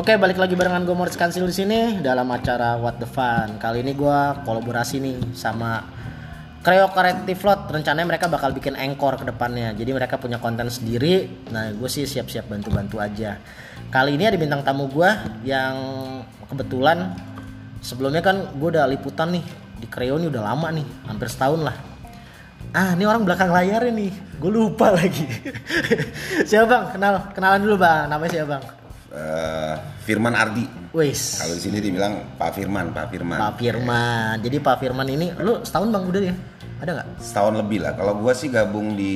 Oke, balik lagi barengan gue Moritz Kansil di sini dalam acara What the Fun. Kali ini gue kolaborasi nih sama Creo Creative Lot. Rencananya mereka bakal bikin encore ke depannya. Jadi mereka punya konten sendiri. Nah, gue sih siap-siap bantu-bantu aja. Kali ini ada bintang tamu gue yang kebetulan sebelumnya kan gue udah liputan nih di Creo ini udah lama nih, hampir setahun lah. Ah, ini orang belakang layar ini. Gue lupa lagi. siapa bang? Kenal, kenalan dulu bang. Namanya siapa bang? Uh, Firman Ardi. Wis. Kalau di sini dibilang Pak Firman, Pak Firman. Pak Firman. Jadi Pak Firman ini lu setahun Bang udah ya? Ada nggak? Setahun lebih lah. Kalau gua sih gabung di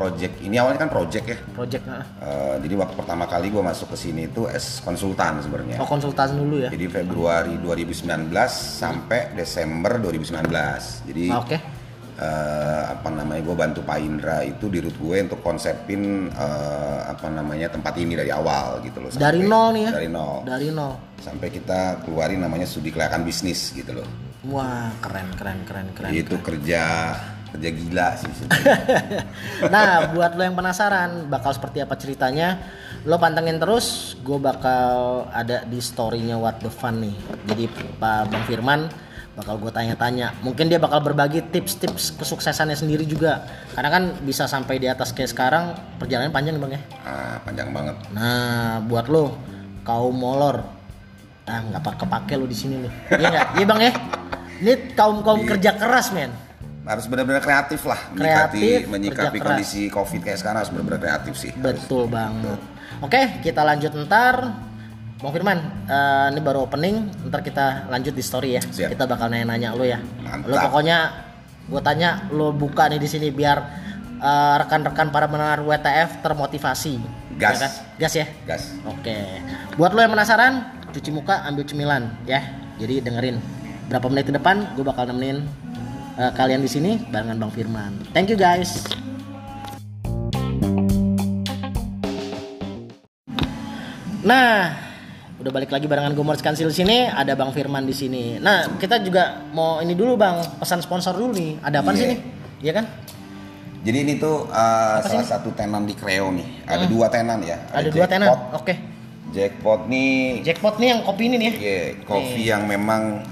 project ini awalnya kan project ya. Project nah. Uh, jadi waktu pertama kali gua masuk ke sini itu as konsultan sebenarnya. Oh, konsultan dulu ya. Jadi Februari 2019 sampai Desember 2019. Jadi Ah, Oke. Eh, apa namanya gue bantu Pak Indra itu di root gue untuk konsepin eh, apa namanya tempat ini dari awal gitu loh Dari nol nih ya? dari nol Dari nol. sampai kita keluarin namanya studi kelayakan bisnis gitu loh Wah, keren keren keren keren. itu kerja kerja gila sih nah, buat lo yang penasaran bakal seperti apa ceritanya, lo pantengin terus. Gue bakal ada di storynya What the Fun nih. Jadi Pak Bang Firman bakal gue tanya-tanya. Mungkin dia bakal berbagi tips-tips kesuksesannya sendiri juga. Karena kan bisa sampai di atas kayak sekarang perjalanan panjang nih bang ya. ah, panjang banget Nah, buat lo kaum molor, ah nggak pakai kepake lo di sini lo. Iya nggak? Iya bang ya. Ini kaum kaum kerja keras men. harus benar-benar kreatif lah Kreatif, menyikapi menyikapi kerja keras. kondisi covid kayak sekarang harus benar-benar kreatif sih Betul banget. Oke, kita lanjut ntar. Bang Firman, eh, ini baru opening, ntar kita lanjut di story ya. Siap. Kita bakal nanya-nanya lo ya. Mantap. Lo pokoknya gue tanya lo buka nih di sini biar eh, rekan-rekan para pendengar WTF termotivasi. Gas. Ya kan? Gas ya. gas Oke. Buat lo yang penasaran, cuci muka, ambil cemilan ya. Jadi dengerin. Berapa menit ke depan gue bakal nemenin eh, kalian di sini barengan Bang Firman. Thank you guys. Nah, udah balik lagi barengan gue Morris Kansil sini, ada Bang Firman di sini. Nah, kita juga mau ini dulu Bang, pesan sponsor dulu nih. Ada apa sih Iya. nih? Iya kan? jadi ini tuh uh, salah satu tenan di Creo nih ada dua tenan ya Hmm. Ada dua tenan. Oke. Jackpot nih Jackpot nih yang kopi ini nih ya. Iya, kopi yang memang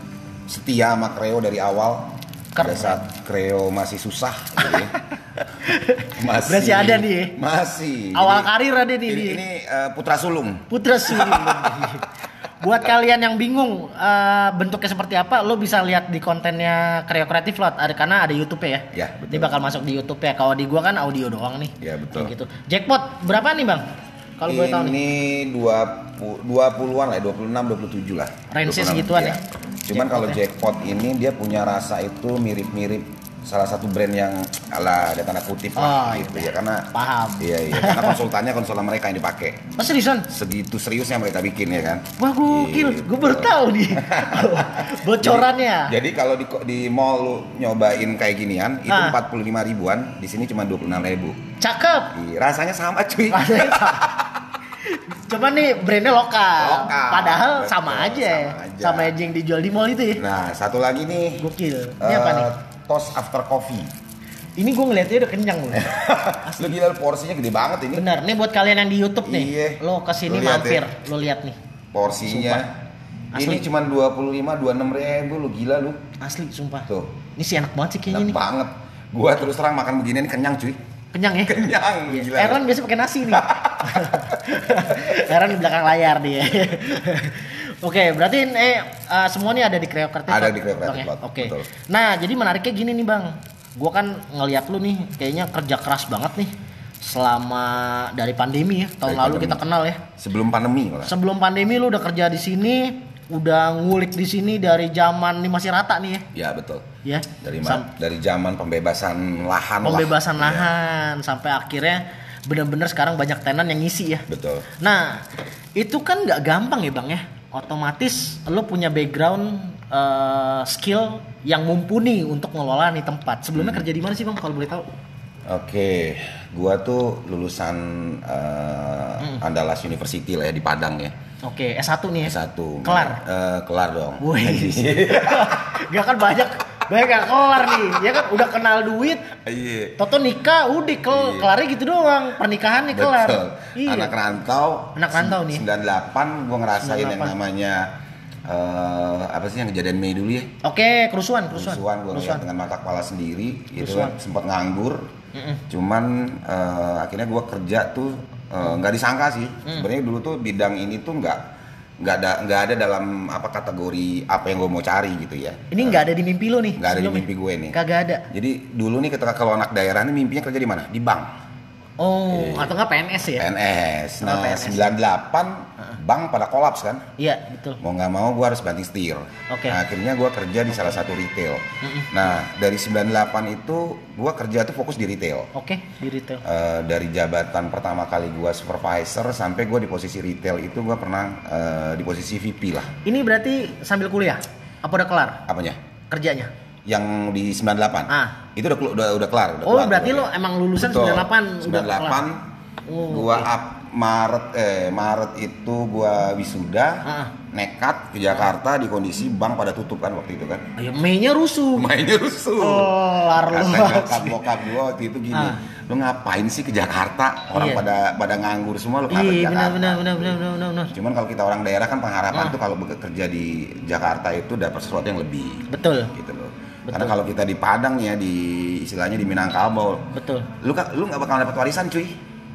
setia sama Creo dari awal. Pada saat Creo masih susah gitu ya. masih Berarti ada nih ya? Masih. Awal Jadi, karir ada nih Ini, ini, uh, Putra Sulung. Putra Sulung. Buat kalian yang bingung eh, bentuknya seperti apa, lo bisa lihat di kontennya Creo Creative Lot. Ada karena ada YouTube ya. Ya, betul. Ini bakal masuk di YouTube ya. Kalau di gua kan audio doang nih. Ya, betul. Kayak gitu. Jackpot berapa nih, Bang? Kalau boleh tahu nih. Ini dua pu- 20-an lah, 26 27 lah. Range-nya 26, segituan iya. ya? Cuman kalau Jackpot ya? jackpot ini dia punya rasa itu mirip-mirip salah satu brand yang ala ada tanda kutip Oh, lah gitu ya karena Paham. Iya iya karena konsultannya konsultan mereka yang dipakai. Oh, seriusan? Segitu seriusnya mereka bikin ya kan. Wah, gokil. Gitu. Gue baru tahu nih. Bocorannya. Jadi kalau di di mall lu nyobain kayak ginian itu Ah. 45 ribuan, di sini cuma 26 ribu. Cakep. Ih, rasanya sama cuy. Coba nih brandnya lokal. Lokal. Padahal Betul, sama aja. sama aja. Sama aja yang dijual di mall itu ya. Nah, satu lagi nih. Gokil. Ini apa eh, nih? Toast after coffee. Ini gue ngeliatnya udah kenyang loh. Lu gila porsinya gede banget ini. Bener, nih buat kalian yang di YouTube nih. Iya. Lo ke sini lihat mampir, ya. lo lihat nih. Porsinya. Asli. Ini cuma 25 26 ribu lu gila lu. Asli sumpah. Tuh. Ini sih enak banget sih kayaknya Enak nih. banget. Gua terus terang makan beginian kenyang cuy. Kenyang ya? Kenyang, Iya. gila. Aaron biasa pakai nasi nih. Aaron di belakang layar dia. Oke, berarti eh uh, semua nih ada di Creo Creative Ada di Creo Creative Oke, Oke. betul. Nah, jadi menariknya gini nih, Bang. Gua kan ngeliat lu nih kayaknya kerja keras banget nih selama dari pandemi ya. Tahun Dari lalu pandemi. kita kenal ya. Sebelum pandemi malah. Sebelum pandemi lu udah kerja di sini, udah ngulik di sini dari zaman ini masih rata nih ya. Ya betul. Ya. Dari Sam- dari zaman pembebasan lahan lah. pembebasan Iya, lahan sampai akhirnya bener-bener sekarang banyak tenan yang ngisi ya. Betul. Nah, itu kan nggak gampang ya bang ya. Otomatis lo punya background eh, skill yang mumpuni untuk ngelola nih tempat. Sebelumnya Hmm. kerja di mana sih bang kalau boleh tahu? Oke, gua tuh lulusan eh, Hmm. Andalas University lah ya di Padang ya. Oke, S1 nih ya. S1. Kelar. Eh, kelar dong. Wih. Gak kan banyak banyak yang kelar nih. Ya kan udah kenal duit. Iya. Toto nikah udah kel Iya. kelarnya gitu doang. Pernikahan nih kelar. Betul. Iya. Anak rantau. Anak rantau nih. 98 gua ngerasain yang 98. namanya eh, apa sih yang kejadian Mei dulu ya? Oke, kerusuhan, kerusuhan. Kerusuhan gua ngeliat Kerusuhan. dengan mata kepala sendiri gitu Kerusuhan. kan sempat nganggur. Mm-mm. Cuman eh, akhirnya gua kerja tuh eh, nggak disangka sih. Mm. Sebenarnya dulu tuh bidang ini tuh nggak nggak ada nggak ada dalam apa kategori apa yang gue mau cari gitu ya. Ini nggak ada di mimpi lo nih. Nggak ada di mimpi gue nih. Kagak ada. Jadi dulu nih ketika kalau anak daerah nih mimpinya kerja di mana? Di bank. Oh, atau nggak PNS ya? PNS. Nah, PNS. 98 bank pada kolaps kan. Iya, betul. Mau nggak mau gue harus banting setir. Oke. Nah, akhirnya gue kerja di salah satu retail. Mm-mm. Nah, dari 98 itu gue kerja tuh fokus di retail. Oke, di retail. Eh, dari jabatan pertama kali gue supervisor sampai gue di posisi retail itu gue pernah eh, di posisi VP lah. Ini berarti sambil kuliah? Apa udah kelar Apanya? kerjanya? Yang di 98. Ah. Itu udah udah udah kelar. Udah Oh, kelar berarti lo emang lulusan Betul. 98 udah kelar. 98 Oh, gua up Maret eh Maret itu gua wisuda Ah. nekat ke Jakarta di kondisi bank pada tutup kan waktu itu kan Ya, Mei-nya rusuh. mainnya rusuh Oh, kata bokap gua waktu itu gini Ah. lu ngapain sih ke Jakarta orang Iya. pada pada nganggur semua lu kenapa ke Iya, Jakarta benar benar benar benar benar benar. cuman kalau kita orang daerah kan pengharapan Ah. tuh kalau bekerja di Jakarta itu dapat sesuatu yang lebih Betul. gitu loh Betul. karena kalau kita di Padang ya di istilahnya di Minangkabau Betul. lu lu nggak bakal dapat warisan cuy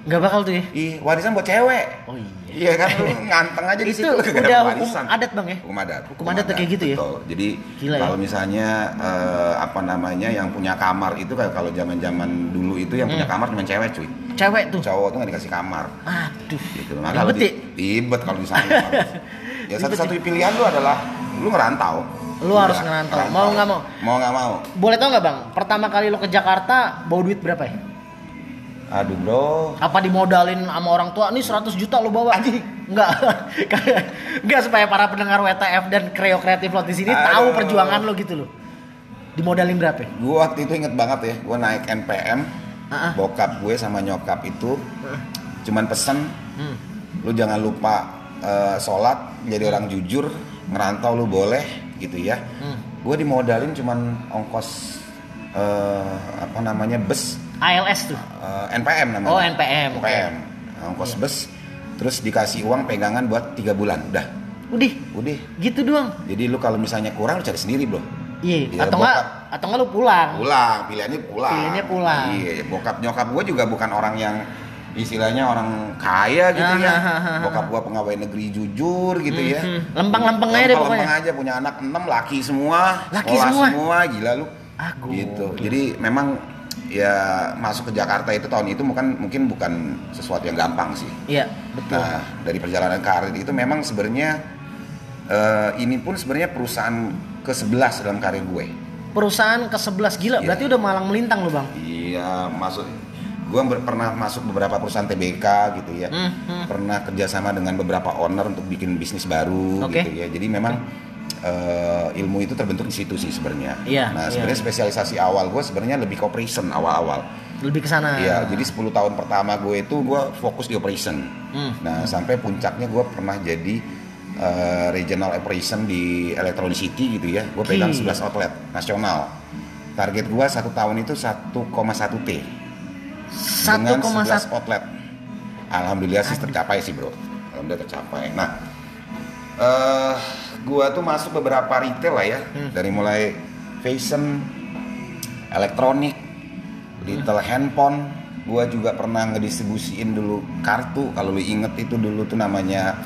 Nggak bakal tuh ya. Ih, warisan buat cewek. Oh iya. Iya kan lu nganteng aja di Itu situ lu kagak udah hukum warisan. adat, Bang, ya? Hukum adat. Hukum adat tuh kayak gitu ya? Betul. Jadi Gila ya? kalau misalnya eh, apa namanya yang punya kamar itu kayak kalau zaman-zaman dulu itu yang Hmm. punya kamar cuma cewek cuy. Cewek tuh. Cowok tuh nggak dikasih kamar. Aduh. Gitu. Maka Ribet di, ya? ribet kalau di sana. ya satu-satu pilihan lu adalah lu ngerantau. Lu harus Udah, ngerantau. Mau nggak mau? Mau nggak mau. Boleh tau nggak bang? Pertama kali lo ke Jakarta bawa duit berapa ya? Aduh bro, Apa dimodalin sama orang tua? Nih 100 juta lo bawa? Anjing. Enggak. Enggak supaya para pendengar WTF dan Kreo Kreatif Lot di sini tahu perjuangan lo gitu loh. Dimodalin berapa? gue waktu itu inget banget ya, gue naik NPM, ah. bokap gue sama nyokap itu cuman pesen, Hmm. lu jangan lupa eh, sholat, jadi orang jujur, ngerantau lu boleh gitu ya. Hmm. Gue dimodalin cuman ongkos eh, apa namanya bus ALS tuh. eh, NPM namanya. Oh, NPM. NPM, ongkos bus, terus dikasih uang pegangan buat tiga bulan, udah, Udah, udah. gitu doang. Jadi lu kalau misalnya kurang lu cari sendiri bro. Iya, Iya, atau enggak atau enggak lu pulang. pulang pilihannya pulang Pilihannya pulang. iya bokap nyokap gue juga bukan orang yang istilahnya orang kaya gitu ya Ah, ah, ah, ah. bokap gue pegawai negeri jujur gitu ya Mhm. Lempeng-lempeng aja deh pokoknya. aja punya anak enam laki semua Laki sekolah semua? gila lu gokil. gitu jadi memang ya masuk ke Jakarta itu tahun itu bukan mungkin bukan sesuatu yang gampang sih Iya, betul. Nah, dari perjalanan karir itu memang sebenarnya eh, ini pun sebenarnya perusahaan ke-11 dalam karir gue. Perusahaan ke-11 gila, Iya. berarti udah malang melintang lo, Bang. Iya, masuk gue pernah masuk beberapa perusahaan TBK gitu ya. Hmm, hmm. Pernah kerjasama dengan beberapa owner untuk bikin bisnis baru Oke. gitu ya. Jadi memang eh, ilmu itu terbentuk di situ sih sebenarnya. Iya, Nah, iya. sebenarnya spesialisasi awal gue sebenarnya lebih ke operation awal-awal. Lebih ke sana. Iya, jadi 10 tahun pertama gue itu gue fokus di operation. Hmm. Nah, sampai puncaknya gue pernah jadi eh, regional operation di Electronic City gitu ya. Gue pegang Gila. 11 outlet nasional. Target gue satu tahun itu 1,1 T dengan 11 1,1 outlet. Alhamdulillah sih tercapai sih bro. Alhamdulillah tercapai. Nah, eh gua tuh masuk beberapa retail lah ya, Hmm. dari mulai fashion, elektronik, retail Hmm. handphone. Gua juga pernah ngedistribusiin dulu kartu. Kalau lu inget itu dulu tuh namanya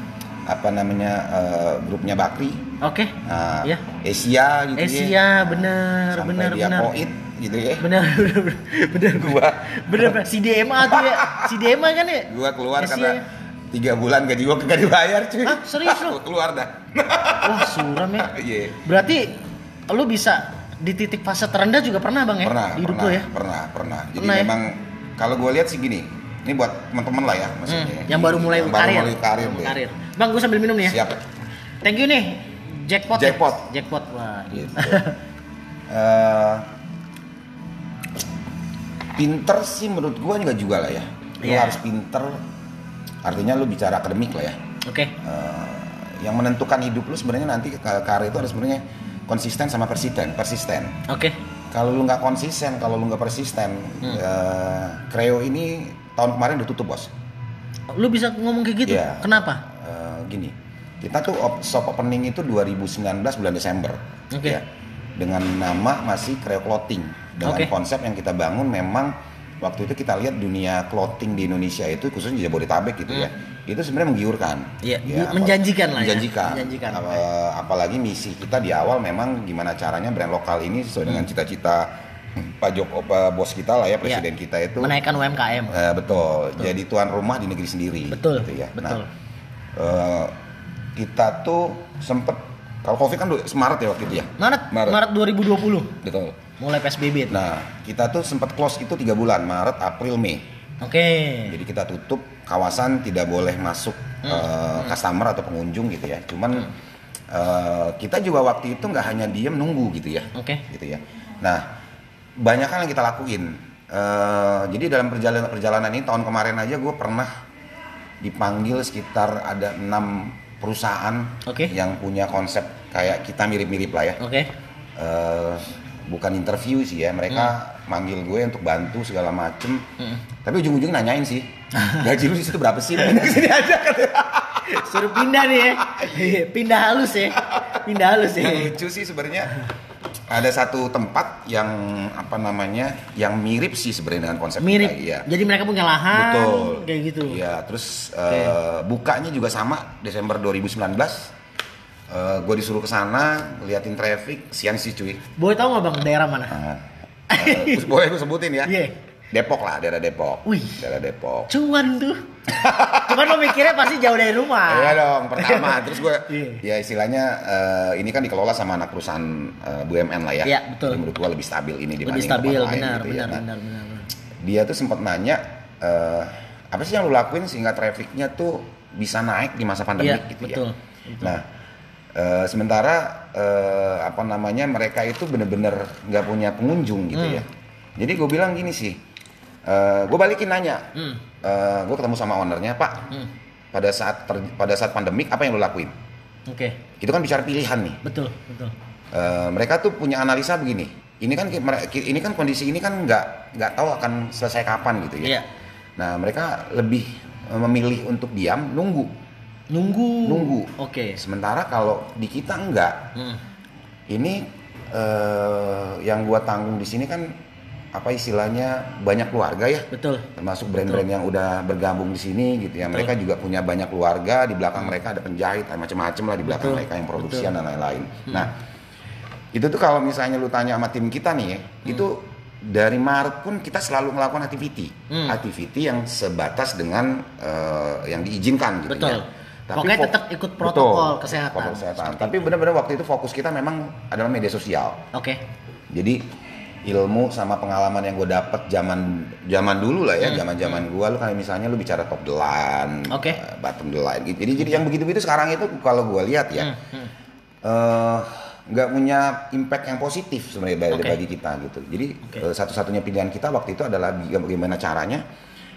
apa namanya eh, grupnya Bakri. Oke. Nah, Iya. Asia gitu ya. Asia, bener, Sampai bener, dia bener. Poit, gitu ya. Bener, bener, bener, Gua bener, bener. Si DMA tuh ya, si DMA kan ya. gua keluar SC karena ya. Tiga bulan gaji gua kagak dibayar cuy. Hah, serius lu? Keluar dah. Wah suram ya. Iya. Berarti lu bisa di titik fase terendah juga pernah bang ya? Pernah, di hidup pernah, lu ya? pernah, pernah. Jadi Pernah ya? memang kalau gue lihat sih gini, ini buat teman-teman lah ya maksudnya. Hmm, yang baru mulai Yang karir. Baru mulai karir, deh. karir. Bang, gue sambil minum nih ya. Siap. Thank you nih. Jackpot. ya? Jackpot. Jackpot. Wah. Gitu. Eh, pinter sih menurut gue juga juga lah ya. Lu Iya. harus pinter. Artinya lu bicara akademik lah ya. Oke. Eh, yang menentukan hidup lu sebenarnya nanti karir itu harus sebenarnya konsisten sama persisten, persisten. Oke. Kalau lu nggak konsisten, kalau lu nggak persisten, Hmm. Creo ini tahun kemarin udah tutup bos. Lu bisa ngomong kayak gitu? Iya. Kenapa? Eh, gini, kita tuh op- shop opening itu 2019 bulan Desember, Oke. ya, dengan nama masih Creo Clothing, dengan Oke. konsep yang kita bangun memang waktu itu kita lihat dunia clothing di Indonesia itu khususnya di Jabodetabek gitu ya, itu sebenarnya menggiurkan, Hmm. Iya, apa- menjanjikan lah ya. menjanjikan, Menjanjikan. Apa- apalagi misi kita di awal memang gimana caranya brand lokal ini sesuai dengan Hmm. cita-cita Pak Joko, Pak bos kita lah ya, presiden Iya. kita itu. Menaikkan UMKM. Eh, betul. jadi tuan rumah di negeri sendiri. Betul, gitu ya. betul. Nah, eh, kita tuh sempet kalau covid kan Maret ya waktu itu ya. Maret, Maret. Maret, 2020. Betul. Mulai PSBB. tuh. Nah kita tuh sempat close itu tiga bulan Maret, April, Mei. Oke. Jadi kita tutup kawasan tidak boleh masuk Hmm. eh, customer atau pengunjung gitu ya. Cuman eh, kita juga waktu itu nggak hanya diem nunggu gitu ya. Oke. Gitu ya. Nah banyak hal yang kita lakuin. Eh, jadi dalam perjalanan perjalanan ini tahun kemarin aja gue pernah dipanggil sekitar ada enam perusahaan Oke. yang punya konsep kayak kita mirip-mirip lah ya. Oke. Eh, bukan interview sih ya, mereka manggil gue untuk bantu segala macem. Hmm. Tapi ujung-ujungnya nanyain sih, gaji lu di situ berapa sih? Pindah ke sini aja. Suruh pindah nih ya. pindah halus ya. Pindah halus ya. Yang lucu sih sebenarnya ada satu tempat yang apa namanya yang mirip sih sebenarnya dengan konsep Mirip. kita. Iya. Jadi mereka punya lahan. Betul. Kayak gitu. Iya, terus eh, bukanya juga sama Desember 2019. Eh, gue disuruh ke sana ngeliatin traffic, siang sih cuy. Boleh tahu nggak bang daerah mana? Nah, eh, terus boleh gue sebutin ya. Iya. Depok lah, daerah Depok. Wih. Daerah Depok. Cuan tuh. Cuman lo mikirnya pasti jauh dari rumah. Iya dong, pertama. Terus gue, Iya. ya istilahnya eh, ini kan dikelola sama anak perusahaan eh, BUMN lah ya. Iya, betul. Jadi menurut gue lebih stabil ini Lebih dibanding stabil, tempat lain benar, gitu ya. benar, Nah, benar, benar, benar. Dia tuh sempat nanya, eh, apa sih yang lu lakuin sehingga trafficnya tuh bisa naik di masa pandemi Iya, gitu betul, ya. Nah, eh, sementara eh, apa namanya mereka itu bener-bener nggak punya pengunjung gitu Hmm. ya. Jadi gue bilang gini sih, gue balikin nanya, Hmm. gue ketemu sama ownernya, Pak, Hmm. pada saat ter- pada saat pandemik apa yang lo lakuin? Oke. Itu kan bicara pilihan nih. Betul, betul. Eh, mereka tuh punya analisa begini. Ini kan ini kan kondisi ini kan nggak nggak tahu akan selesai kapan gitu ya. Iya. Nah mereka lebih eh, memilih untuk diam nunggu. Nunggu. Nunggu. Oke. Sementara kalau di kita enggak. Hmm. Ini eh, yang gua tanggung di sini kan apa istilahnya banyak keluarga ya. Betul. termasuk brand-brand yang udah bergabung di sini gitu ya mereka juga punya banyak keluarga di belakang mereka ada penjahit macam-macam lah di belakang Betul, mereka yang produksi betul. dan lain-lain nah itu tuh kalau misalnya lu tanya sama tim kita nih ya itu dari Maret pun kita selalu melakukan activity Hmm. activity yang sebatas dengan eh, yang diizinkan gitu Betul. ya Pokoknya fo- tetap ikut protokol Betul, kesehatan. protokol kesehatan. tapi benar-benar waktu itu fokus kita memang adalah media sosial Oke. jadi ilmu sama pengalaman yang gue dapet zaman zaman dulu lah ya, Hmm. zaman zaman gue lu kayak misalnya lu bicara top the line, Oke. eh, bottom the line. gitu. Jadi jadi yang begitu-begitu sekarang itu kalau gue lihat ya, Hmm, hmm. nggak punya impact yang positif sebenarnya bagi, Oke. bagi kita gitu. Jadi Oke. eh, satu-satunya pilihan kita waktu itu adalah bagaimana caranya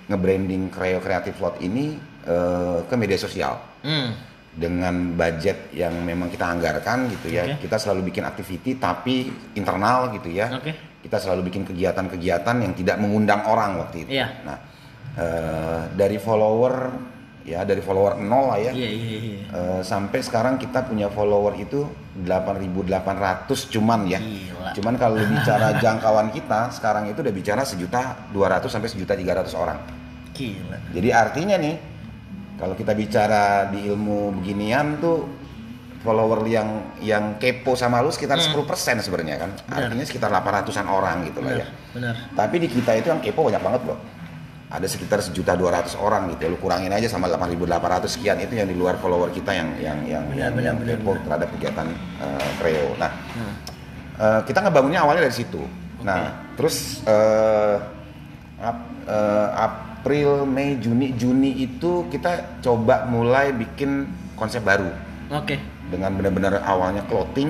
nge-branding Creo Creative Lot ini eh, ke media sosial Hmm. dengan budget yang memang kita anggarkan gitu ya. Oke. Kita selalu bikin activity tapi internal gitu ya. Oke. Kita selalu bikin kegiatan-kegiatan yang tidak mengundang orang waktu itu. Iya. Nah, eh, dari follower ya dari follower nol lah ya. Iya, iya, iya. eh, sampai sekarang kita punya follower itu 8.800 cuman ya. Gila. Cuman kalau bicara jangkauan kita sekarang itu udah bicara sejuta 200 sampai sejuta 300 orang. Gila. Jadi artinya nih, kalau kita bicara di ilmu beginian tuh follower yang yang kepo sama lu sekitar 10% sebenarnya kan. Artinya sekitar 800-an orang gitu lah ya. Benar. Tapi di kita itu yang kepo banyak banget, Bro. Ada sekitar sejuta dua ratus orang gitu. ya. Lu kurangin aja sama 8.800 sekian itu yang di luar follower kita yang yang yang Benar, yang, benar, yang benar, terhadap kegiatan Creo. Nah, Hmm. Eh, kita ngebangunnya awalnya dari situ. Nah, terus eh, Ap- eh, April, Mei, Juni, Juni itu kita coba mulai bikin konsep baru Oke. dengan benar-benar awalnya clothing.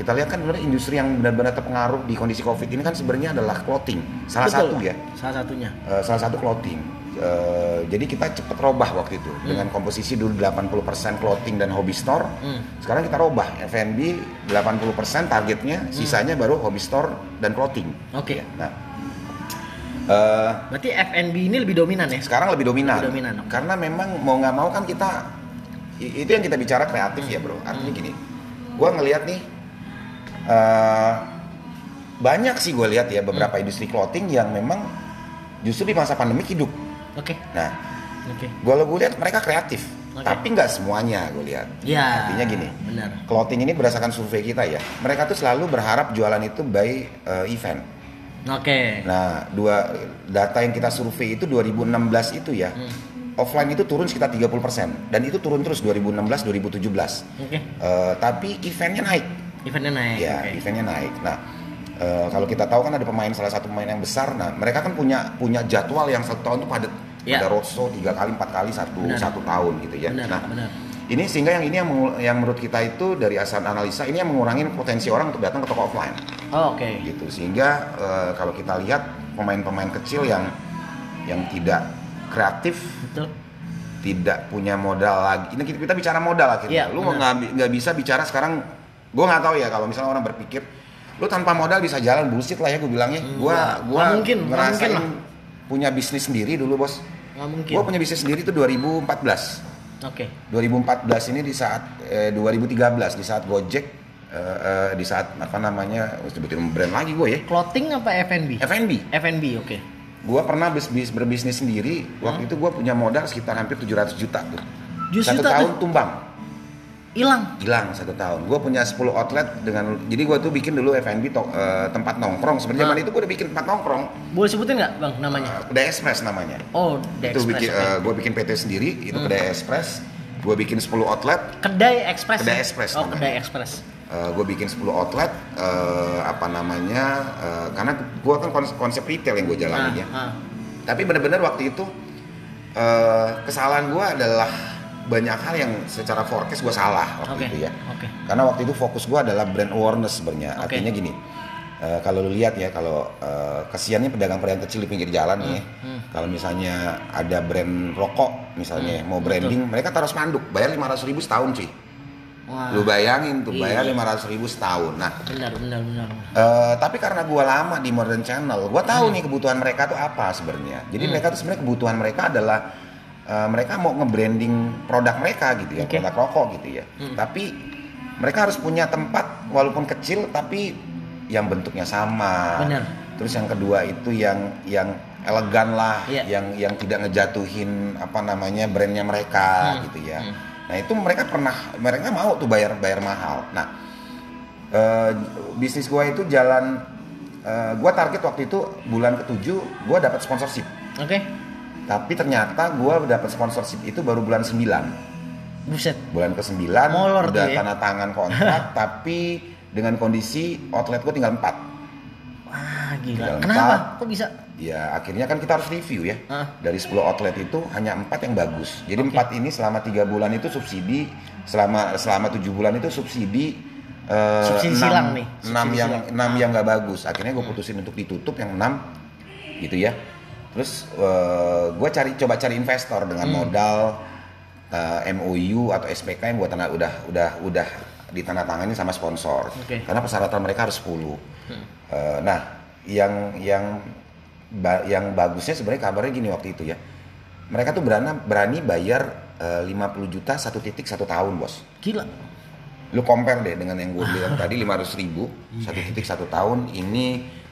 Kita lihat kan sebenarnya industri yang benar-benar terpengaruh di kondisi COVID ini kan sebenarnya adalah clothing. Salah Betul. satu ya, Salah satunya. eh, salah satu clothing. Eh, jadi kita cepet robah waktu itu dengan komposisi dulu 80% clothing dan hobby store. Hmm. Sekarang kita robah F&B 80% targetnya, sisanya baru hobby store dan clothing. Oke. Nah, eh, Berarti F&B ini lebih dominan ya? sekarang lebih dominan. Lebih dominan. Karena memang mau nggak mau kan kita itu yang kita bicara kreatif ya bro. Artinya gini, gua ngelihat nih eh, banyak sih gue lihat ya beberapa Hmm. industri clothing yang memang justru di masa pandemi hidup. Oke. Nah, Oke. gue gue lihat mereka kreatif, Oke. tapi nggak semuanya gue lihat. Ya. Artinya gini, Benar. clothing ini berdasarkan survei kita ya, mereka tuh selalu berharap jualan itu by eh, event. Oke. Nah, dua data yang kita survei itu 2016 itu ya. Offline itu turun sekitar 30% dan itu turun terus 2016 2017. Oke. Eh, tapi eventnya naik. Eventnya naik. Ya, oke. eventnya naik. Nah, eh, kalau kita tahu kan ada pemain salah satu pemain yang besar. Nah, mereka kan punya punya jadwal yang satu tahun itu padat. Ya. Ada roadshow tiga kali empat kali satu Benar. satu tahun gitu ya. Benar, nah, benar. ini sehingga yang ini yang yang menurut kita itu dari asal analisa ini yang mengurangi potensi orang untuk datang ke toko offline Oh, Oke. gitu sehingga eh, kalau kita lihat pemain-pemain kecil yang yang tidak kreatif Betul. tidak punya modal lagi ini kita, bicara modal akhirnya Iya, lu nggak bisa bicara sekarang gue nggak tahu ya kalau misalnya orang berpikir lu tanpa modal bisa jalan bullshit lah ya gue bilangnya gue Nggak, gua nggak mungkin, ngerasain mungkin lah. punya bisnis sendiri dulu bos Nggak mungkin. gue punya bisnis sendiri itu 2014 Oke. 2014 ini di saat eh, 2013 di saat Gojek eh, eh, di saat apa namanya sebutin brand lagi gue ya Clothing apa F&B? F&B F&B, oke. Gua pernah bis, bis, berbisnis sendiri. Waktu itu gua punya modal sekitar hampir 700 juta tuh. 700 satu juta tahun tuh? tumbang, Hilang. hilang satu tahun. Gua punya 10 outlet dengan, jadi gua tuh bikin dulu F&B to- eh, tempat nongkrong. Sebenarnya Ah. zaman itu gua udah bikin tempat nongkrong. Boleh sebutin nggak, Bang, namanya? Eh, Kedai Express namanya. Oh, The itu Express. bikin, oke. eh, gua bikin PT sendiri, itu Kedai Express. Gua bikin 10 outlet. Kedai Express. Kedai ya? Express Oh, namanya. Kedai Express. gue bikin 10 outlet eh, apa namanya eh, karena gua kan kons- konsep retail yang gue jalanin ya Ah, ah. tapi bener-bener waktu itu eh, kesalahan gue adalah banyak hal yang secara forecast gue salah waktu Oke. itu ya Oke. karena waktu itu fokus gue adalah brand awareness sebenarnya Oke. artinya gini eh, kalau lu lihat ya kalau eh, kesiannya pedagang-pedagang kecil di pinggir jalan nih ya, hmm. kalau misalnya ada brand rokok misalnya mau branding mereka taruh spanduk bayar 500 ribu setahun sih Wah. lu bayangin tuh bayar Iya. 500 ribu setahun nah Benar, benar, benar. Eh, tapi karena gua lama di Modern Channel, gua tahu nih kebutuhan mereka tuh apa sebenarnya. Jadi Hmm. mereka tuh sebenarnya kebutuhan mereka adalah eh, mereka mau nge-branding produk mereka gitu ya, Oke. produk rokok gitu ya. Hmm. Tapi mereka harus punya tempat walaupun kecil tapi yang bentuknya sama. Benar. Terus yang kedua itu yang yang elegan lah, Iya. yang yang tidak ngejatuhin apa namanya brandnya mereka Hmm. gitu ya. Hmm. Nah itu mereka pernah mereka mau tuh bayar bayar mahal. Nah eh, bisnis gua itu jalan eh, gua target waktu itu bulan ketujuh gua dapat sponsorship. Oke. Tapi ternyata gua dapat sponsorship itu baru bulan 9. Buset. Bulan ke-9 Molor udah ya. tanda tangan kontrak tapi dengan kondisi outlet gua tinggal 4. Wah, gila. Tinggal Kenapa? empat. Kok bisa? Ya akhirnya kan kita harus review ya. Ah. Dari 10 outlet itu hanya empat yang bagus. Jadi Oke. empat ini selama tiga bulan itu subsidi, selama selama tujuh bulan itu subsidi. eh, Subsidi enam- silang nih, subsidi yang silang. Ah. enam yang nggak bagus. Akhirnya gue putusin untuk ditutup yang enam, gitu ya. Terus gue cari coba cari investor dengan Hmm. modal eh, MOU atau SPK yang gue tanda udah udah udah ditandatangani sama sponsor. Oke. Karena persyaratan mereka harus 10. Hmm. Eh, nah, yang yang ba- yang bagusnya sebenarnya kabarnya gini waktu itu ya. Mereka tuh berani berani bayar eh, 50 juta satu titik satu tahun, Bos. Gila. Lu compare deh dengan yang gue bilang tadi 500 ribu satu titik satu tahun. Ini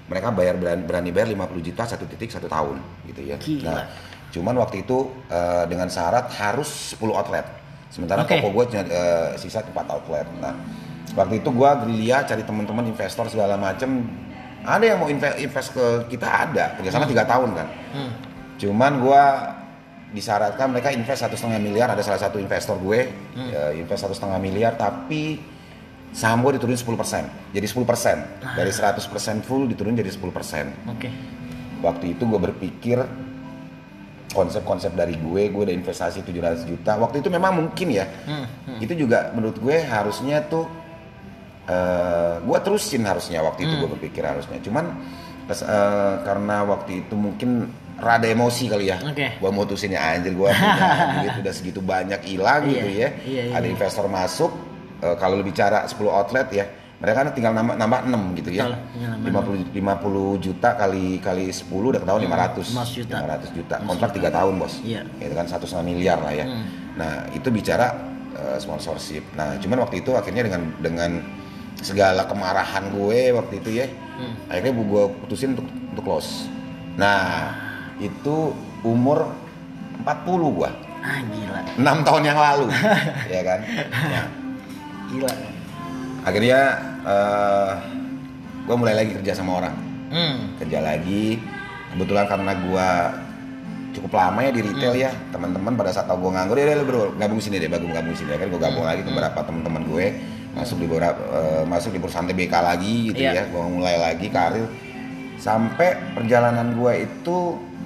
mereka bayar berani, berani bayar 50 juta satu titik satu tahun gitu ya. Gila. Nah, cuman waktu itu eh, dengan syarat harus 10 outlet. Sementara Oke. toko gue uh, sisa tempat outlet. Nah, waktu itu gue gerilya cari teman-teman investor segala macem. Ada yang mau inve- invest ke kita ada, kerjasama tiga tahun kan. Hmm. Cuman gue disyaratkan mereka invest satu setengah miliar. Ada salah satu investor gue ya, invest satu setengah miliar, tapi saham gue diturunin 10%. Jadi 10% dari 100% full diturunin jadi 10%. Oke. Waktu itu gue berpikir konsep-konsep dari gue, gue udah investasi 700 juta. Waktu itu memang mungkin ya. Hmm. hmm. Itu juga menurut gue harusnya tuh eh gue terusin harusnya waktu itu gue berpikir harusnya. Cuman pas, eh, karena waktu itu mungkin rada emosi kali ya. Oke. Gue mutusin ya anjir gue punya duit udah segitu banyak hilang Iya, gitu ya. iya, iya, Ada iya. investor masuk eh, kalau bicara 10 outlet ya. Mereka kan tinggal nambah, nambah 6 gitu ya. Nambah 50 50 juta kali kali 10 udah ketahuan 500 500 juta. 500 juta kontrak 3 tahun bos Iya. itu kan satu setengah miliar lah ya Hmm. nah itu bicara uh, sponsorship nah cuman waktu itu akhirnya dengan dengan segala kemarahan gue waktu itu ya Hmm. akhirnya gue putusin untuk untuk close nah itu umur 40 gua Ah gila. 6 tahun yang lalu ya kan nah, Gila. akhirnya uh, gue mulai lagi kerja sama orang Hmm. kerja lagi kebetulan karena gua cukup lama ya di retail Hmm. ya teman-teman pada saat tahu gua nganggur ya udah, bro gabung sini deh gabung gabung sini ya kan gua gabung Hmm. lagi ke beberapa teman-teman gue masuk di beberapa eh, masuk di perusahaan TBK lagi gitu Iya. ya gua mulai lagi karir sampai perjalanan gua itu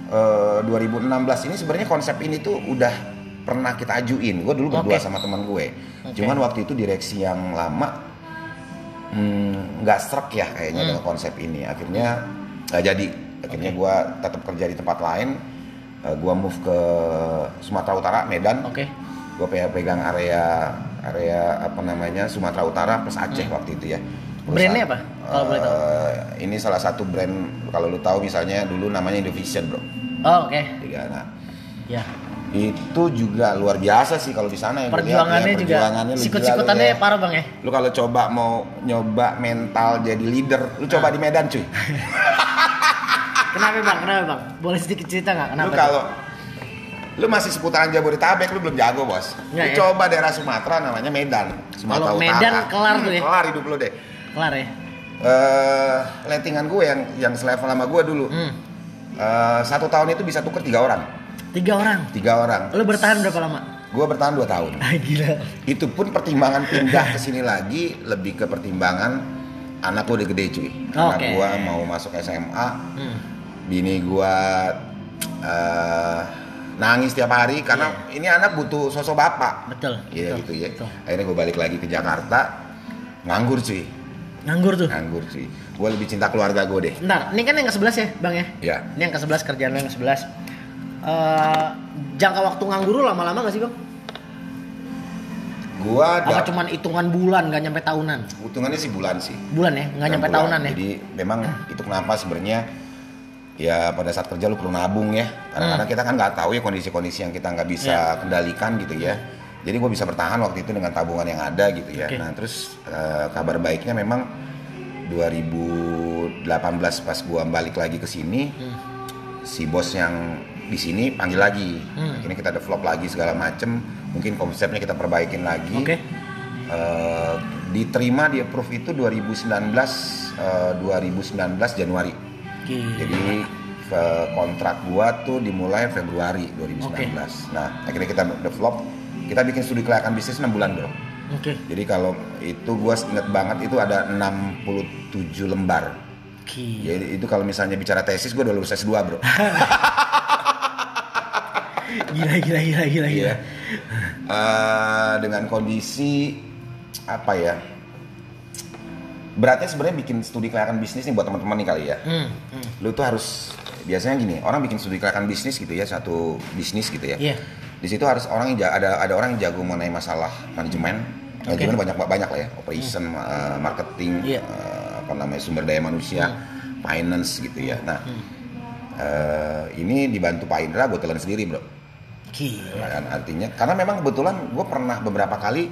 eh, 2016 ini sebenarnya konsep ini tuh udah pernah kita ajuin gua dulu berdua Oke. sama teman gue Oke. cuman waktu itu direksi yang lama hmm, nggak serak ya kayaknya Hmm. dengan konsep ini akhirnya nggak jadi akhirnya gua tetap kerja di tempat lain Eh, gua move ke Sumatera Utara Medan Oke. gua pe- pegang area area apa namanya Sumatera Utara plus Aceh waktu itu ya Hmm. Brandnya apa, kalau boleh tahu? Eh, ini salah satu brand kalau lu tahu misalnya dulu namanya Indovision bro Oh, oke. Tiga, nah Ya. Itu juga luar biasa sih kalau di sana ya, Perjuangannya juga perjuangannya lu sikut-sikutannya ya. parah bang ya. Lu kalau coba mau nyoba mental jadi leader, lu coba di Medan cuy. Kenapa bang? Kenapa bang? Boleh sedikit cerita nggak? Kenapa? Lu kalau lu masih seputaran Jabodetabek lu belum jago bos. Nggak lu ya? coba daerah Sumatera namanya Medan, Sumatera Utara. Medan kelar tuh ya? Kelar hidup lu deh. Kelar ya. Eh, lettingan gue yang yang selevel sama gue dulu. Hmm. Eh, satu tahun itu bisa tuker tiga orang, Tiga orang. tiga orang. Lu bertahan berapa lama? Gue bertahan dua tahun. Ah gila. Itu pun pertimbangan pindah ke sini lagi lebih ke pertimbangan anak gue udah gede cuy. Anak Oke. gue mau masuk SMA, Hmm. bini gua eh, nangis tiap hari karena ini anak butuh sosok bapak. Betul. Iya gitu ya. betul. Akhirnya gue balik lagi ke Jakarta, nganggur cuy, Nganggur tuh. nganggur cuy. Gue lebih cinta keluarga gue deh. Bentar, ini kan yang ke-11 ya, Bang ya? Ya, Ini yang ke-11 kerjaan lo yang ke-11. Eh, jangka waktu nganggur lama-lama gak sih, Bang? gua Apa ada cuman hitungan bulan gak nyampe tahunan? hitungannya sih bulan sih. Bulan ya, nggak nyampe Bulan. tahunan ya. Jadi memang itu kenapa sebenarnya ya pada saat kerja lu perlu nabung ya. Karena Hmm. kita kan nggak tahu ya kondisi-kondisi yang kita nggak bisa kendalikan gitu ya. Jadi gue bisa bertahan waktu itu dengan tabungan yang ada gitu ya. Oke. Nah terus eh, kabar baiknya memang 2018 pas gua balik lagi ke sini, Hmm. si bos yang di sini panggil lagi. Hmm. Ini kita develop lagi segala macem. Mungkin konsepnya kita perbaikin lagi. Oke. Eh, diterima di approve itu 2019 eh, 2019 Januari. Gila. Jadi kontrak gua tuh dimulai Februari 2019. Nah, akhirnya kita develop, kita bikin studi kelayakan bisnis 6 bulan, Bro. Oke. Jadi kalau itu gua inget banget itu ada 67 lembar. Gila. Jadi itu kalau misalnya bicara tesis gua udah lulus S2, Bro. Gila, gila, gila, gila, gila. Eh, dengan kondisi apa ya? Beratnya sebenarnya bikin studi kelayakan bisnis nih buat teman-teman nih kali ya. Hmm, hmm. Lu tuh harus biasanya gini, orang bikin studi kelayakan bisnis gitu ya, satu bisnis gitu ya. Iya. Di situ harus orang yang ada ada orang yang jago mengenai masalah manajemen. Manajemen banyak banyak lah ya, operation, eh, marketing, Iya. eh, apa namanya sumber daya manusia, finance gitu ya. Nah, eh, ini dibantu Pak Indra, gue telan sendiri bro. Gila. Ya kan artinya karena memang kebetulan gue pernah beberapa kali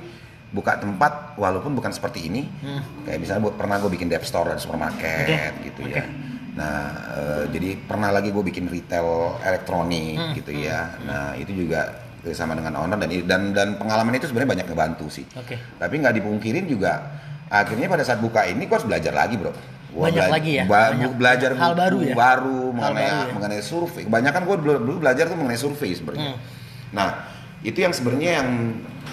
buka tempat walaupun bukan seperti ini Hmm. kayak misalnya gua- pernah gue bikin dep store dan supermarket Oke, gitu oke. ya nah eh, jadi pernah lagi gue bikin retail elektronik Hmm, gitu ya nah itu juga sama dengan owner dan dan dan pengalaman itu sebenarnya banyak ngebantu sih. Oke. Tapi nggak dipungkirin juga akhirnya pada saat buka ini gue harus belajar lagi bro. Gua Banyak bela- lagi ya? ba- Banyak belajar hal baru ya? baru Hal mengenai baru ya? mengenai survei. Kebanyakan gue dulu, dulu belajar tuh mengenai survei sebenarnya. Hmm. Nah itu yang sebenarnya yang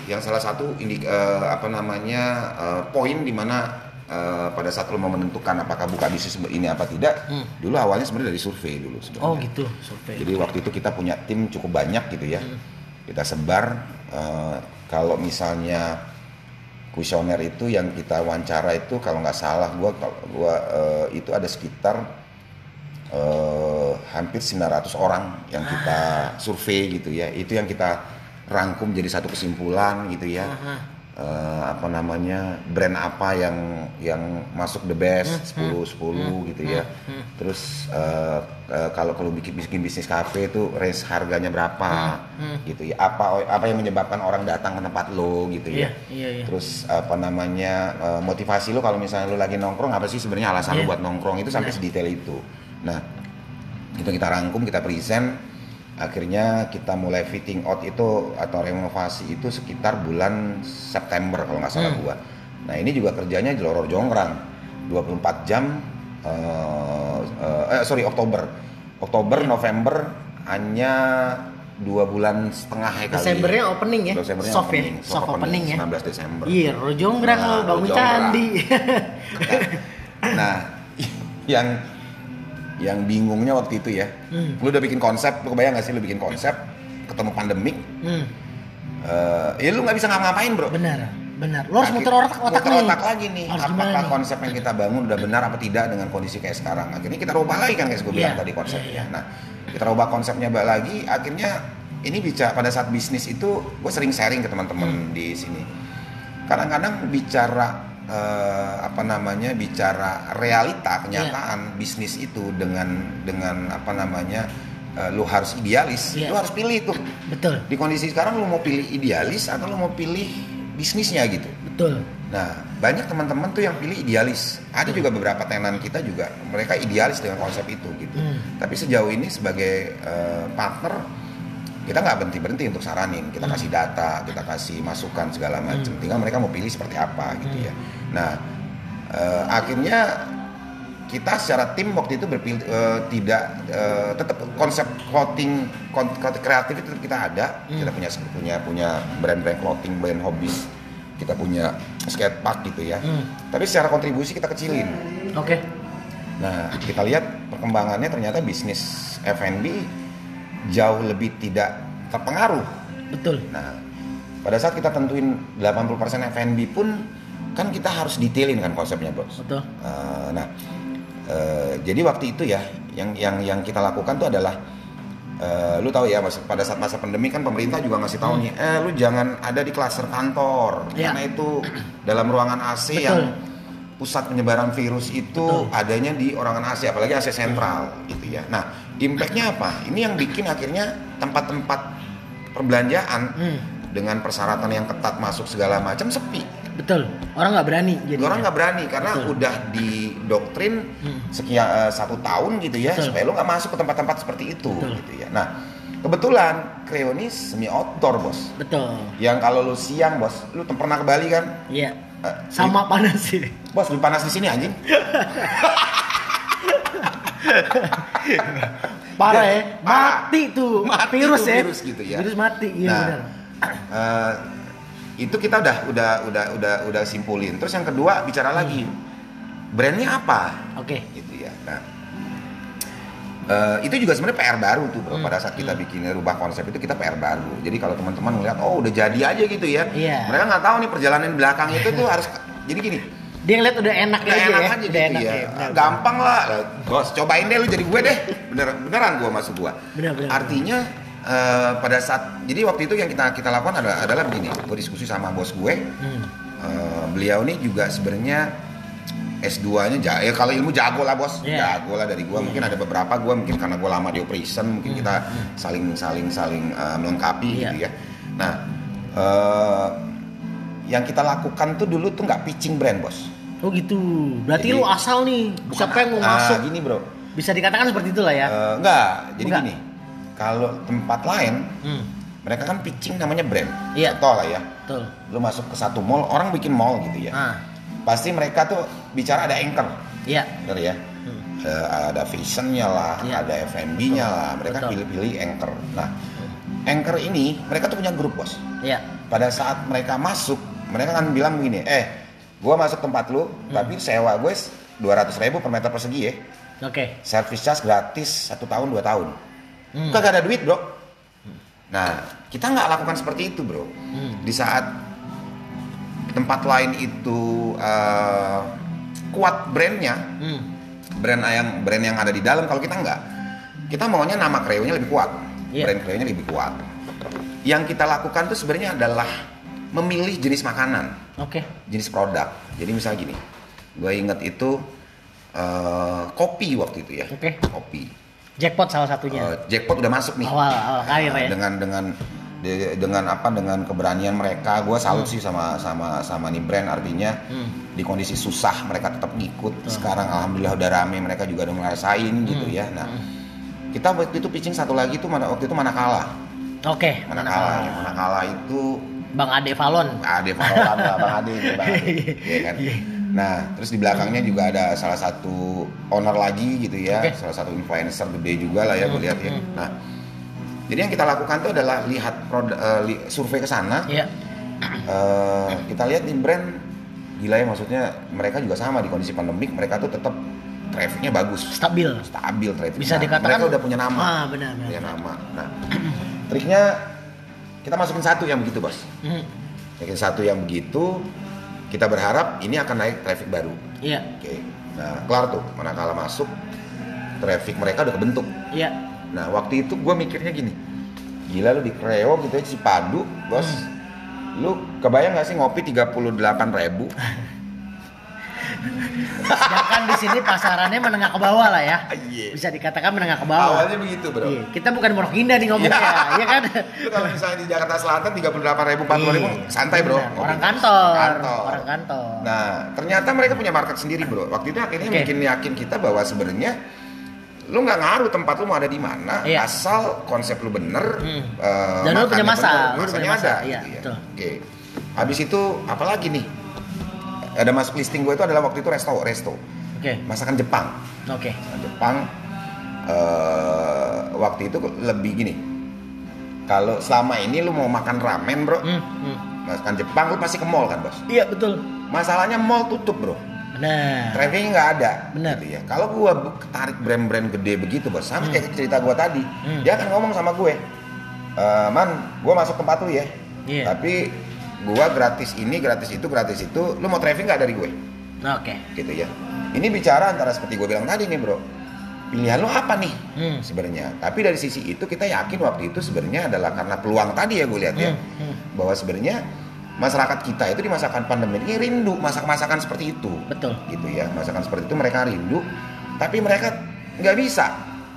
yang salah satu indik, eh, apa namanya eh, poin di mana eh, pada saat lo mau menentukan apakah buka bisnis ini apa tidak, Hmm. dulu awalnya sebenarnya dari survei dulu sebenarnya. Oh gitu, survei. Jadi waktu itu kita punya tim cukup banyak gitu ya. Kita sebar eh, kalau misalnya kuesioner itu yang kita wawancara itu kalau nggak salah gua kalau gua eh, itu ada sekitar eh, hampir 900 orang yang kita survei gitu ya. Itu yang kita rangkum jadi satu kesimpulan gitu ya. Aha. Eh, apa namanya brand apa yang yang masuk the best 10 10 gitu ya. Terus eh, eh, kalau kalau bikin bikin bisnis kafe itu range harganya berapa gitu ya. Apa apa yang menyebabkan orang datang ke tempat lo gitu ya. iya, iya. Terus apa namanya eh, motivasi lo kalau misalnya lo lagi nongkrong apa sih sebenarnya alasan lo Iya. buat nongkrong itu sampai sedetail itu. Nah, itu kita rangkum, kita present. Akhirnya kita mulai fitting out itu atau renovasi itu sekitar bulan September kalau nggak salah Hmm. gua. Nah ini juga kerjanya jeloror jonggrang, 24 jam. eh, eh, eh, sorry Oktober, Oktober November hanya dua bulan setengah ya kali. Desembernya opening ya? Desembernya Soft ya? opening, Soft opening ya? 19 Desember. Iya, Rojonggrang Nah, lo bangun candi. Nah, yang yang bingungnya waktu itu ya, Hmm. lu udah bikin konsep, lu kebayang gak sih lu bikin konsep, ketemu pandemik, hmm, eh ya lu nggak bisa ngapa-ngapain bro. benar, benar. Lo harus Akhir- muter otak otak muter nih. otak lagi nih, Harus apakah nih? konsep yang kita bangun udah benar apa tidak dengan kondisi kayak sekarang. Akhirnya kita rubah lagi kan kayak gue bilang Iya, tadi konsepnya. iya. Nah, kita rubah konsepnya balik lagi, akhirnya ini bicara pada saat bisnis itu gue sering sharing ke teman-teman Hmm. di sini. Kadang-kadang bicara eh, apa namanya bicara realita kenyataan bisnis itu dengan dengan apa namanya eh, lu harus idealis, Iya. lu harus pilih tuh Betul, di kondisi sekarang lu mau pilih idealis atau lu mau pilih bisnisnya gitu. betul. Nah, banyak teman-teman tuh yang pilih idealis. Ada juga beberapa tenan kita juga mereka idealis dengan konsep itu gitu. Hmm. Tapi sejauh ini sebagai eh, partner kita nggak berhenti berhenti untuk saranin. Kita kasih data, kita kasih masukan segala macam. Tinggal mereka mau pilih seperti apa gitu ya. Nah, eh, akhirnya kita secara tim waktu itu berpilih eh, tidak eh, tetap konsep clothing kon- kreatif itu kita ada kita punya punya punya brand-brand clothing brand hobbies kita punya skate park gitu ya Hmm. tapi secara kontribusi kita kecilin Oke. nah kita lihat perkembangannya ternyata bisnis F&B jauh lebih tidak terpengaruh Betul. Nah, pada saat kita tentuin 80% F&B pun kan kita harus detailin kan konsepnya, Bos. Betul. Eh, nah, eh, jadi waktu itu ya yang yang yang kita lakukan tuh adalah eh, lu tahu ya mas, pada saat masa pandemi kan pemerintah juga ngasih tahu nih, eh lu jangan ada di klaster kantor Iya. karena itu dalam ruangan AC Betul. yang pusat penyebaran virus itu Betul. adanya di ruangan AC apalagi AC sentral gitu ya. Nah, impactnya apa? Ini yang bikin akhirnya tempat-tempat perbelanjaan Hmm. dengan persyaratan yang ketat masuk segala macam sepi. Betul. Orang nggak berani jadi. Orang nggak berani karena Betul. udah didoktrin Hmm. sekian eh, satu tahun gitu ya Betul. supaya lu nggak masuk ke tempat-tempat seperti itu Betul. gitu ya. Nah kebetulan Kreo ini semi outdoor bos. Betul. Yang kalau lu siang bos, lu pernah ke Bali kan? Iya. Sama panas sih. Bos lebih panas di sini anjing. Parah ya. Parah. Mati tuh. Mati virus tuh ya. virus gitu ya. Virus mati. Iya Nah, benar. eh, itu kita udah udah udah udah udah simpulin. Terus yang kedua bicara lagi, brandnya apa? Oke. Gitu ya. Nah, eh, itu juga sebenarnya PR baru tuh bro. Hmm. Pada saat kita bikin rubah konsep itu kita PR baru. Jadi kalau teman-teman ngeliat, oh udah jadi aja gitu ya. Iya. Mereka nggak tahu nih perjalanan belakang itu tuh harus. Jadi gini, Dia ngeliat udah enak udah aja enak ya. aja udah gitu enak ya. ya. benar. Gampang lah. Bos, cobain deh lu jadi gue deh. Bener, beneran gue masuk gue. Benar, benar, Artinya eh, pada saat jadi waktu itu yang kita kita lakukan adalah, adalah begini. Gue diskusi sama bos gue. Hmm. Eh, beliau ini juga sebenarnya S2-nya ja- ya kalau ilmu jago lah bos, Iya. jago lah dari gua. Mungkin ada beberapa gua mungkin karena gua lama di operation, mungkin kita saling saling saling eh, melengkapi Iya. gitu ya. Nah, eh, yang kita lakukan tuh dulu tuh nggak pitching brand bos. Oh gitu. Berarti Jadi- lu asal nih. Siapa yang mau Ah, masuk? gini bro, Bisa dikatakan seperti itulah ya. Eh, enggak. Jadi Enggak. gini, kalau tempat lain Hmm. mereka kan pitching namanya brand. Contoh lah ya. Betul. Lu masuk ke satu mall, orang bikin mall gitu ya. Ah, Pasti mereka tuh bicara ada anchor, iya. bener ya. Eh, ada fashionnya lah, Iya. ada F&B-nya lah. Mereka pilih-pilih anchor. Nah, anchor ini mereka tuh punya grup bos. Iya. Pada saat mereka masuk, mereka kan bilang begini, eh, gua masuk tempat lu, Hmm. tapi sewa gue 200 ribu per meter persegi ya. Oke. Service charge gratis satu tahun dua tahun. Hmm. Kagak ada duit bro. Nah, kita nggak lakukan seperti itu bro. Hmm. Di saat tempat lain itu eh, kuat brandnya, Hmm. brand yang brand yang ada di dalam. Kalau kita nggak, kita maunya nama kreonya lebih kuat, Iya. brand kreonya lebih kuat. Yang kita lakukan tuh sebenarnya adalah memilih jenis makanan, Oke. jenis produk. Jadi misalnya gini, gue inget itu eh, kopi waktu itu ya, Oke. kopi. Jackpot salah satunya. Eh, jackpot udah masuk nih. Awal awal karir ya. dengan dengan de- dengan apa dengan keberanian mereka. Gue salut sih sama sama sama nih brand artinya Hmm. di kondisi susah mereka tetap ngikut. Sekarang alhamdulillah udah rame mereka juga udah ngerasain gitu Hmm. ya. Nah kita waktu itu pitching satu lagi tuh mana waktu itu mana kalah Oke. mana kalah ya mana kalah itu Bang Ade Valon. Ade Farolan lah bang Ade ini bang Ade. Ya kan? Nah terus di belakangnya juga ada salah satu owner lagi gitu ya Oke. salah satu influencer gede juga lah ya gue lihat ya nah jadi yang kita lakukan itu adalah lihat produk eh, li- survei ke sana Iya. Eh, kita lihat nih brand gila ya maksudnya mereka juga sama di kondisi pandemik mereka tuh tetap trafficnya bagus Stabil. stabil traffic Bisa Nah, dikatakan mereka udah punya nama Ah, benar benar. punya nama nah triknya kita masukin satu yang begitu bos Hmm. masukin satu yang begitu kita berharap ini akan naik traffic baru Iya. oke nah kelar tuh manakala masuk traffic mereka udah kebentuk Iya. Nah waktu itu gue mikirnya gini, gila lu di Kreo gitu ya Cipadu, bos, lu kebayang gak sih ngopi 38 ribu? Sedangkan di sini pasarannya menengah ke bawah lah ya. Iya. Bisa dikatakan menengah ke bawah. Awalnya begitu bro. Iya, kita bukan Pondok Indah nih ngomongnya, Iya. ya kan? Lu kalau misalnya di Jakarta Selatan 38 ribu, 40 ribu, Iya, santai bro. benar. Orang kantor, Kantor. orang kantor. Nah ternyata mereka punya market sendiri bro. Waktu itu akhirnya Oke. bikin yakin kita bahwa sebenarnya lu nggak ngaruh tempat lu mau ada di mana, Iya. asal konsep lu bener, Hmm. eh, Dan lu punya masa, bener, lu punya masa, ada, iya, gitu ya. Oke. Habis itu apalagi nih? Ada masuk listing gue itu adalah waktu itu resto, resto, Oke. masakan Jepang. Oke. Masakan Jepang eh, waktu itu lebih gini. Kalau selama ini lu mau makan ramen bro, Hmm, hmm. masakan Jepang lu pasti ke mall kan bos. Iya, betul. Masalahnya mall tutup bro. Benar. Trafficnya nggak ada. Benar. Gitu ya. Kalau gua bu- tarik brand-brand gede begitu bos, sama Hmm. kayak cerita gua tadi, Hmm. dia akan ngomong sama gue, "E, man, gua masuk tempat lu ya, Iya. tapi gua gratis ini, gratis itu, gratis itu, lu mau traffic nggak dari gue? Oke. Gitu ya. Ini bicara antara seperti gue bilang tadi nih bro, pilihan lu apa nih Hmm. sebenarnya? Tapi dari sisi itu kita yakin waktu itu sebenarnya adalah karena peluang tadi ya gue lihat ya, Hmm, hmm. bahwa sebenarnya masyarakat kita itu di masakan pandemi ini rindu masak-masakan seperti itu Betul. gitu ya masakan seperti itu mereka rindu tapi mereka nggak bisa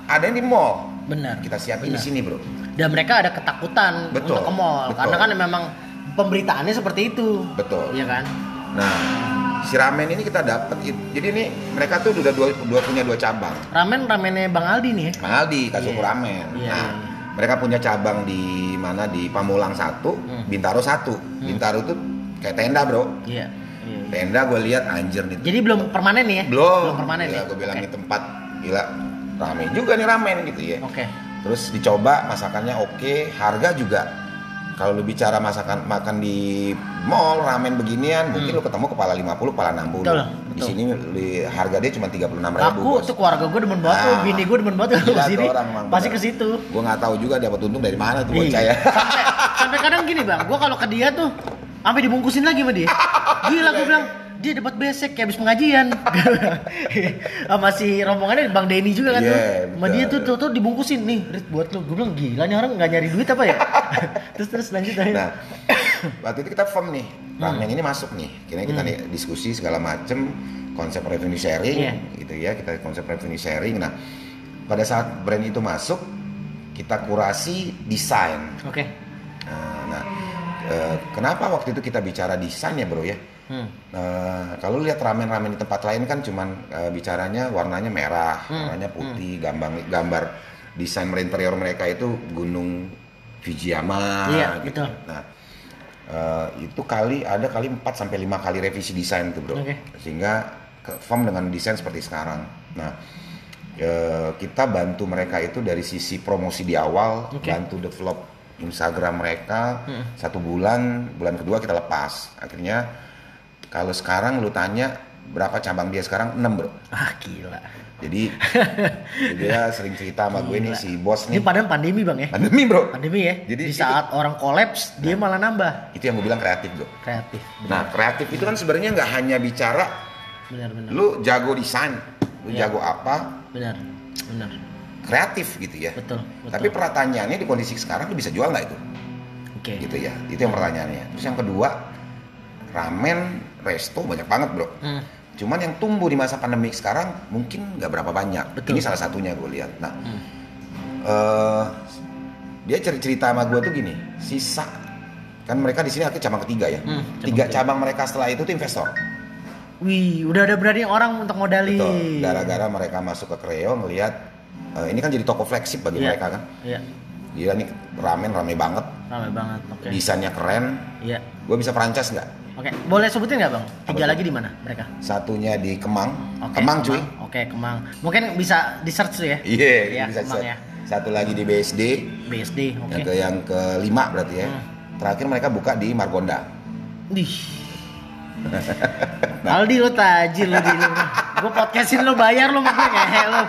ada yang di mall Benar. kita siapin di Benar. sini bro Dan mereka ada ketakutan Betul, untuk ke mall betul. karena kan memang pemberitaannya seperti itu. betul Iya kan? nah si ramen ini kita dapat jadi ini mereka tuh udah dua, dua punya dua cabang Ramen ramennya Bang Aldi nih ya. Bang Aldi Kasuku Iya. Ramen Iya, nah iya. Mereka punya cabang di mana di Pamulang satu Hmm. Bintaro satu Bintaro tuh kayak tenda bro Iya. Iya. tenda gue lihat anjir nih Jadi belum permanen nih ya? belum permanen gila, ya. gue bilang Oke. ini tempat gila rame juga nih ramen gitu ya Oke. terus dicoba masakannya oke harga juga kalau lu bicara masakan makan di mall ramen beginian mungkin lu ketemu kepala 50 kepala 60 Hmm. Betul, di betul. sini li- harga dia cuma 36 ribu Laku tuh keluarga gue demen banget Nah, bini gue demen banget ke sini. orang Pasti ke situ. gue nggak tahu juga dapat untung dari mana tuh Iya. bocah ya Sampai, sampai kadang gini bang, gue kalau ke dia tuh sampai dibungkusin lagi sama dia. Gila gue bilang dia dapat besek kayak habis pengajian. sama si rombongannya Bang Denny juga kan tuh. Iya, Sama dia tuh, tuh tuh dibungkusin nih, Rit buat lu. Gue bilang gila nih orang nggak nyari duit apa ya? terus terus lanjut aja. nah waktu itu kita firm nih Hmm. ramen ini masuk nih kini kita nih diskusi segala macem konsep revenue sharing Iya. gitu ya kita konsep revenue sharing nah pada saat brand itu masuk kita kurasi desain Oke. Nah, nah, eh, kenapa waktu itu kita bicara desain ya bro ya? Hmm. Nah, kalau lihat ramen-ramen di tempat lain kan cuman eh, bicaranya warnanya merah, Hmm, warnanya putih, gambar gambar desain interior mereka itu gunung Fujiyama Iya, gitu. betul. Nah, eh, itu kali ada kali 4 sampai 5 kali revisi desain tuh, Bro. Oke. Sehingga ke form dengan desain seperti sekarang. Nah, eh, kita bantu mereka itu dari sisi promosi di awal, Oke. bantu develop Instagram mereka satu bulan, bulan kedua kita lepas. Akhirnya kalau sekarang lu tanya berapa cabang dia sekarang 6 bro. Ah gila. Jadi dia sering cerita sama gue nih si bos Ini nih padahal pandemi bang ya. pandemi bro. Pandemi ya. Jadi di itu- saat orang kolaps dia malah nambah Itu yang gue bilang kreatif bro. kreatif. Nah kreatif itu kan sebenarnya nggak hanya bicara Benar-benar. lu jago desain, lu Iya. jago apa, Benar. Benar. kreatif gitu ya. Betul. Betul. Tapi pertanyaannya di kondisi sekarang lu bisa jual nggak itu? Oke. Gitu ya. Itu yang pertanyaannya. Terus yang kedua, ramen, resto banyak banget bro. Hmm. Cuman yang tumbuh di masa pandemi sekarang mungkin nggak berapa banyak. Betul. Ini salah satunya gue lihat. Nah, Hmm. eh, dia cer- cerita sama gue tuh gini, sisa kan mereka di sini akhirnya cabang ketiga ya. Hmm, cabang Tiga ketiga. cabang mereka setelah itu tuh investor. Wih, udah ada berani orang untuk modali. Betul. Gara-gara mereka masuk ke Kreo ngelihat eh, ini kan jadi toko flagship bagi Iya. mereka kan. Iya. Gila nih ramen rame banget, Ramai banget. Oke. desainnya keren. Iya. Gue bisa franchise nggak? Oke, boleh sebutin nggak bang? Tiga lagi di mana mereka? Satunya di Kemang, Oke, Kemang cuy. Oke, Kemang. Mungkin bisa di search tuh ya. Iya, Iya, bisa Kemang set. ya. Satu lagi di BSD, BSD, oke. yang ke yang kelima berarti ya. Hmm. Terakhir mereka buka di Margonda. Dih. Aldi lo tajir lo di. Gue podcastin lo bayar lo makanya ngehe lo.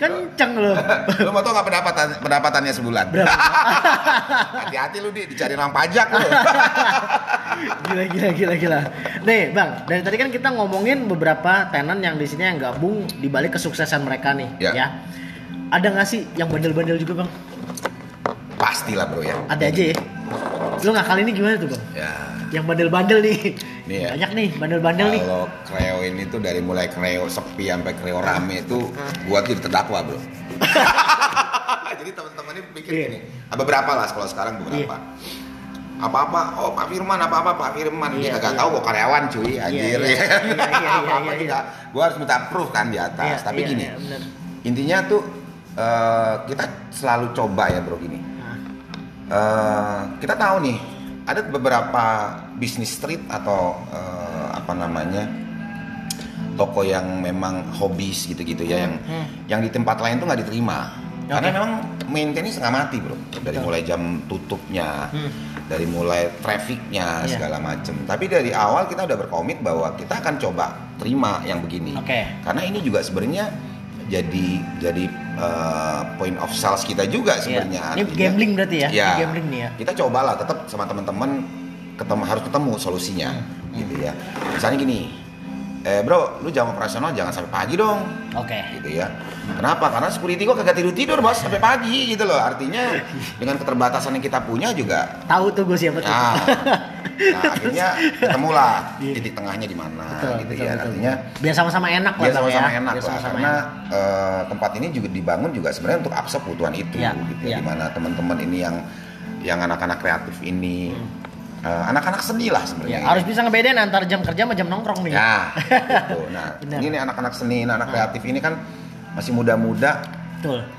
Kenceng lo. lu mau tau nggak pendapatan pendapatannya sebulan? Hati-hati lu di dicari orang pajak lu. gila gila gila gila. Nih bang, dari tadi kan kita ngomongin beberapa tenan yang di sini yang gabung di balik kesuksesan mereka nih, Ya. ya. Ada nggak sih yang bandel-bandel juga bang? Pastilah bro ya. Ada aja ya. Lu ngakal ini gimana tuh bang? Ya. Yang bandel-bandel nih. Nih ya. Banyak nih bandel-bandel nih. Kalau kreo ini tuh dari mulai kreo sepi sampai kreo rame itu gua tuh terdakwa bro. Jadi teman-teman ini pikir Iya. gini, ada beberapa lah kalau sekarang beberapa. Apa-apa, oh Pak Firman, apa-apa Pak Firman, Iya, dia kagak iya. tahu kok karyawan cuy, anjir. iya, iya, iya, Apa-apa iya, juga, gua harus minta proof kan di atas. Iya, Tapi iya, gini, iya, bener. intinya tuh eh, kita selalu coba ya bro gini. Eh, kita tahu nih ada beberapa bisnis street atau eh, apa namanya toko yang memang hobis gitu-gitu ya yang Hmm. yang di tempat lain tuh nggak diterima karena Oke. memang maintenance setengah mati bro dari Betul. mulai jam tutupnya Hmm. dari mulai trafficnya Iya. segala macem tapi dari awal kita udah berkomit bahwa kita akan coba terima yang begini Oke. karena ini juga sebenarnya jadi jadi eh, point of sales kita juga sebenarnya Ini Artinya- gambling berarti ya? Ya. Ini gambling nih ya? Kita cobalah tetap sama teman-teman ketemu harus ketemu solusinya Hmm, gitu ya. Misalnya gini, eh bro, lu jam operasional jangan sampai pagi dong, Oke. gitu ya. Kenapa? Karena security gua kagak tidur tidur bos sampai pagi gitu loh. Artinya dengan keterbatasan yang kita punya juga. Tahu tuh gue siapa tuh. Nah, nah akhirnya ketemulah titik tengahnya di mana. Betul, gitu betul, ya. betul. Artinya biar sama-sama enak lah biar sama-sama ya. enak Biar lah sama-sama karena enak. eh, tempat ini juga dibangun juga sebenarnya untuk absorb kebutuhan itu Iya, gitu ya di mana teman-teman ini yang yang anak-anak kreatif ini eh, anak-anak seni lah Ya, sebenarnya harus bisa ngebedain antar jam kerja sama jam nongkrong nih. ya gitu. nah Benar. ini anak-anak seni anak Hmm. kreatif ini kan masih muda-muda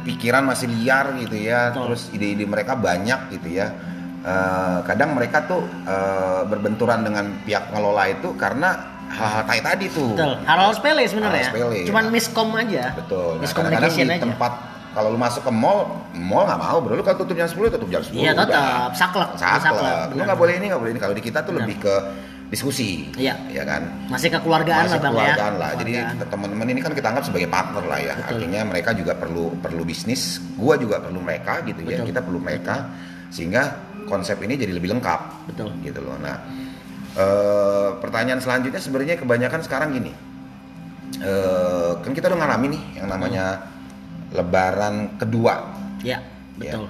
pikiran masih liar gitu ya Betul. terus ide-ide mereka banyak gitu ya Eh, kadang mereka tuh eh, berbenturan dengan pihak pengelola itu karena hal-hal kayak tadi tuh Betul. Hal-hal sepele sebenarnya. Hal sepele. Cuman miskom aja. Betul. Nah, Miscommunication di aja. tempat kalau lu masuk ke mall, mall nggak mau bro. Lu kalau tutup jam 10 tutup jam 10. Iya, tetap. Saklek. Saklek. Saklek, Lu nggak boleh ini, nggak boleh ini. Kalau di kita tuh Benar. lebih ke diskusi. Iya. Ya kan. Masih kekeluargaan Masih lah bang keluargaan ya. lah. Jadi teman-teman ini kan kita anggap sebagai partner lah ya. Betul. Artinya mereka juga perlu perlu bisnis. Gua juga perlu mereka gitu ya. Betul. Kita perlu mereka sehingga konsep ini jadi lebih lengkap. Betul. Gitu loh. Nah, eh, pertanyaan selanjutnya sebenarnya kebanyakan sekarang gini. Eh, kan kita udah ngalamin nih yang namanya Lebaran kedua Ya, Ya. betul.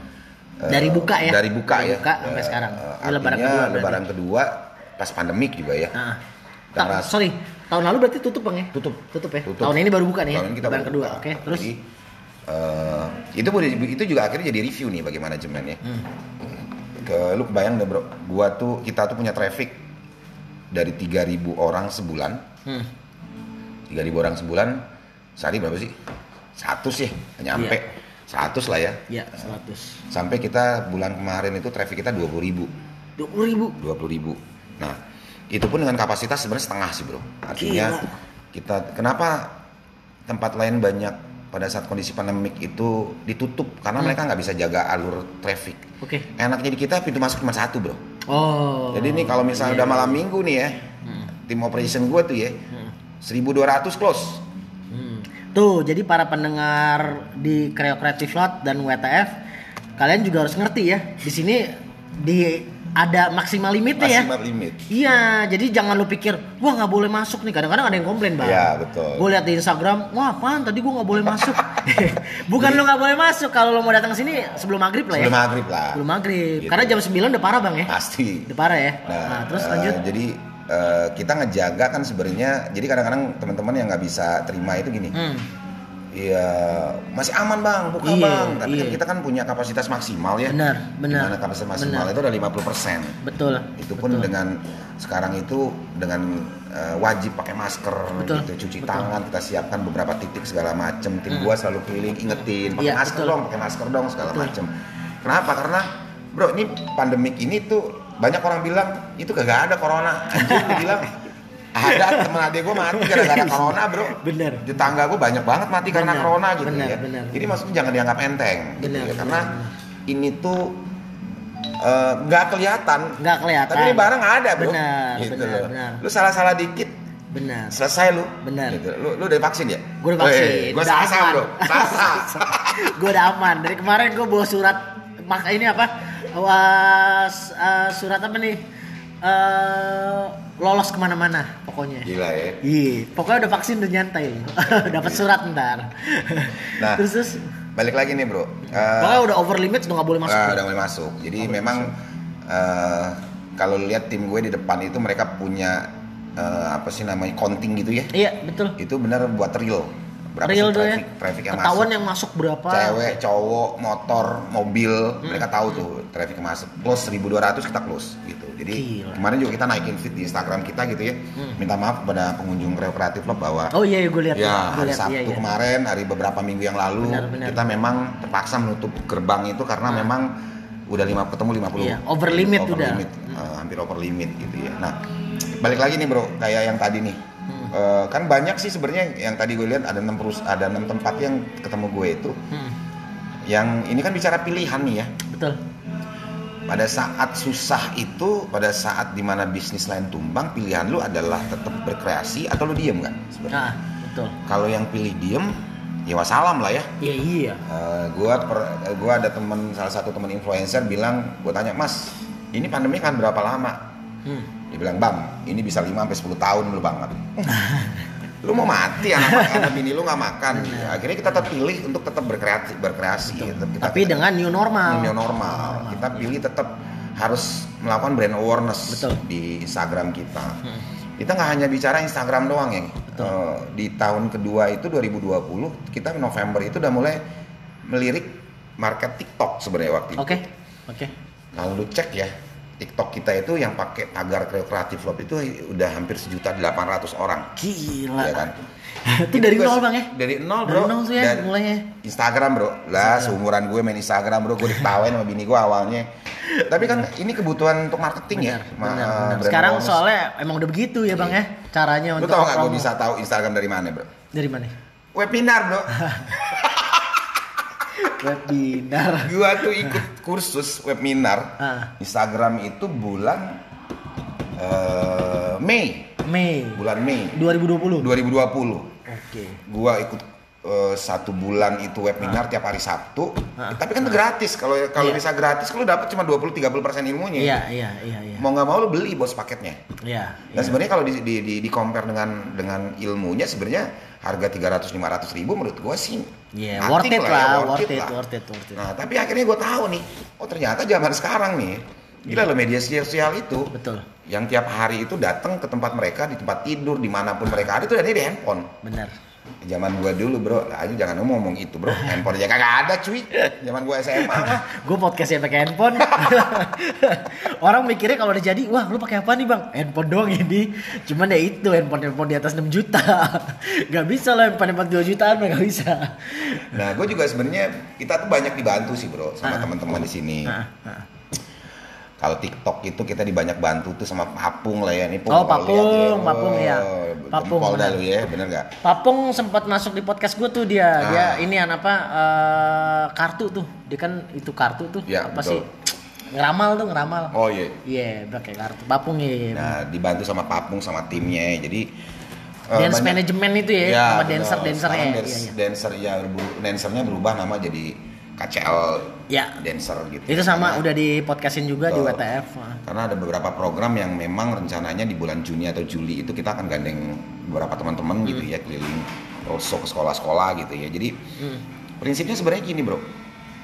Eh, Dari buka ya. Dari buka Dari ya. buka sampai sekarang. Ini lebaran artinya kedua berarti. lebaran kedua pas pandemik juga ya. Nah, ta- sorry, tahun lalu berarti tutup bang ya? Tutup. Tutup ya. Tutup. Tahun ini baru buka nih ya. Tahun ini kita lebaran kedua. Oke, terus Jadi, eh, itu boleh itu juga akhirnya jadi review nih bagi manajemen ya. Hmm. Ke lu kebayang deh bro, gua tuh kita tuh punya traffic dari 3000 orang sebulan. Hmm. 3000 orang sebulan sehari berapa sih? Satu sih, nggak nyampe. Iya. 100 lah ya. Ya, 100. Sampai kita bulan kemarin itu traffic kita 20 ribu. 20 ribu. 20 ribu. Nah, itu pun dengan kapasitas sebenarnya setengah sih bro. Artinya Gila. kita kenapa tempat lain banyak pada saat kondisi pandemik itu ditutup karena mereka nggak bisa jaga alur traffic. Oke. Enaknya di kita pintu masuk cuma satu bro. Oh. Jadi nih kalau misalnya udah malam minggu nih ya, tim operation gue tuh ya, 1200 close. Hmm. Tuh, jadi para pendengar di Creo Creative Lot dan WTF, kalian juga harus ngerti ya. Di sini di ada maksimal limitnya ya. Maksimal limit. Iya, jadi jangan lu pikir, wah nggak boleh masuk nih. Kadang-kadang ada yang komplain bang. Iya, betul. Gue lihat di Instagram, wah apaan? Tadi gue nggak boleh masuk. Bukan lu nggak boleh masuk. Kalau lu mau datang sini sebelum maghrib lah ya. Sebelum maghrib lah. Sebelum maghrib. Gitu. Karena jam 9 udah parah bang ya. Pasti. Udah parah ya. Nah, Nah, terus eh, lanjut. jadi eh, kita ngejaga kan sebenarnya. Jadi kadang-kadang teman-teman yang nggak bisa terima itu gini. Hmm. Iya, masih aman bang, buka Iya, bang. Tapi kan iya. kita kan punya kapasitas maksimal ya. Benar, benar. Di mana kapasitas maksimal Benar. itu udah 50%. Betul. Itu pun betul. dengan sekarang itu dengan eh, wajib pakai masker, Betul, gitu, cuci betul. tangan, kita siapkan beberapa titik segala macem. Tim Hmm. gua selalu keliling ingetin, pakai Iya, masker betul. dong, pakai masker dong segala Betul. macem. Kenapa? Karena bro ini pandemik ini tuh banyak orang bilang itu kagak ada corona. Anjir bilang ada temen adik gue mati gara-gara corona bro Bener. di tangga gue banyak banget mati karena Bener, corona gitu bener, ya bener. jadi maksudnya jangan dianggap enteng gitu Bener, ya. bener, karena bener. ini tuh eh, nggak kelihatan Nggak kelihatan. tapi ini barang ada bro Benar, gitu benar, benar. lu salah-salah dikit Benar. selesai lu Benar. gitu. lu lu udah vaksin ya Gue udah vaksin. gue udah aman. bro gue udah aman. Dari kemarin gue bawa surat mak ini apa? Was, eh, surat apa nih? Eh, lolos ke mana-mana pokoknya. gila ya Iya, pokoknya udah vaksin udah nyantai. Dapat surat ntar. Nah. terus terus balik lagi nih bro Eh, pokoknya udah over limit udah nggak boleh masuk. Ah, udah mulai masuk. Jadi memang eh, kalau lihat tim gue di depan itu mereka punya eh, apa sih namanya counting gitu ya. Iya betul. Itu benar buat real. Berapa Real sih tuh ya. traffic, traffic yang Ketahuan masuk. yang masuk berapa? Cewek, cowok, motor, mobil, Hmm. mereka tahu tuh traffic yang masuk. Close 1200 kita close gitu. Jadi Gila. kemarin juga kita naikin feed di Instagram kita gitu ya. Hmm. Minta maaf kepada pengunjung Kreo Kreatif Lab bahwa Oh iya, gue lihat. Ya, Gua hari lihat, Sabtu iya, iya. kemarin, hari beberapa minggu yang lalu, Benar, benar. kita memang terpaksa menutup gerbang itu karena memang udah lima ketemu 50 Iya, over limit over udah. limit, eh, hampir over limit gitu ya. Nah, balik lagi nih bro, kayak yang tadi nih, Hmm. Eh, kan banyak sih sebenarnya yang tadi gue lihat ada enam perus, ada enam tempat yang ketemu gue itu, Hmm, yang ini kan bicara pilihan nih ya. betul. Pada saat susah itu, pada saat di mana bisnis lain tumbang, pilihan lu adalah tetap berkreasi atau lu diem kan? Sebenarnya. Nah, betul. Kalau yang pilih diem, ya wassalam lah ya. Iya iya. Eh, gua per- eh, gua ada temen salah satu temen influencer bilang, gua tanya mas, ini pandemi kan berapa lama? Hmm. Dia bilang bang, ini bisa 5 sampai 10 tahun lu bang. lu mau mati anak anak bini lu nggak makan. Akhirnya kita tetap pilih untuk tetap berkreasi, berkreasi. Tetap kita Tapi dengan new normal. new normal. Kita pilih tetap harus melakukan brand awareness Betul. di Instagram kita. Hmm. Kita nggak hanya bicara Instagram doang ya. Betul. Eh, di tahun kedua itu 2020 kita November itu udah mulai melirik market TikTok sebenarnya waktu itu. Oke. Oke. Kalau lu cek ya TikTok kita itu yang pakai tagar kreatif lab itu udah hampir sejuta 800 orang. Gila. Ya kan? Itu dari Itu nol bang ya? Dari nol Dari bro. nol tuh ya mulainya. Instagram bro. Lah seumuran gue main Instagram bro. Gue diketawain sama bini gue awalnya. Tapi kan ini kebutuhan untuk marketing Benar, ya. benar, benar. brand Sekarang awareness. soalnya emang udah begitu ya bang ya caranya Lu untuk tau gak gue bisa tahu Instagram dari mana bro? dari mana? Webinar bro. Webinar. gue tuh ikut kursus webinar Ah. Instagram itu bulan eh, Mei. Mei Bulan Mei 2020. 2020. Oke. gua ikut eh, satu bulan itu webinar tiap hari Sabtu Ah. tapi kan itu gratis kalau kalau Iya. bisa gratis lu dapat cuma 20-30 persen ilmunya Iya iya iya iya. mau nggak mau lu beli bos paketnya Iya. dan iya. sebenarnya kalau di, di, di, di compare dengan dengan ilmunya sebenarnya harga 300-500 ribu menurut gua sih Iya, nothing worth it ya, lah, worth it, worth it, worth it. nah tapi akhirnya gua tahu nih oh ternyata zaman sekarang nih gila lo media sosial itu Betul. yang tiap hari itu datang ke tempat mereka di tempat tidur di mana pun mereka ada itu ada di handphone Benar. Zaman gua dulu bro. Lah aja jangan ngomong ngomong itu bro. Handphone aja kagak ada cuy. Zaman gua SMA mah gue podcastnya pakai handphone. Orang mikirnya kalau udah jadi wah lu pakai apa nih bang? Handphone doang ini. Cuman ya itu handphone handphone di atas 6 juta. Nggak bisa lah handphone handphone 2 jutaan nggak bisa. Nah gua juga sebenarnya kita tuh banyak dibantu sih bro sama Ah. teman-teman di sini. Ah, ah. Kalau TikTok itu kita dibanyak bantu tuh sama Papung lah ya nih Oh, kalau Papung, lihat Papung, ya. Papung, dah benar. lu ya bener nggak Papung sempat masuk di podcast gue tuh dia Ah. dia ini an apa eh, kartu tuh dia kan itu kartu tuh Ya, apa betul. sih ngeramal tuh ngeramal oh iya iya pakai kartu Papung ya Nah, dibantu sama Papung sama timnya. Jadi eh, dance manajemen itu ya, Ya, sama dancer dancernya Sekarang ya, dance, iya, iya. dancer ya dancernya berubah nama jadi KCL Ya. dancer gitu. itu sama Karena- udah di podcastin juga di Betul. WTF Karena ada beberapa program yang memang rencananya di bulan Juni atau Juli itu kita akan gandeng beberapa teman-teman gitu Hmm. ya keliling roadshow ke sekolah-sekolah gitu ya. Jadi prinsipnya sebenarnya gini bro.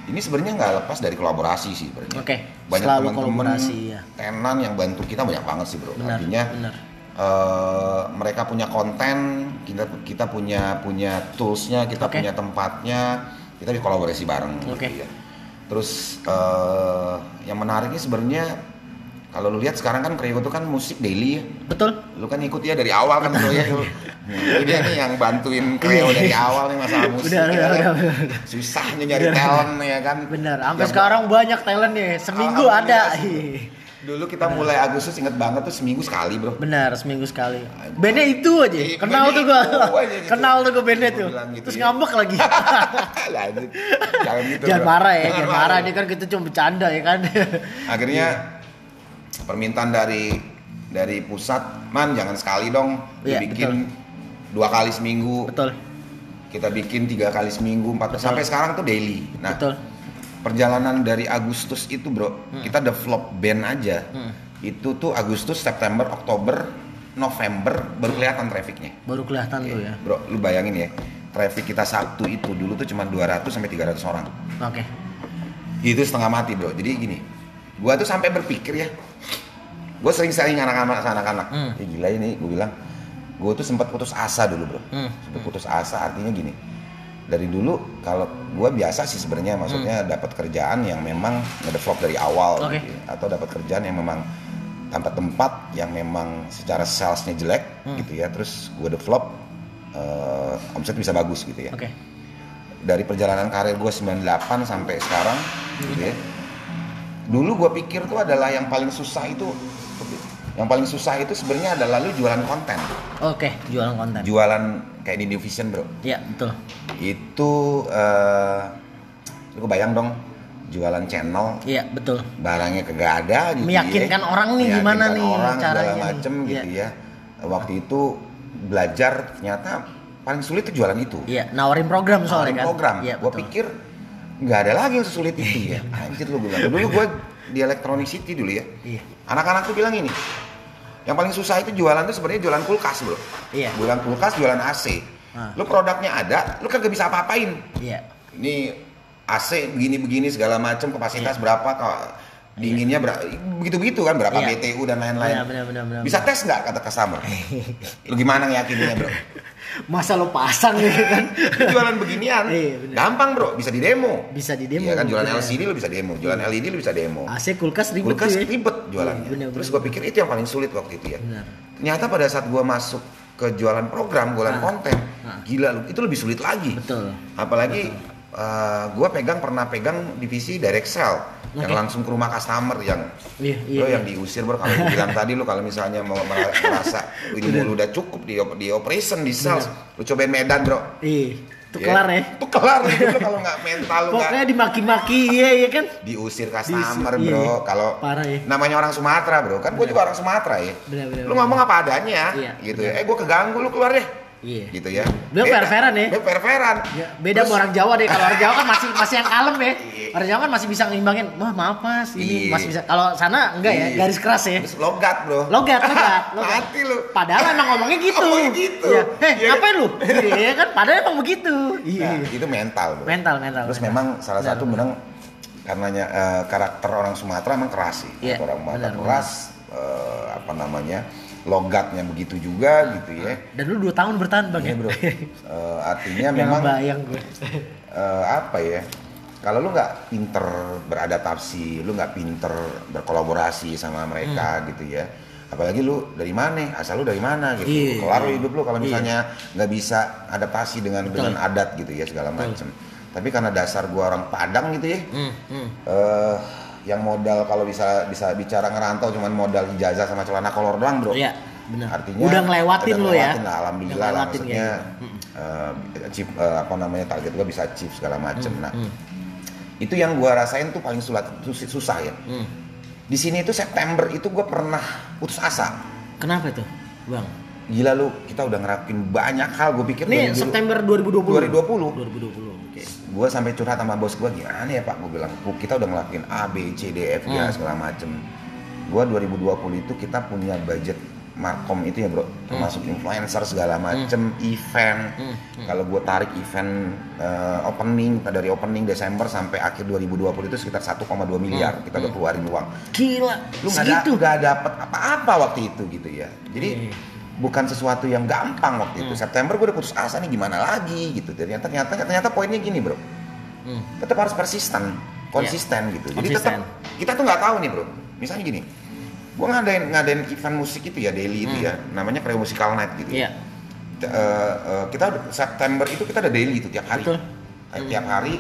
Ini sebenarnya nggak lepas dari kolaborasi sih sebenarnya. Oke, Banyak selalu teman-teman kolaborasi, ya. tenan yang bantu kita banyak banget sih bro. Benar, Artinya benar. eh, mereka punya konten, kita kita punya punya toolsnya, kita Oke. punya tempatnya, kita dikolaborasi bareng. Oke. Gitu ya. Terus eh, yang menariknya sebenarnya kalau lu lihat sekarang kan Kreo itu kan musik daily ya. betul Lu kan ikut ya dari awal kan bro ya. Ini dia nih yang bantuin Kreo dari awal nih masalah musik. Udah, ya udah, udah, udah. Susahnya nyari talent ya kan. bener sampai sekarang banyak talent nih seminggu ada. Dulu kita mulai Agustus inget banget tuh seminggu sekali bro. benar seminggu sekali bandnya itu aja Iya, kenal tuh gua aja gitu. kenal tuh gua bandnya tuh gitu terus ya. ngambek lagi Lanjut. Jangan gitu. jangan bro. marah ya jangan marah ini kan kita cuma bercanda ya kan Akhirnya permintaan dari dari pusat, man jangan sekali dong, Iya, dibikin dua kali seminggu, betul kita bikin tiga kali seminggu, empat Betul. sampai sekarang tuh daily. Nah, betul perjalanan dari Agustus itu bro, kita develop band aja, Hmm. itu tuh Agustus, September, Oktober, November baru kelihatan trafficnya. baru kelihatan tuh ya Bro, lu bayangin ya, traffic kita Sabtu itu dulu tuh cuma 200 sampai 300 orang. oke Itu setengah mati, Bro. Jadi gini, gua tuh sampai berpikir ya. Gua sering sering anak-anak anak-anak. Hmm. Ya gila ini, gua bilang. Gua tuh sempat putus asa dulu, Bro. Hmm. Sempat putus asa artinya gini. Dari dulu kalau gua biasa sih sebenarnya maksudnya dapat kerjaan yang memang ngedevelop dari awal Hmm. Oke. gitu atau dapat kerjaan yang memang tanpa tempat yang memang secara salesnya jelek Hmm. gitu ya terus gue develop eh, omset bisa bagus gitu ya oke dari perjalanan karir gue 98 sampai sekarang gitu ya. Dulu gue pikir tuh adalah yang paling susah itu yang paling susah itu sebenarnya adalah lu jualan konten. oke jualan konten Jualan kayak di Division, Bro. ya betul Itu eh lu kebayang dong jualan channel iya betul barangnya kagak ada gitu Meyakinkan ya. orang nih gimana nih orang caranya segala nih. macem gitu Iya. ya waktu itu belajar ternyata paling sulit itu jualan itu iya nawarin program soalnya Nawarin kan program. iya gue pikir nggak ada lagi yang sesulit itu ya. Anjir lu bilang. Dulu gue di Electronic City dulu ya. Iya. Anak-anak tuh bilang ini. Yang paling susah itu jualan tuh sebenarnya jualan kulkas bro. Iya. Jualan kulkas, jualan AC. Ah. Lu produknya ada, lu kagak bisa apa-apain. iya Ini AC begini-begini segala macam kapasitas Iya. berapa kok dinginnya berapa begitu-begitu kan berapa Iya. BTU dan lain-lain. Iya, benar, benar, benar, bisa tes nggak kata customer? lu gimana yakinnya bro? Masa lo pasang ya kan jualan beginian, Iya, benar. gampang bro, bisa di demo. bisa di demo Iya kan jualan bener. LCD lu bisa demo, jualan LED lu bisa demo. AC kulkas ribet Kulkas ya ribet jualannya. Iya, bener, Terus bener. gue pikir itu yang paling sulit waktu itu ya. Benar. Ternyata pada saat gue masuk ke jualan program, jualan Ah. konten, Ah. gila itu lebih sulit lagi. betul Apalagi gue pegang pernah pegang divisi direct sell yang Oke. langsung ke rumah customer yang Iya, iya, lo iya. yang diusir bro kalau bilang tadi lo kalau misalnya mau mer- merasa ini lu udah cukup di di operation di sales lu cobain Medan bro Ih, itu Ya. kelar ya. itu kelar itu lo kalau nggak mental lu nggak Pokoknya dimaki-maki iya iya kan. diusir customer Diusir, bro iya. kalau Parah ya. namanya orang Sumatera bro kan gue juga orang Sumatera ya Benar, benar, lu benar. ngomong apa adanya Iya, gitu ya eh gue keganggu lu keluar deh Iya. gitu ya Beda. fair-fairan ya. Beliau fair-fairan Ya, beda Terus- sama orang Jawa deh. Kalau orang Jawa kan masih masih yang kalem ya. Iya. Orang Jawa kan masih bisa ngimbangin. Wah maaf mas, ini Iya. masih bisa. Kalau sana enggak ya, Iya. garis keras ya. Terus logat bro Logat, logat, logat. mati lu Padahal emang ngomongnya gitu. Ngomongnya gitu. Iya. Heh, Iya. ngapain lu? Iya kan? Padahal emang begitu. Iya. Nah, itu mental bro Mental, mental. terus mental. memang salah Benar, satu memang karenanya eh, karakter orang Sumatera emang keras sih Iya, orang Sumatera keras eh, apa namanya logatnya begitu juga gitu ya Dan lu dua tahun bertahan bang Iya ya? bro Eh, artinya memang bayang gue. eh, apa ya kalau lu nggak pinter beradaptasi lu nggak pinter berkolaborasi sama mereka Hmm. gitu ya apalagi lu dari mana asal lu dari mana gitu Iya, kelar lu iya. hidup lu kalau Iya. misalnya nggak bisa adaptasi dengan Betul. dengan adat gitu ya segala macem tapi karena dasar gua orang Padang gitu ya Hmm, hmm. eh yang modal kalau bisa bisa bicara ngerantau cuman modal ijazah sama celana kolor doang bro Iya, benar. artinya Udah ngelewatin lu ya? lah, alhamdulillah lah maksudnya kayak eh, achieve, eh, apa namanya target gua bisa achieve segala macem nah hmm. itu yang gua rasain tuh paling sulit sus- susah ya Hmm. di sini itu September itu gua pernah putus asa Kenapa itu, bang? gila lu kita udah ngerapin banyak hal gue pikir Ini 2020 September 2020. 2020 2020. Gue sampai curhat sama bos gue gimana ya pak gue bilang "Bu, kita udah ngelakuin A B C D F G Hmm. segala macem gue 2020 itu kita punya budget markom itu ya bro termasuk influencer segala macem event Hmm. Hmm. kalau gue tarik event eh, opening dari opening Desember sampai akhir 2020 itu sekitar 1,2 miliar kita udah keluarin uang Gila. lu nggak da- segitu. nggak dapet apa-apa waktu itu gitu ya jadi Iya. Bukan sesuatu yang gampang waktu itu September gue udah putus asa nih gimana lagi gitu ternyata ternyata ternyata poinnya gini bro Hmm. tetap harus persisten konsisten gitu jadi Konsisten. tetap kita tuh nggak tahu nih bro misalnya gini gue ngadain ngadain event musik itu ya daily itu ya namanya Kreo Musical Night gitu Hmm. Iya. T- eh, eh, kita September itu kita ada daily itu tiap hari Betul. Eh, tiap hari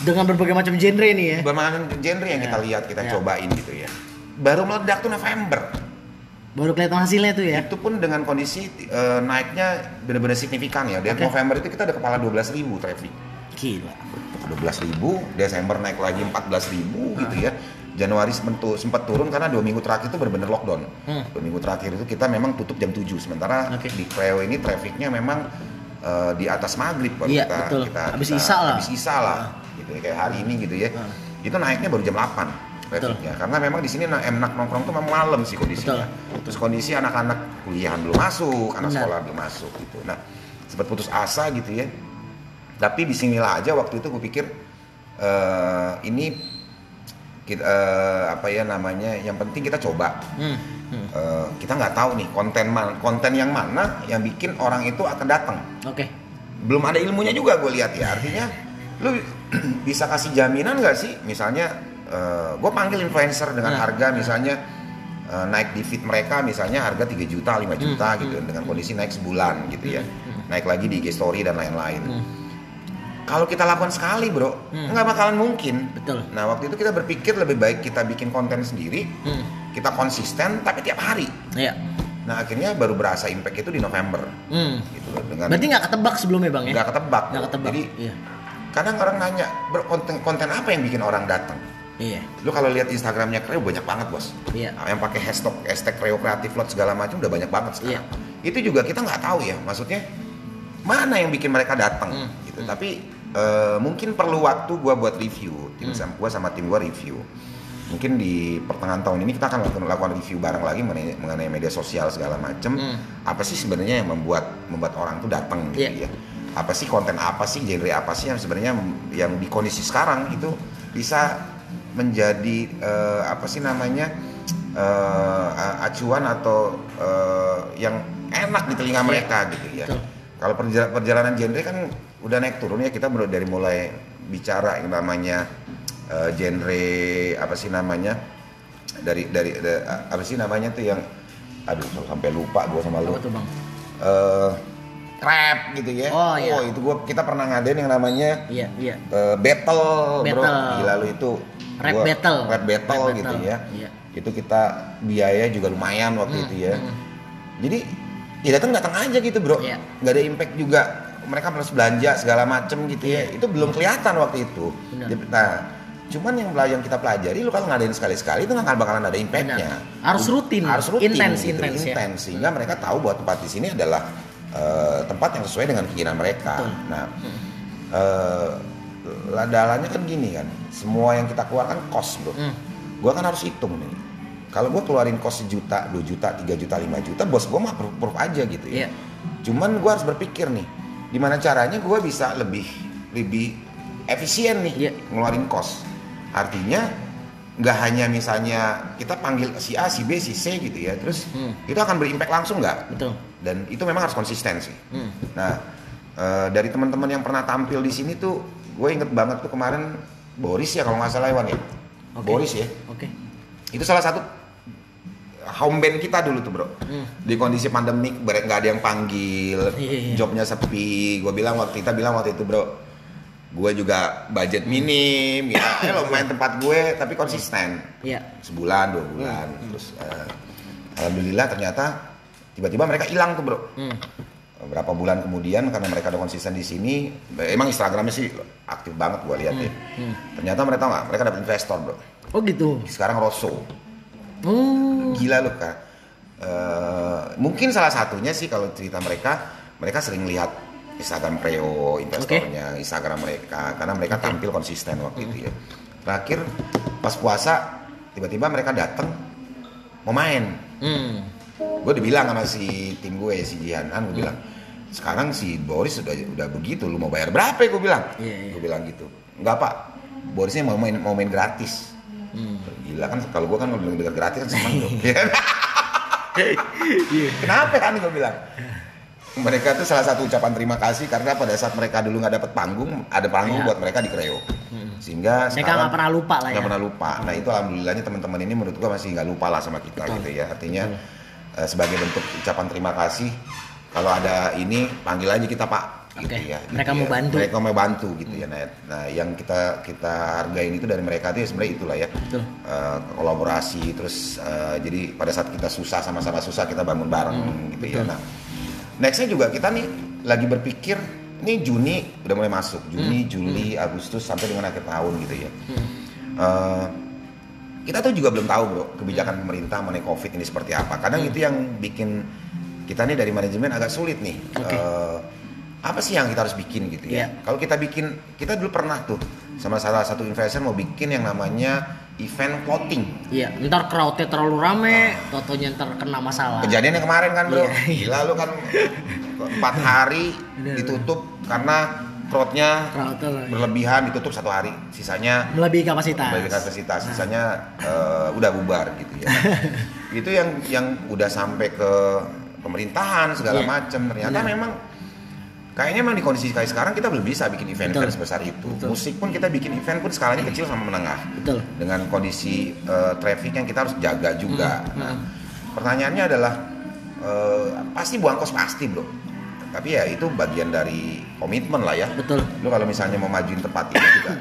Dengan berbagai macam genre nih ya. bermacam genre yang kita Ya. lihat kita Ya. cobain gitu ya baru meledak tuh November Baru kelihatan hasilnya tuh ya. itu pun dengan kondisi eh, naiknya benar-benar signifikan ya. Dan Oke. November itu kita ada kepala 12.000 ribu traffic. Gila. 12.000 ribu, Desember naik lagi 14.000 ribu gitu ya. Januari sempat, tu- sempat turun karena dua minggu terakhir itu benar-benar lockdown. Hmm. Dua minggu terakhir itu kita memang tutup jam 7 sementara Oke. di Kreo ini trafficnya memang eh, di atas maghrib baru Iya, kita, betul. kita Habis kita- isya lah. habis isya lah gitu ya, kayak hari ini gitu ya. Ah. Itu naiknya baru jam 8 trafficnya karena memang di sini na- enak nongkrong tuh memang malam sih kondisinya. Betul, Terus kondisi anak-anak kuliah belum masuk, anak Benar. sekolah belum masuk gitu. Nah, sempat putus asa gitu ya. Tapi di sinilah aja waktu itu gue pikir eh ini kita eh, apa ya namanya yang penting kita coba Hmm. hmm. Eh, kita nggak tahu nih konten man, konten yang mana yang bikin orang itu akan datang Oke. belum ada ilmunya juga gue lihat ya artinya lu bisa kasih jaminan nggak sih misalnya gue panggil influencer dengan Nah. harga misalnya eh, naik di feed mereka misalnya harga 3 juta 5 juta Hmm, gitu hmm, dengan kondisi naik sebulan gitu ya Hmm, naik lagi di IG story dan lain-lain Hmm. kalau kita lakukan sekali bro Hmm. nggak bakalan mungkin Betul. nah waktu itu kita berpikir lebih baik kita bikin konten sendiri Hmm. kita konsisten tapi tiap hari Iya. nah akhirnya baru berasa impact itu di November Hmm. gitu loh dengan Berarti nggak ketebak sebelumnya bang ya? nggak ketebak Nggak ketebak. jadi Iya. kadang orang nanya "Bro, konten konten apa yang bikin orang datang Iya. lu kalau lihat instagramnya Kreo banyak banget bos Iya. Nah, yang pakai hashtag hashtag Kreo kreatif lot segala macam udah banyak banget sekarang itu juga kita nggak tahu ya maksudnya mana yang bikin mereka datang Hmm. gitu tapi eh, mungkin perlu waktu gua buat review tim Hmm. sama gua sama tim gua review mungkin di pertengahan tahun ini kita akan lakukan, lakukan review bareng lagi mengenai, mengenai media sosial segala macam Hmm. apa sih sebenarnya yang membuat membuat orang tuh datang gitu Iya. ya apa sih konten apa sih genre apa sih yang sebenarnya yang di kondisi sekarang itu bisa menjadi eh, apa sih namanya a- acuan atau eh, yang enak di telinga Iya. mereka gitu ya Betul. kalau perjala- perjalanan genre kan udah naik turun ya kita baru dari mulai bicara yang namanya eh, genre apa sih namanya dari dari da- apa sih namanya tuh yang aduh sampai lupa gua sama lu Apa tuh bang? trap gitu ya. Oh, iya. itu gua kita pernah ngadain yang namanya Iya iya. eh, battle, bro. Battle. Gila lu itu. Rap gua- battle. Rap battle Rap gitu battle. ya. Iya. Itu kita biaya juga lumayan waktu Hmm, itu ya. hmm. Jadi ya datang datang aja gitu, Bro. Iya. Nggak ada impact juga. Mereka harus belanja segala macem gitu ya. Iya. Itu belum kelihatan waktu itu. Benar. Nah, cuman yang yang kita pelajari lu kalau ngadain sekali-sekali itu nggak bakalan ada impactnya. Harus rutin. Harus rutin. Intens, gitu, intens, ya. Sehingga mereka tahu bahwa tempat di sini adalah eh, tempat yang sesuai dengan keinginan mereka. Betul. Nah, eh ladalannya kan gini kan, semua yang kita keluarkan cost bro. Hmm. Gua kan harus hitung nih. Kalau gua keluarin cost sejuta, 2 juta, 3 juta, 5 juta, bos gua mah proof, proof aja gitu ya. Iya. Cuman gua harus berpikir nih, gimana caranya gua bisa lebih lebih efisien nih Iya. ngeluarin cost. Artinya nggak hanya misalnya kita panggil si A, si B, si C gitu ya, terus Hmm. itu akan berimpact langsung nggak? Betul. Dan itu memang harus konsisten sih. Hmm. Nah, eh, dari teman-teman yang pernah tampil di sini tuh, gue inget banget tuh kemarin Boris ya kalau nggak salah Iwan ya. Oke. Boris ya. Oke. Itu salah satu home band kita dulu tuh bro. Hmm. Di kondisi pandemik nggak ada yang panggil, Iya, iya. jobnya sepi. Gue bilang waktu kita bilang waktu itu bro, gue juga budget minim, ya, lo main tempat gue tapi konsisten Iya. sebulan dua bulan. Terus eh, alhamdulillah ternyata tiba-tiba mereka hilang tuh bro. Hmm. Beberapa bulan kemudian karena mereka ada konsisten di sini, emang Instagramnya sih aktif banget gue lihat ya. Hmm. Ternyata mereka nggak, mereka dapat investor bro. Oh gitu. Sekarang Rosso Oh. gila loh kak Eh, mungkin salah satunya sih kalau cerita mereka mereka sering lihat Instagram Preo investornya Instagram mereka karena mereka tampil konsisten waktu itu ya terakhir pas puasa tiba-tiba mereka datang mau main Hmm. gue udah bilang sama si tim gue si Jihanan gue bilang sekarang si Boris udah udah begitu lu mau bayar berapa gue bilang Iya, iya. gue bilang gitu enggak pak Borisnya mau main mau main gratis Hmm. gila kan kalau gue kan kalau bilang dengar gratis kan seneng tuh Iya. Iya. kenapa kan gue bilang mereka tuh salah satu ucapan terima kasih karena pada saat mereka dulu nggak dapet panggung ada panggung Iya. buat mereka di Kreo sehingga Mereka sekarang nggak pernah lupa lah ya. nggak pernah lupa nah itu alhamdulillahnya teman-teman ini menurut gua masih nggak lupa lah sama kita Betul. gitu ya artinya eh, sebagai bentuk ucapan terima kasih kalau ada ini panggil aja kita pak. Gitu Oke, ya. gitu mereka ya. mau bantu. mereka mau bantu gitu ya. Nah, nah yang kita kita hargain itu dari mereka itu ya sebenarnya itulah ya. Betul. Eh, kolaborasi terus eh, jadi pada saat kita susah sama-sama susah kita bangun bareng gitu ya. Hmm, betul. nah nextnya juga kita nih lagi berpikir ini Juni udah mulai masuk. Hmm. Juni Juli Agustus sampai dengan akhir tahun gitu ya. Eh, kita tuh juga belum tahu bro kebijakan pemerintah mengenai covid ini seperti apa. Kadang itu yang bikin kita nih dari manajemen agak sulit nih Oke. Eh, apa sih yang kita harus bikin gitu ya Iya. kalau kita bikin kita dulu pernah tuh sama salah satu investor mau bikin yang namanya event clothing Iya, ntar crowdnya terlalu rame, totonya ntar kena masalah. Kejadian yang kemarin kan bro, Iya, iya. gila lu kan empat hari ditutup karena crowdnya iya. berlebihan ditutup satu hari, sisanya Melebihi kapasitas. melebihi kapasitas, sisanya eh, udah bubar gitu ya. itu yang yang udah sampai ke pemerintahan segala Iya. macam ternyata Bener. memang kayaknya memang di kondisi kayak sekarang kita belum bisa bikin event-event sebesar itu. Betul. Musik pun kita bikin event pun skalanya kecil sama menengah Betul. dengan kondisi eh, traffic yang kita harus jaga juga. Hmm, Nah, pertanyaannya adalah eh, pasti buang kos pasti bro. Tapi ya itu bagian dari komitmen lah ya. Betul. Lu kalau misalnya mau majuin tempat ini juga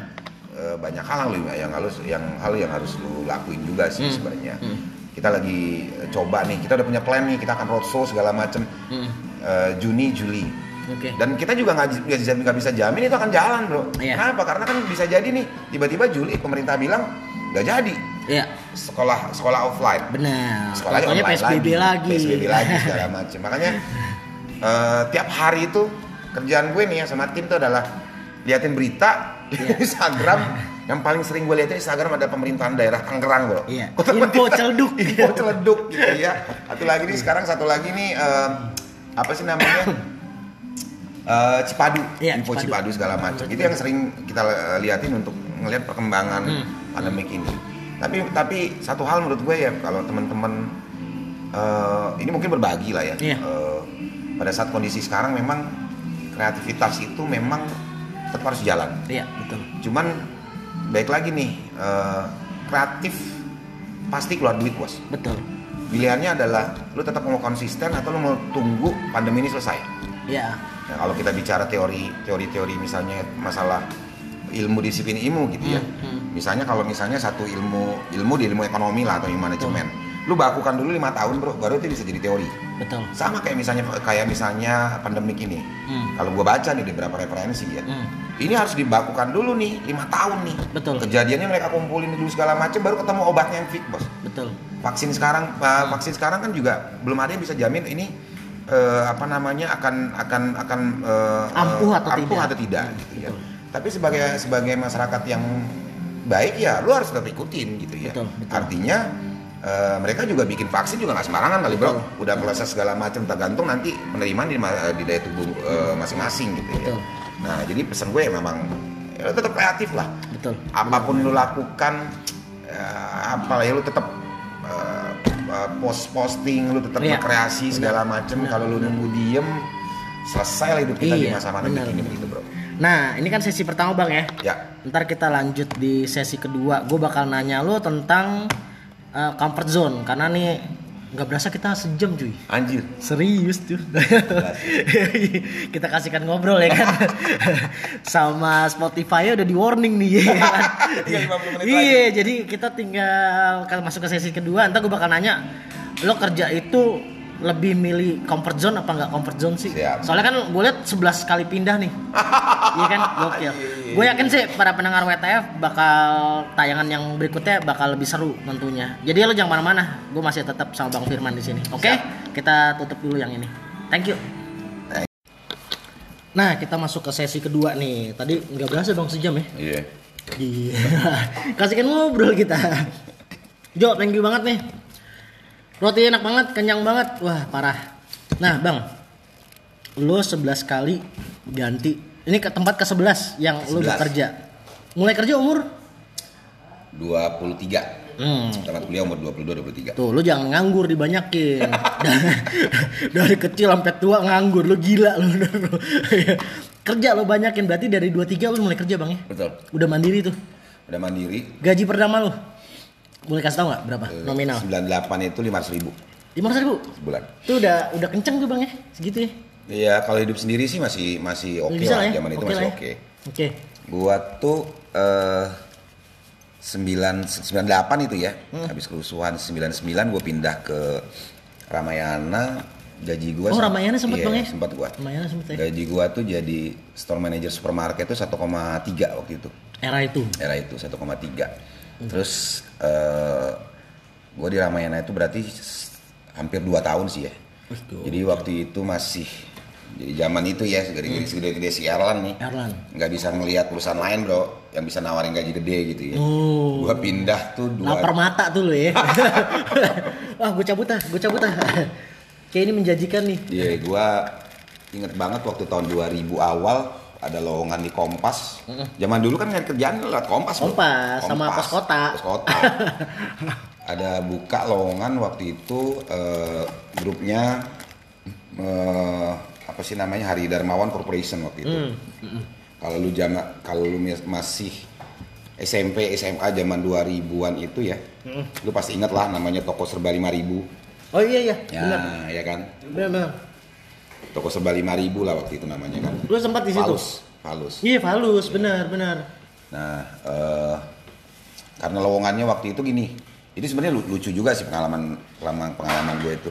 eh, banyak hal yang harus yang hal yang harus lu lakuin juga sih Hmm, sebenarnya. hmm. Kita lagi eh, coba nih, kita udah punya plan nih, kita akan roadshow segala macem Hmm. eh, Juni Juli. Oke. Dan kita juga nggak nggak bisa- jamin itu akan jalan bro. Iya. Kenapa? Karena kan bisa jadi nih tiba-tiba Juli pemerintah bilang nggak jadi Iya, sekolah sekolah offline. benar. Sekolahnya online PSBB lagi. PSBB lagi segala macam. Makanya eh, tiap hari itu kerjaan gue nih ya sama tim tuh adalah liatin berita Iya. Instagram. Yang paling sering gue liatin Instagram ada pemerintahan daerah Tangerang bro. Iya. Info celeduk. Info celeduk gitu ya. Satu lagi nih sekarang satu lagi nih eh, apa sih namanya? Eh, Cipadu, Iya, info Cipadu. Cipadu segala macam. Itu yang sering kita liatin untuk ngelihat perkembangan Hmm. pandemik ini. Tapi tapi satu hal menurut gue ya kalau teman-teman eh, ini mungkin berbagi lah ya. Iya. Eh, pada saat kondisi sekarang memang kreativitas itu memang tetap harus jalan. Iya, betul. Cuman baik lagi nih eh, kreatif pasti keluar duit bos. Betul. Pilihannya adalah lu tetap mau konsisten atau lu mau tunggu pandemi ini selesai. Iya. Nah, kalau kita bicara teori teori-teori misalnya masalah ilmu disiplin ilmu gitu ya. Hmm, hmm. Misalnya kalau misalnya satu ilmu ilmu di ilmu ekonomi lah atau ilmu manajemen, lu bakukan dulu lima tahun bro, baru itu bisa jadi teori. Betul. Sama kayak misalnya kayak misalnya pandemik ini. Hmm. Kalau gua baca nih di beberapa referensi ya, Hmm. ini harus dibakukan dulu nih lima tahun nih. Betul. Kejadiannya mereka kumpulin dulu segala macam, baru ketemu obatnya yang fit bos. Betul. Vaksin sekarang, uh, vaksin sekarang kan juga belum ada yang bisa jamin ini uh, apa namanya akan akan akan uh, Ampuh atau ampuh tidak. atau tidak gitu ya. Betul. Tapi sebagai sebagai masyarakat yang baik ya, lu harus tetap ikutin gitu ya. Betul, betul. Artinya uh, mereka juga bikin vaksin juga nggak sembarangan kali bro. Betul. Udah proses segala macam tergantung nanti penerimaan di, ma- di daya tubuh uh, masing-masing gitu Betul. ya. Nah jadi pesan gue memang ya, tetap kreatif lah Betul. apa pun lu lakukan ya, apa lah ya lu tetap uh, uh, post posting lu tetap Iya. berkreasi segala macem kalau lu nunggu diem selesai lah hidup kita di Iya, masa mana benar. begitu bro Nah, ini kan sesi pertama bang ya. ya Ntar kita lanjut di sesi kedua. Gue bakal nanya lu tentang uh, comfort zone karena nih nggak berasa kita sejam cuy. anjir Serius tuh. kita kasihkan ngobrol ya kan. Sama Spotify udah di warning nih ya kan. 50 menit Iya, jadi kita tinggal masuk ke sesi kedua. Ntar gue bakal nanya, lo kerja itu lebih milih comfort zone apa nggak comfort zone sih? Siap. Soalnya kan gue lihat 11 kali pindah nih. iya kan? Gokil. Gue yakin sih para pendengar WTF bakal tayangan yang berikutnya bakal lebih seru tentunya. Jadi lo jangan mana-mana. Gue masih tetap sama Bang Firman di sini. Oke? Kita tutup dulu yang ini. Thank you. Nah, kita masuk ke sesi kedua nih. Tadi nggak berasa dong sejam ya? iya Iya. Kasihkan ngobrol kita. Jo, thank you banget nih. Roti enak banget, kenyang banget. Wah, parah. Nah, Bang. Lo 11 kali ganti. Ini ke tempat ke-11 yang lo 11. bekerja. Mulai kerja umur? 23 Hmm. tamat kuliah umur 22 23 Tuh, lo jangan nganggur dibanyakin. dari kecil sampai tua nganggur, lo gila lo. kerja lo banyakin berarti dari 23 lo mulai kerja, Bang ya? betul Udah mandiri tuh. udah mandiri Gaji pertama lo? Boleh kasih tau nggak berapa? Nominal. 98 itu 500 ribu lima ratus ribu sebulan itu udah udah kenceng tuh bang ya segitu ya Iya kalau hidup sendiri sih masih masih oke Bisa lah ya? zaman itu Oke masih ya. oke oke Gua tuh eh 9 98 itu ya. Hmm. Habis kerusuhan 99 gua pindah ke Ramayana. Gaji gua Oh, Ramayana sempet, iya, Bang, ya? Sempat gua. lumayan sempet ya Gaji gua tuh jadi store manager supermarket tuh 1,3 waktu itu. era itu Era itu 1,3. Terus eh gua di Ramayana itu berarti hampir 2 tahun sih ya. Waduh. Jadi waktu itu masih jadi zaman itu ya segede-gede segede-gede si Erlan nih Erlan nggak bisa ngelihat perusahaan lain bro yang bisa nawarin gaji gede gitu ya. Oh. Gua pindah tuh dua lapar mata tuh lo ya wah gue cabut ah gue cabut ah kayak ini menjanjikan nih Iya, gua inget banget waktu tahun 2000 awal ada lowongan di Kompas. Zaman dulu kan nyari kerjaan lewat Kompas. bro. Kompas, sama Pos Kota. Pos Kota. ada buka lowongan waktu itu eh, grupnya eh, apa sih namanya Hari Darmawan Corporation waktu itu. Kalau lu jama, kalau lu masih SMP, SMA zaman 2000-an itu ya, lu pasti inget lah namanya toko serba 5000. oh iya iya Ya, benar ya kan. benar benar Toko serba 5000 lah waktu itu namanya kan. lu sempat di situ Falus, falus. iya falus benar benar Nah, eh, karena lowongannya waktu itu gini. Ini sebenarnya lu- lucu juga sih pengalaman pengalaman, pengalaman gue itu.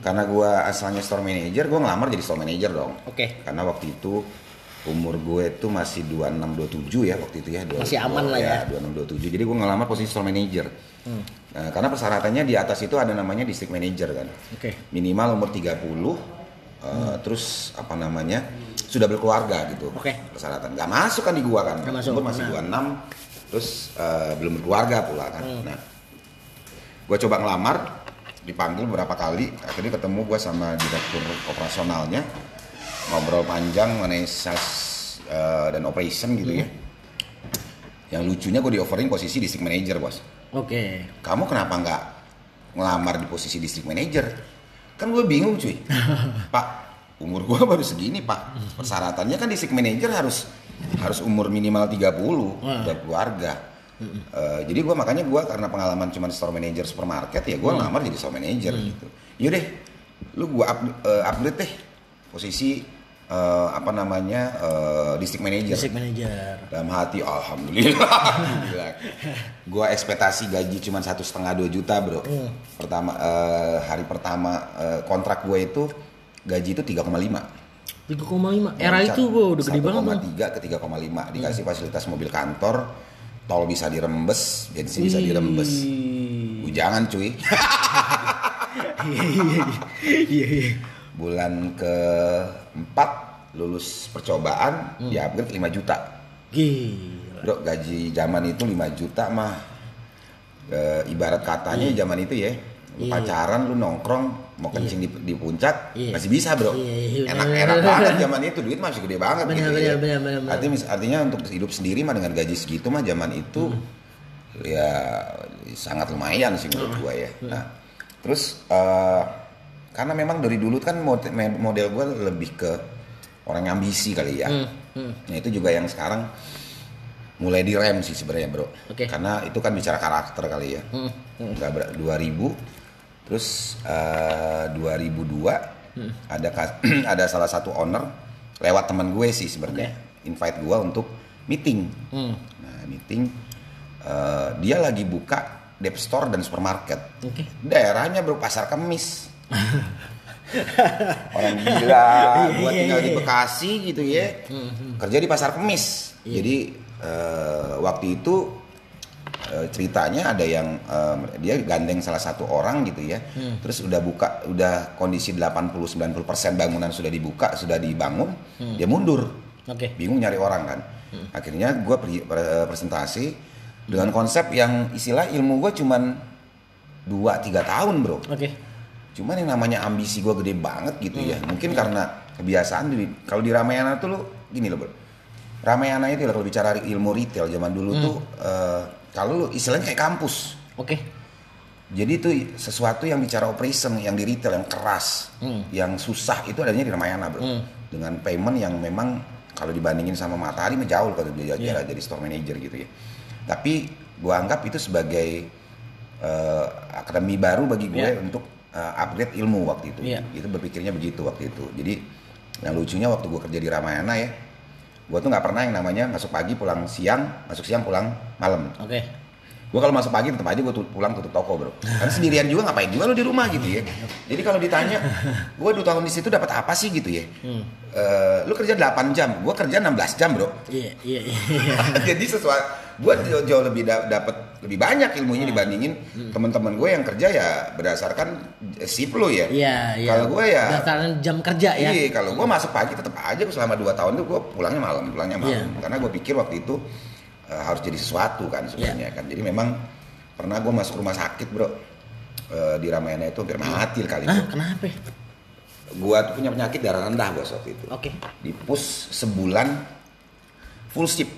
Karena gue asalnya store manager, gue ngelamar jadi store manager dong. Oke. Karena waktu itu umur gue itu masih 26 27 ya waktu itu ya. Dua- Masih aman lah ya. 26 27. Jadi gue ngelamar posisi store manager. Nah, karena persyaratannya di atas itu ada namanya district manager kan. oke Minimal umur 30 eh, terus apa namanya? sudah berkeluarga gitu. Oke. Persyaratan. Gak masuk kan di gua kan. Nggak masuk, Umur masih benar. 26 terus eh, belum berkeluarga pula kan. Nah, gua coba ngelamar dipanggil beberapa kali akhirnya ketemu gua sama direktur operasionalnya ngobrol panjang mengenai sales eh, dan operation gitu ya yang lucunya gue di offering posisi district manager bos oke kamu kenapa nggak ngelamar di posisi district manager kan gue bingung cuy. Pak umur gue baru segini pak. Persyaratannya kan district manager harus harus umur minimal 30 udah keluarga. Eh, jadi gue makanya gue karena pengalaman cuma store manager supermarket ya gue ngelamar jadi store manager gitu. Yaudah lu gue up, eh, upgrade deh posisi eh, apa namanya eh, district manager. District manager. Dalam hati alhamdulillah. Gua ekspektasi gaji cuma satu setengah dua juta bro. Hmm. pertama eh, hari pertama eh, kontrak gue itu gaji itu 3,5 3,5 era itu gua udah gede banget bang 1,3 ke 3,5 dikasih fasilitas mobil kantor tol bisa dirembes bensin bisa dirembes. Jangan cuy. Iya. Iya iya iya bulan keempat lulus percobaan Hmm. di upgrade 5 juta gila Bro, gaji zaman itu 5 juta mah eh, ibarat katanya zaman itu ya. Lu Iya. pacaran lu nongkrong mau kencing di, di puncak Iya. masih bisa, Bro. Iya, iya, enak enak banget zaman itu duit masih gede banget Bener, gitu bener, ya. bener, bener, bener. Artinya, artinya untuk hidup sendiri mah dengan gaji segitu mah zaman itu Hmm. ya sangat lumayan sih menurut gua ya. Nah, terus eh, karena memang dari dulu kan mode- model gua lebih ke orang yang ambisi kali ya. Nah itu juga yang sekarang mulai direm sih sebenarnya bro. Oke. Karena itu kan bicara karakter kali ya. Nggak ber- 2000, terus eh, 2002 ada kas- ada salah satu owner lewat teman gue sih sebenarnya invite gue untuk meeting. Hmm. Nah meeting eh, dia lagi buka dep store dan supermarket. Oke. Daerahnya bro pasar kemis. Orang gila, gua Iya, tinggal iya, di iya. Bekasi gitu ya. Kerja di pasar kemis. Jadi eh, waktu itu eh, ceritanya ada yang eh, dia gandeng salah satu orang gitu ya. Hmm. Terus udah buka udah kondisi 80 90% bangunan sudah dibuka, sudah dibangun, Hmm. dia mundur. Oke. Bingung nyari orang kan. Hmm. Akhirnya gua pergi pre- presentasi dengan konsep yang istilah ilmu gua cuman 2 3 tahun, Bro. Oke. Cuman yang namanya ambisi gue gede banget gitu ya. Hmm. Mungkin karena kebiasaan di kalau di Ramayana tuh lu gini loh, Bro. Ramayana itu ya kalau bicara ilmu retail zaman dulu Hmm. tuh eh, kalau lu istilahnya kayak kampus. Oke. Jadi itu sesuatu yang bicara operation yang di retail yang keras, Hmm. yang susah itu adanya di Ramayana, Bro. Hmm. Dengan payment yang memang kalau dibandingin sama Matahari mah jauh kalau dia Iya. jadi store manager gitu ya. Tapi gua anggap itu sebagai eh, akademi baru bagi gue Iya. untuk eh, upgrade ilmu waktu itu. Iya. Itu berpikirnya begitu waktu itu. Jadi yang lucunya waktu gue kerja di Ramayana ya, gue tuh nggak pernah yang namanya masuk pagi pulang siang, masuk siang pulang malam. Oke. Gue kalau masuk pagi tetap aja gue pulang tutup toko bro. Kan sendirian juga ngapain juga lu di rumah gitu ya. Jadi kalau ditanya, gue dua tahun di situ dapat apa sih gitu ya? Hmm. Eh, lu kerja 8 jam, gue kerja 16 jam bro. Iya, iya, iya. Jadi sesuatu gue jauh, jauh lebih da- dapat lebih banyak ilmunya Hmm. dibandingin teman-teman gue yang kerja ya berdasarkan shift lo ya. Iya, iya. Kalau gue ya Berdasarkan jam kerja ya. Iya, kalau gue masuk pagi tetap aja gua selama 2 tahun tuh gue pulangnya malam, pulangnya malam. Iya. Karena gue pikir waktu itu eh, harus jadi sesuatu kan sebenarnya kan. Jadi memang pernah gue masuk rumah sakit bro Eh, di Ramayana itu hampir mati kali Hah, bro. kenapa? Gue tuh punya penyakit darah rendah bos waktu itu. Oke. Di pus sebulan full shift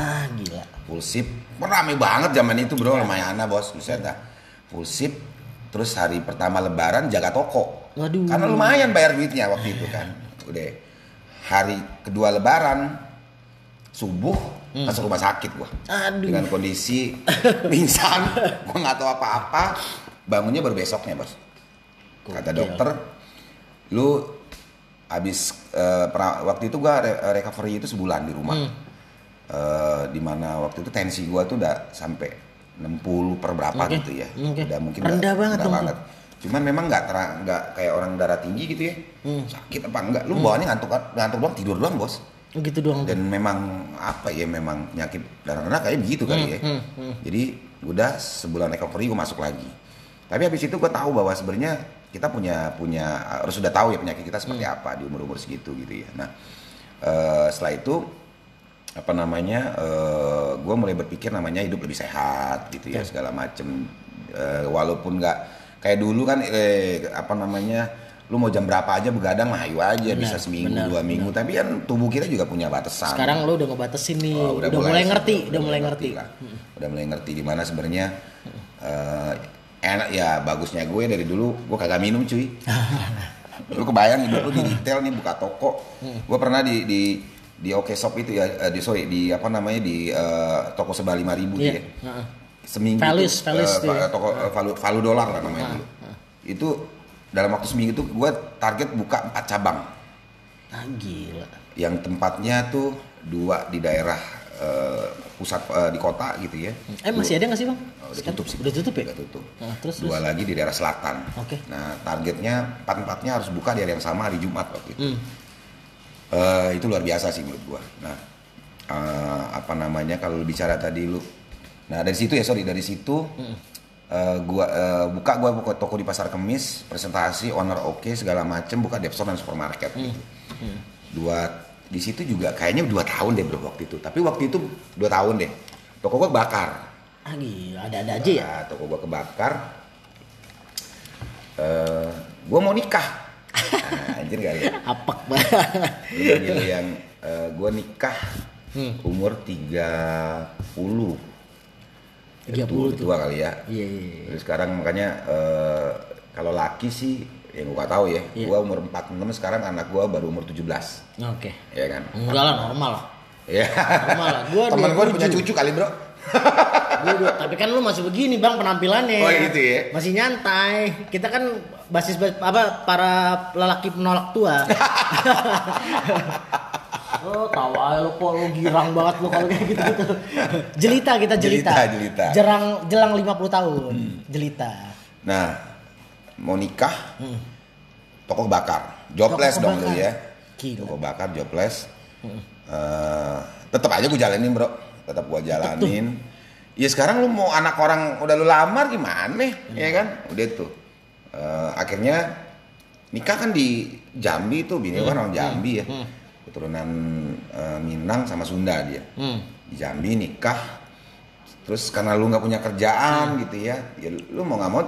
Ah, gila. full shift rame banget zaman itu bro. Ramayana bos. Buset dah. Full shift terus hari pertama lebaran jaga toko. Waduh. karena lumayan bayar duitnya waktu itu kan. Udah. Hari kedua lebaran subuh masuk rumah sakit gua. Aduh. dengan kondisi pingsan gua nggak tahu apa-apa. Bangunnya baru besoknya bos. Kata dokter lu habis eh, pra- waktu itu gua re- recovery itu sebulan di rumah. Hmm. Eh, di mana waktu itu tensi gua tuh udah sampai 60 per berapa Oke, gitu ya oke. udah mungkin Rendah udah- banget rendah banget cuman memang nggak nggak kayak orang darah tinggi gitu ya Hmm. sakit apa enggak lu bawaannya ngantuk ngantuk doang tidur doang bos Oh, gitu doang. dan memang apa ya memang penyakit darah rendah kayak begitu kali ya hmm, hmm. jadi udah sebulan recovery gue masuk lagi tapi habis itu gue tahu bahwa sebenarnya kita punya punya harus sudah tahu ya penyakit kita seperti Hmm. apa di umur umur segitu gitu ya nah eh, setelah itu apa namanya gue mulai berpikir namanya hidup lebih sehat gitu ya Oke. segala macem Eh, walaupun nggak kayak dulu kan eh, apa namanya lu mau jam berapa aja begadang mah ayo aja Benar, bisa seminggu benar, dua minggu tapi kan tubuh kita juga punya batasan Sekarang lu udah ngebatasin nih. Oh, udah, mulai ngerti, udah, mulai ngerti. lah. Udah mulai ngerti di mana sebenarnya eh, enak ya bagusnya gue dari dulu gue kagak minum cuy. lu kebayang hidup lu di retail nih buka toko. Gue pernah di di di Oke Shop itu ya eh, di sorry di apa namanya di eh, toko sebelah lima ribu Iya. ya. Heeh. Seminggu Values, tuh, values eh, tuh ya. toko eh, valu valu dolar lah namanya dulu. Itu dalam waktu seminggu itu gue target buka empat cabang Ah, gila. yang tempatnya tuh dua di daerah eh, pusat eh, di kota gitu ya. Eh, masih ada nggak sih, Bang? Udah tutup sih. Udah tutup ya? Udah tutup. Nah, terus Dua terus. lagi di daerah selatan. Oke. Nah, targetnya empat empatnya harus buka di hari yang sama hari Jumat waktu itu. Hmm. Eh, itu luar biasa sih menurut gua. Nah, eh, apa namanya kalau bicara tadi lu. Nah, dari situ ya sorry dari situ eh, gua eh, buka gua buka toko di pasar kemis, presentasi owner oke segala macem buka depstore dan supermarket gitu. Dua di situ juga kayaknya dua tahun deh bro waktu itu. Tapi waktu itu dua tahun deh. Toko gua bakar. Ah, gila. Ada-ada aja ya? Nah, toko gua kebakar. Eh, gua mau nikah. Nah, anjir kali ya. Apek banget. Lu yang eh, gua nikah Hmm. umur 30. 30 tua, kali ya. Iya, iya, iya. Sekarang makanya eh, kalau laki sih ya gua gak tahu ya. Iya. Gua umur 46 sekarang anak gua baru umur 17. Oke. Ya kan? Enggak lah normal lah. Iya. Normal lah. Gua Temen gua 27. punya cucu kali, Bro. Gua dua- tapi kan lu masih begini bang penampilannya. Oh, gitu ya? Masih nyantai. Kita kan basis apa para lelaki penolak tua. oh tahu aja lu kok lu girang banget lu kalau kayak gitu gitu. Jelita kita jelita. Jelita, jelita. Hmm. Jerang jelang 50 tahun. Jelita. Nah, mau nikah, toko bakar, jobless Toko dong bakar. lu ya. Gila. Toko bakar, jobless. Eh, tetap aja gue jalanin bro, tetap gue jalanin. Ya sekarang lu mau anak orang udah lu lamar gimana? Ya kan, udah tuh. Eh, akhirnya nikah kan di Jambi tuh, bini gua kan orang Jambi ya. Keturunan eh, Minang sama Sunda dia. Hmm. Di Jambi nikah, terus karena lu nggak punya kerjaan gitu ya, ya lu mau nggak mau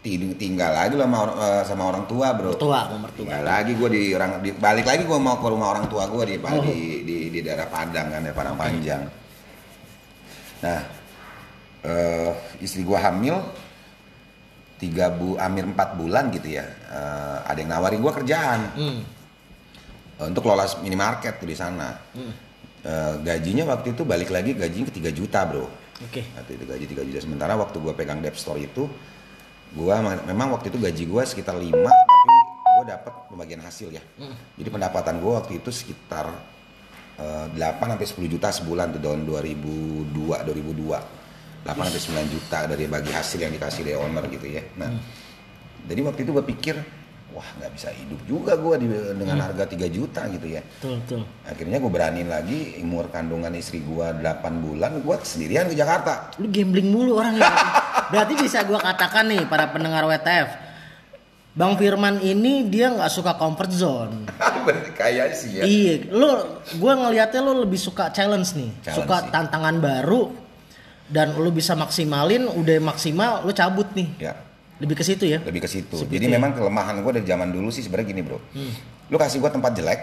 ting- tinggal lagi lu sama, or- eh, sama orang tua bro. Sama mertua. Tinggal lagi gue di orang di, balik lagi gue mau ke rumah orang tua gue di, di di di daerah Padang kan, di Padang Panjang. Nah, eh, istri gue hamil tiga bu, hampir empat bulan gitu ya. Eh, ada yang nawarin gue kerjaan Hmm. eh, untuk lola minimarket tuh di sana. Eh, gajinya waktu itu balik lagi gajinya ke 3 juta bro. Oke. Waktu itu gaji 3 juta sementara waktu gue pegang Dep Store itu gua me- memang waktu itu gaji gua sekitar 5 tapi gua dapat pembagian hasil ya. Jadi pendapatan gua waktu itu sekitar eh, 8 sampai 10 juta sebulan tuh tahun 2002 2002. 8 sampai 9 juta dari bagi hasil yang dikasih dari owner gitu ya. Nah, jadi waktu itu gua pikir wah nggak bisa hidup juga gua di, dengan harga 3 juta gitu ya Betul, betul. akhirnya gue berani lagi umur kandungan istri gua 8 bulan gue sendirian ke Jakarta Lu gambling mulu orang ya. berarti. Bisa gua katakan nih para pendengar WTF. Bang Firman ini dia nggak suka comfort zone. Kayak sih ya Iya, lu gua ngelihatnya lu lebih suka challenge nih. Challenge suka sih. tantangan baru dan lu bisa maksimalin, udah maksimal lu cabut nih. ya Lebih ke situ ya. lebih ke situ jadi ya. memang kelemahan gue dari zaman dulu sih sebenarnya gini bro lu kasih gue tempat jelek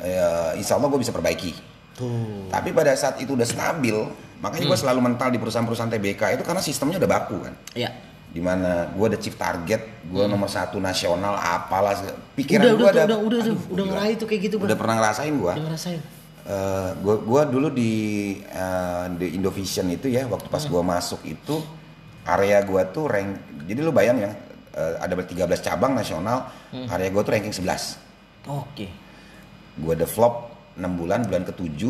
ya, insya Allah gue bisa perbaiki Tuh. tapi pada saat itu udah stabil makanya gue selalu mental di perusahaan-perusahaan TBK itu karena sistemnya udah baku kan Iya. di mana gue ada chief target gue nomor satu nasional apalah pikiran Udah, gue udah, udah, udah, aduh, udah, udah gila. ngeraih tuh kayak gitu, Bang. udah pernah ngerasain gue Udah ngerasain. Eh, gua gua dulu di eh, di Indovision itu ya waktu pas gua masuk itu area gua tuh rank jadi lu bayang ya eh, ada 13 cabang nasional area gua tuh ranking 11 Oke. gua develop 6 bulan bulan ke-7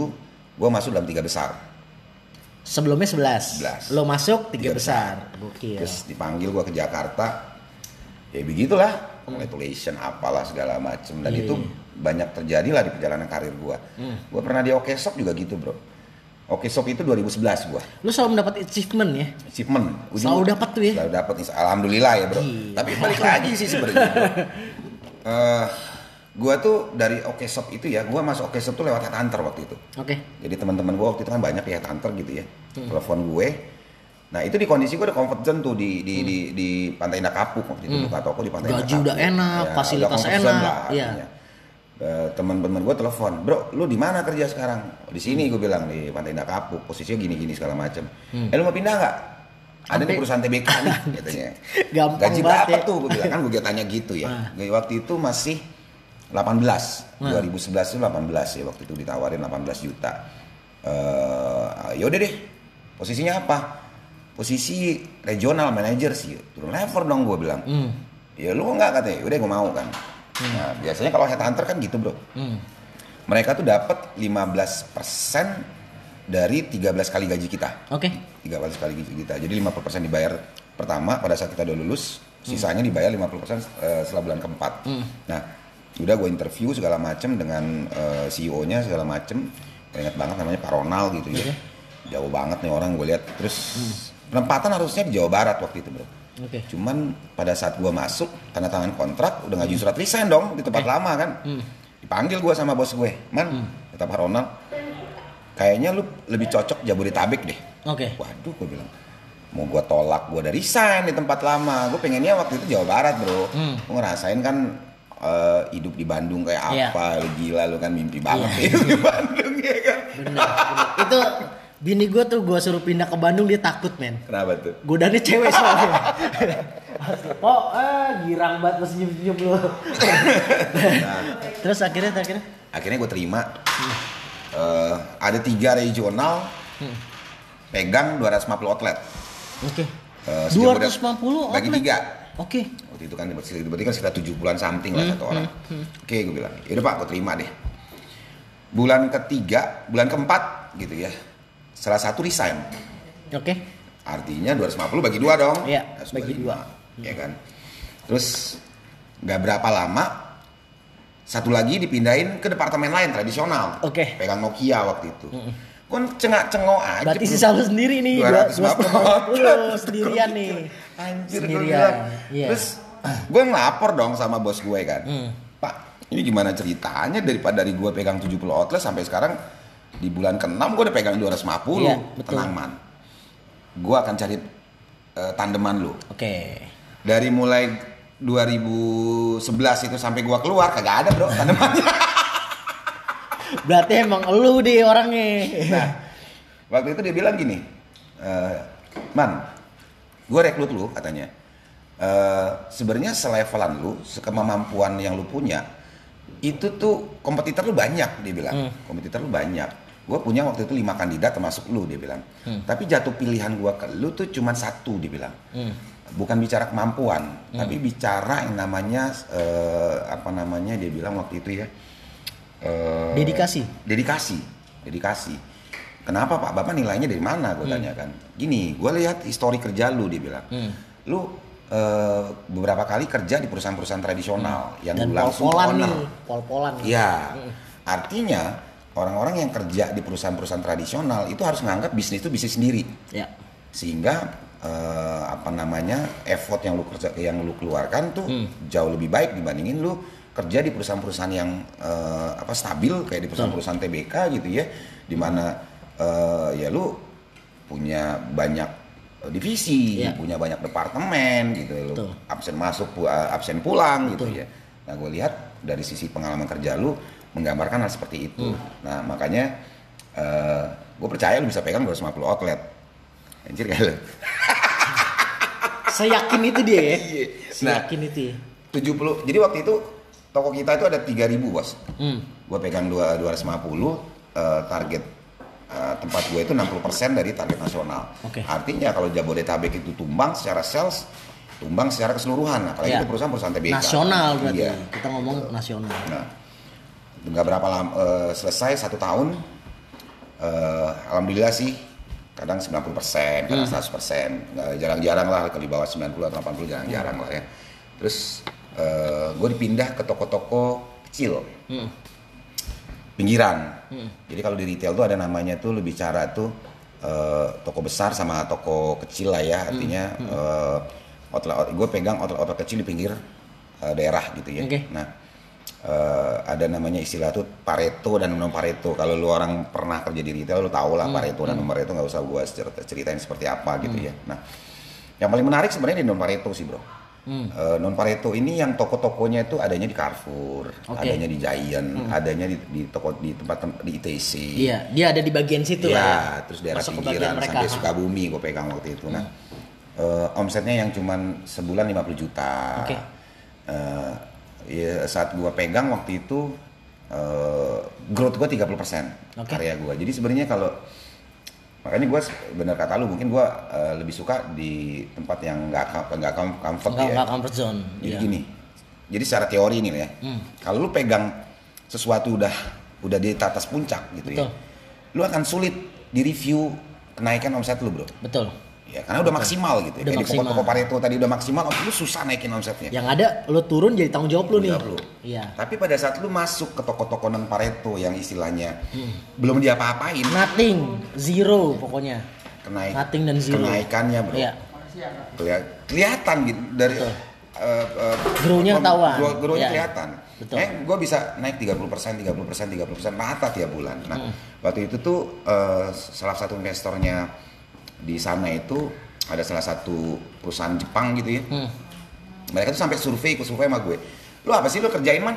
gua masuk dalam tiga besar Sebelumnya 11. 11. Lo masuk tiga Tiga besar. Gokil. terus dipanggil gua ke Jakarta ya begitulah congratulation apalah segala macem dan Iya, itu iya. Banyak terjadi lah di perjalanan karir gua gua pernah di Okesok juga gitu bro Okesok itu 2011 gua Lo selalu mendapat achievement ya. achievement Selalu dapat tuh ya? selalu dapat alhamdulillah ya bro Gila. tapi balik lagi sih sebenarnya. Eh, gua tuh dari Oke Shop itu ya gua masuk Oke Shop tuh lewat headhunter waktu itu Oke. jadi teman-teman gua waktu itu kan banyak ya headhunter gitu ya Hmm. telepon gue nah itu di kondisi gue udah comfort zone tuh di di di, di Pantai Indah Kapuk waktu itu buka toko di Pantai Hmm. Gaji Indah udah enak, Ya, fasilitas udah enak, lah iya. artinya. Eh, teman-teman gue telepon, bro, lu di mana kerja sekarang? "Oh, di sini gue bilang di Pantai Indah Kapuk, posisinya gini-gini segala macam. Eh lu mau pindah nggak? Ada Hmm. Di perusahaan TBK nih, katanya. Gampang Gaji banget berapa ya. tuh? Gue bilang kan gue tanya gitu ya. Ah. Waktu itu masih 18, Ah. 2011 itu 18 ya waktu itu ditawarin 18 juta. Eh, yaudah deh, posisinya apa? Posisi regional manager sih, turun level dong gue bilang. Hmm. Ya lu nggak katanya, udah gue mau kan. Nah biasanya kalau headhunter kan gitu bro. Hmm. Mereka tuh dapat 15% dari 13 kali gaji kita. Oke. 13 kali gaji kita. Jadi 50% dibayar pertama pada saat kita udah lulus, sisanya dibayar 50% eh, setelah bulan keempat. Nah, udah gue interview segala macem dengan eh, CEO-nya segala macem. Ingat banget namanya Pak Ronald gitu ya. Jauh banget nih orang gue lihat. Terus penempatan harusnya di Jawa Barat waktu itu, Bro. Oke. Cuman pada saat gua masuk tanda tangan kontrak udah ngajuin surat resign dong di tempat lama kan. Dipanggil gua sama bos gue, "Man," kata Pak Ronald, "Kayaknya lu lebih cocok Jabodetabek deh." Oke. Waduh, gue bilang, mau gua tolak gua dari resign di tempat lama. Gue pengennya waktu itu Jawa Barat, Bro. Gue ngerasain kan eh, hidup di Bandung kayak Iya. apa, lu gila lu kan mimpi banget hidup di Bandung ya kan. Bener, bener. Itu Bini gue tuh gue suruh pindah ke Bandung dia takut men. Kenapa tuh? Godaannya cewek soalnya. oh, ah, girang banget pas senyum-senyum lu. Terus akhirnya akhirnya Akhirnya gue terima. Eh, ada tiga regional, pegang 250 outlet. Oke. Eh, sejauh 250 udah- Bagi outlet. tiga. Oke. Waktu itu kan berarti berarti kan sekitar 7 bulan something lah satu orang. Oke, gue bilang, yaudah pak, gue terima deh. Bulan ketiga, bulan keempat gitu ya. Salah satu resign. Oke. Artinya 250 bagi dua dong. Iya, bagi dua. Ya kan. Terus nggak berapa lama satu lagi dipindahin ke departemen lain tradisional. Oke. Pegang Nokia waktu itu. Kon cengak cengok aja. Berarti sisa lu sendiri nih. 250. 250 sendirian nih. Anjir Sendirian. Iya. Terus gue ngelapor dong sama bos gue kan. Hmm. Pak, ini gimana ceritanya daripada dari gue pegang 70 outlet sampai sekarang di bulan ke-6 gue udah pegang 250. Iya, betul. Tenang man. Gue akan cari eh, tandeman lu. Oke. Dari mulai 2011 itu sampai gua keluar kagak ada bro tandemannya. Berarti emang lu di orangnya. Nah, waktu itu dia bilang gini, "Eh, man, gue rekrut lu katanya. Eh, Sebenarnya selevelan lu, sekemampuan yang lu punya, itu tuh kompetitor lu banyak dia bilang. Kompetitor lu banyak. Gue punya waktu itu lima kandidat termasuk lu dia bilang. Tapi jatuh pilihan gua ke lu tuh cuma satu dia bilang. Bukan bicara kemampuan, tapi bicara yang namanya eh, apa namanya dia bilang waktu itu ya. eh, Dedikasi. dedikasi dedikasi kenapa pak bapak nilainya dari mana gue tanya kan gini gue lihat histori kerja lu dia bilang Hmm. lu eh, beberapa kali kerja di perusahaan-perusahaan tradisional yang Dan langsung pol-polan owner. nih. Pol-polan. nih. Iya. Artinya orang-orang yang kerja di perusahaan-perusahaan tradisional itu harus menganggap bisnis itu bisnis sendiri. Ya. Sehingga eh, apa namanya effort yang lu kerja yang lu keluarkan tuh Hmm. jauh lebih baik dibandingin lu kerja di perusahaan-perusahaan yang eh, apa stabil kayak di perusahaan-perusahaan TBK gitu ya, di mana eh, ya lu punya banyak divisi, Iya. punya banyak departemen gitu, lu Betul. absen masuk, eh, absen pulang gitu Betul. ya. Nah gue lihat dari sisi pengalaman kerja lu menggambarkan hal seperti itu. Hmm. Nah makanya gue percaya lu bisa pegang 250 outlet. Anjir kayak lu. Seyakin itu dia ya. Iya. Seyakin itu. ya. 70. Jadi waktu itu toko kita itu ada 3000 bos. Hmm. Gue pegang dua- 250 eh, target eh, tempat gue itu 60% dari target nasional. Oke. Artinya kalau Jabodetabek itu tumbang secara sales, tumbang secara keseluruhan. Apalagi Ya. itu perusahaan-perusahaan TBK. Nasional berarti. Iya. Kita ngomong nasional. Nah, nggak berapa lama eh, selesai satu tahun. eh, Alhamdulillah sih kadang 90%, kadang 100%. Nggak, jarang-jarang lah kalau di bawah 90 atau 80 jarang-jarang lah ya. Terus gue dipindah ke toko-toko kecil Hmm. Pinggiran. Jadi kalau di retail tuh ada namanya tuh lebih cara tuh eh, toko besar sama toko kecil lah ya. Artinya eh, outlet gue pegang outlet-outlet kecil di pinggir eh, daerah gitu ya. Oke. Nah eh, ada namanya istilah tuh Pareto dan non Pareto. Kalau lu orang pernah kerja di retail lu tau lah Pareto dan non Pareto nggak usah gue ceritain seperti apa gitu ya. Nah yang paling menarik sebenarnya di non Pareto sih bro. Non Pareto ini yang toko-tokonya itu adanya di Carrefour, Oke. adanya di Giant, adanya di, di toko di tempat tem- di ITC. Iya, dia ada di bagian situ lah ya. Ya, terus daerah Masuk pinggiran sampai Sukabumi gue pegang waktu itu. Nah, eh, omsetnya yang cuman sebulan 50 juta. Oke. Eh, ya, saat gue pegang waktu itu eh, growth gue 30% Oke. karya gue. Jadi sebenarnya kalau makanya gue bener kata lu mungkin gue eh, lebih suka di tempat yang nggak nggak com- comfort Enggak ya. enggak comfort zone. Jadi Iya. gini, jadi secara teori ini ya, Hmm. kalau lu pegang sesuatu udah udah di atas puncak gitu Betul. ya, lu akan sulit di review kenaikan omset lu bro. Betul. Ya karena udah maksimal gitu. Udah Kayak di maksimal. toko-toko Pareto tadi udah maksimal, oh, lu susah naikin omsetnya. Yang ada lu turun jadi tanggung jawab lu nih. Lu. Iya. Tapi pada saat lu masuk ke toko-toko non Pareto yang istilahnya Hmm. belum diapa-apain, Nothing, zero pokoknya. kenaik Nothing dan zero. kenaikannya bro. Iya. Kelihatan gitu dari Betul. eh, eh, Grow-nya pem- ketahuan. grow- grow-nya Iya. kelihatan. Betul. Eh, gue bisa naik 30%, 30%, 30% rata tiap bulan. Nah, Hmm. waktu itu tuh eh, salah satu investornya di sana itu ada salah satu perusahaan Jepang gitu ya. Hmm. Mereka tuh sampai survei, ikut survei sama gue. Lu apa sih lu kerjain man?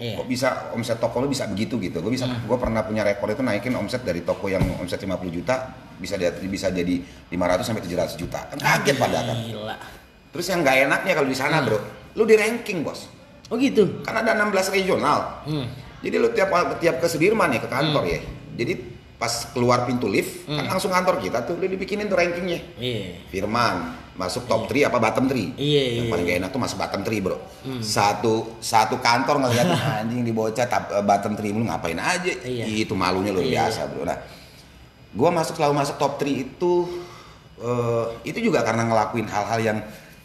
Iya. kok bisa omset toko lu bisa begitu gitu gue bisa gue pernah punya rekor itu naikin omset dari toko yang omset 50 juta bisa jadi bisa jadi 500 sampai 700 juta kan kaget pada kan Gila. terus yang nggak enaknya kalau di sana bro lu di ranking bos Oh gitu. kan ada 16 regional Hmm. jadi lu tiap tiap ke Sudirman ya ke kantor ya jadi pas keluar pintu lift kan langsung kantor kita tuh udah dibikinin tuh rankingnya. Iya. Firman masuk top 3 apa bottom 3 Iya, yang iya, paling gak enak tuh masuk bottom 3 bro. Satu satu kantor ngeliat anjing di bocah eh, bottom 3 lu ngapain aja? Iya. itu malunya luar Iya. biasa bro. Nah gua masuk selalu masuk top 3 itu eh, itu juga karena ngelakuin hal-hal yang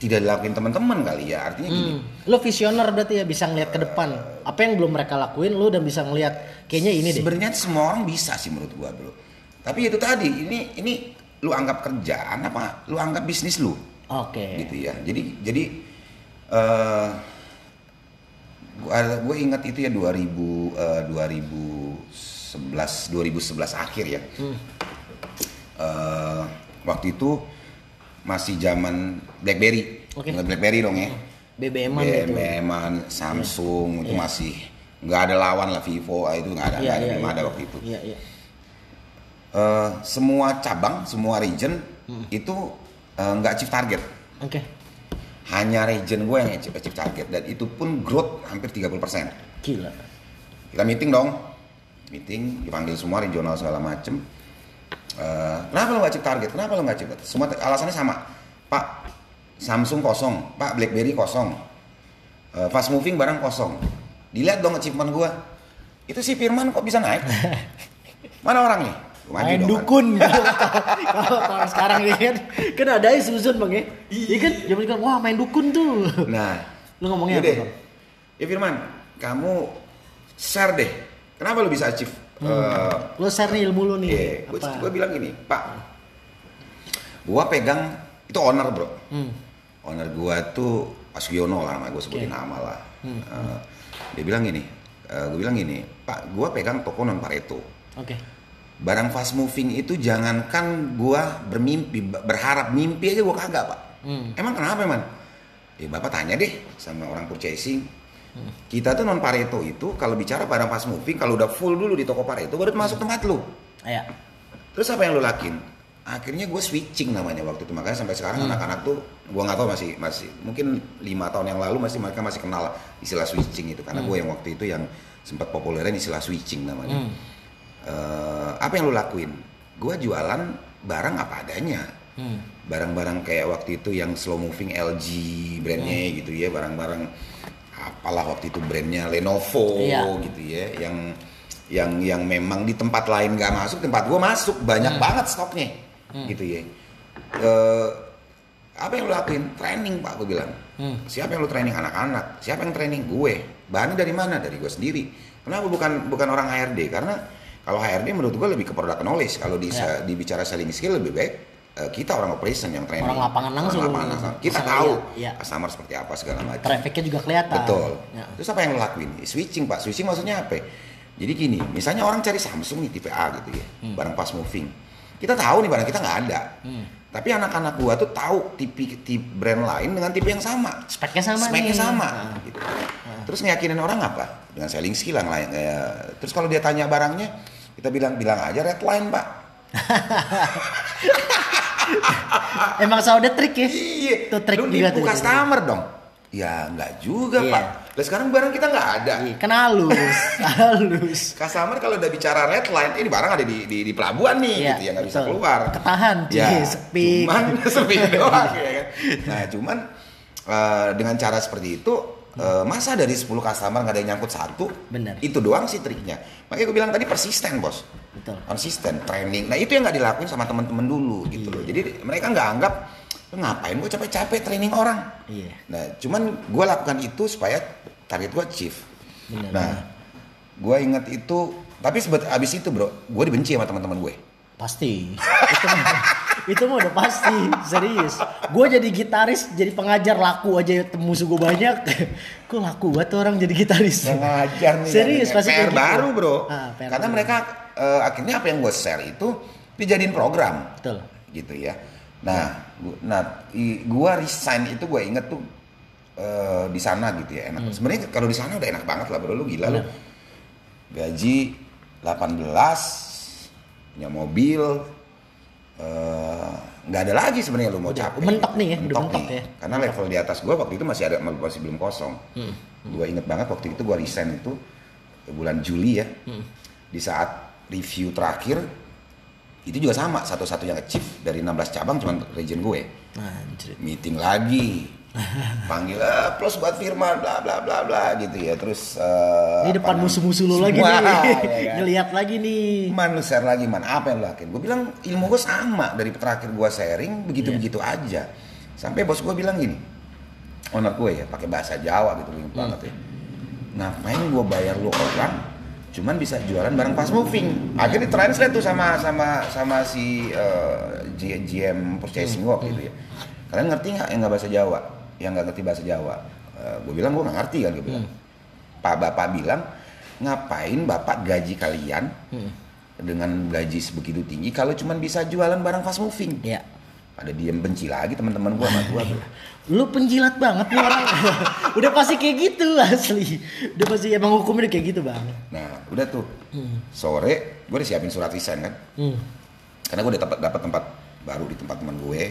tidak dilakuin teman-teman kali ya artinya gini Hmm. Lo visioner berarti ya bisa ngeliat ke depan. Apa yang belum mereka lakuin lo udah bisa ngeliat kayaknya ini deh. sebenarnya semua orang bisa sih menurut gua bro tapi itu tadi ini ini lu anggap kerjaan apa lu anggap bisnis lu Oke. gitu ya jadi jadi eh gua gue ingat itu ya 2000 eh, 2011 2011 akhir ya Eh, waktu itu masih zaman BlackBerry Oke. Ingat BlackBerry dong ya BBM-an gitu. BBM-an, Samsung itu Iya. masih nggak ada lawan lah Vivo ah, itu nggak ada, Iya, nggak ada iya, belum iya. ada waktu itu Iya, iya. Eh, semua cabang semua region Hmm. itu eh, nggak achieve target Oke. hanya region gue yang achieve, achieve target dan itu pun growth hampir 30% Gila. kita meeting dong meeting dipanggil semua regional segala macem Eh, kenapa lo nggak achieve target? Kenapa lo nggak target? semua alasannya sama. Pak Samsung kosong. Pak BlackBerry kosong. Eh, fast moving barang kosong. Dilihat dong achievement gue itu si Firman kok bisa naik? Mana orangnya Maju Main dong, kan? dukun. Kalau kalau sekarang ya kan? Kan ada ya Susun bang ya? Iya. Kan? Zaman sekarang Wah main dukun tuh. Nah, Lu ngomongnya yaudah. apa? Ya Firman, kamu share deh. Kenapa lu bisa achieve? Eh, Lo share nih ilmu lu nih Iya, gue, gue bilang gini, Pak, gua pegang itu owner bro, Hmm. owner gua tuh Pak Sugiono lah, nama gue sebutin Oke. nama lah. Hmm. Eh, dia bilang gini, eh, gue bilang gini, Pak, gua pegang toko non Pareto. Oke Barang fast moving itu jangankan gua bermimpi, berharap mimpi aja gua kagak pak. Hmm. Emang kenapa man? Ya bapak tanya deh sama orang purchasing. Hmm. Kita tuh non Pareto itu kalau bicara barang fast moving kalau udah full dulu di toko Pareto baru masuk tempat lu. Iya Terus apa yang lu lakin? Akhirnya gue switching namanya waktu itu makanya sampai sekarang Hmm. anak-anak tuh gue nggak tahu masih masih mungkin lima tahun yang lalu masih mereka masih kenal istilah switching itu karena gue yang waktu itu yang sempat populerin istilah switching namanya. Hmm. Eh, apa yang lu lakuin? Gue jualan barang apa adanya. Hmm. Barang-barang kayak waktu itu yang slow moving LG brandnya Hmm. gitu ya, barang-barang apalah waktu itu brandnya Lenovo Iya. gitu ya, yang yang yang memang di tempat lain nggak masuk, tempat gue masuk banyak Hmm. banget stoknya, gitu ya. Eh, apa yang lu lakuin? Training pak, gue bilang. Hmm. Siapa yang lu training anak-anak? Siapa yang training gue? Bahannya dari mana? Dari gue sendiri. Kenapa bukan bukan orang HRD? Karena kalau HRD menurut gue lebih ke product knowledge. Kalau di, Ya. dibicara selling skill lebih baik kita orang operation yang training. Orang lapangan langsung. Orang lapangan langsung. Kita Bisa tahu lihat, iya. customer seperti apa segala macam. Trafficnya juga kelihatan Betul. Ya. Terus apa yang lo lakuin? Switching pak. Switching maksudnya apa? Jadi gini, misalnya orang cari Samsung nih tipe A gitu ya, Hmm. barang fast moving. Kita tahu nih barang kita nggak ada. Hmm. Tapi anak-anak gua tuh tahu tipe, tipe brand lain dengan tipe yang sama. Speknya sama Speknya nih. sama. Nah. Gitu. Terus ngeyakinin orang apa? Dengan selling skill yang lain. kayak- terus kalau dia tanya barangnya, kita bilang bilang aja red line pak. Emang ada trik ya Iya. Itu trik Lu juga tuh. customer dong. Ya nggak juga Iya. pak. Lah sekarang barang kita nggak ada. Iya, Kan halus Halus Customer kalau udah bicara red line, ini barang ada di di, di pelabuhan nih, Iya, gitu ya nggak bisa keluar. Ketahan, ya, Ci, sepi. Cuman sepi doang ya kan. Nah cuman eh, dengan cara seperti itu, eh, masa dari 10 customer nggak ada yang nyangkut satu? Bener. Itu doang sih triknya. Makanya gue bilang tadi persisten bos. Betul Konsisten, training. Nah itu yang nggak dilakuin sama teman-teman dulu gitu loh. Jadi mereka nggak anggap "Lu ngapain gue capek-capek training orang. Iya Nah, cuman gue lakukan itu supaya target gue achieve. Benar, nah, gue inget itu, tapi sebet abis itu bro, gue dibenci sama teman-teman gue. Pasti Itu Itu mah udah pasti Serius Gue jadi gitaris Jadi pengajar laku aja Musuh gue banyak Kok laku banget tuh orang jadi gitaris Yang ngajar nih. Serius pasti PR gitu. baru bro. Ah, PR Karena baru. mereka eh, akhirnya apa yang gue share itu dijadiin program. Betul Gitu ya. Nah, gu- nah, gua resign itu gue inget tuh eh, di sana gitu ya enak. Sebenarnya kalau di sana udah enak banget lah bro, lu gila lu. Gaji 18 punya mobil eh, nggak ada lagi sebenarnya lu mau Udah, capek. mentok nih ya, mentok ya. Karena level di atas gua waktu itu masih ada masih belum kosong. Hmm. Gua inget banget waktu itu gua resign itu bulan Juli ya. Hmm. Di saat review terakhir itu juga sama satu-satunya achieve dari 16 cabang cuma region gue Anjir. meeting lagi panggil eh, plus buat firman bla bla bla bla gitu ya. Terus eh, Ini apa depan musuh-musuh lo lagi nih. ya kan? Ngelihat lagi nih. man lu share lagi man. Apa yang lu lakuin? Gue bilang ilmu gue sama dari terakhir gue sharing begitu begitu aja. Sampai bos gue bilang gini owner gue ya pakai bahasa Jawa gitu inget banget ya. Ngapain gue bayar lu orang cuman bisa jualan barang fast moving? Akhirnya translate tuh sama sama sama si eh, G- GM purchasing gue waktu itu ya. Kalian ngerti nggak yang nggak bahasa Jawa yang nggak ngerti bahasa Jawa gue bilang gue nggak ngerti kan gue bilang pak bapak bilang ngapain bapak gaji kalian dengan gaji sebegitu tinggi kalau cuman bisa jualan barang fast moving Ya. pada diem benci lagi teman-teman gue sama gue Lu penjilat banget nih orang. udah pasti kayak gitu asli. Udah pasti emang hukumnya udah kayak gitu, Bang. nah udah tuh sore gue udah siapin surat resign kan Hmm. karena gue udah dapat dapat tempat baru di tempat teman gue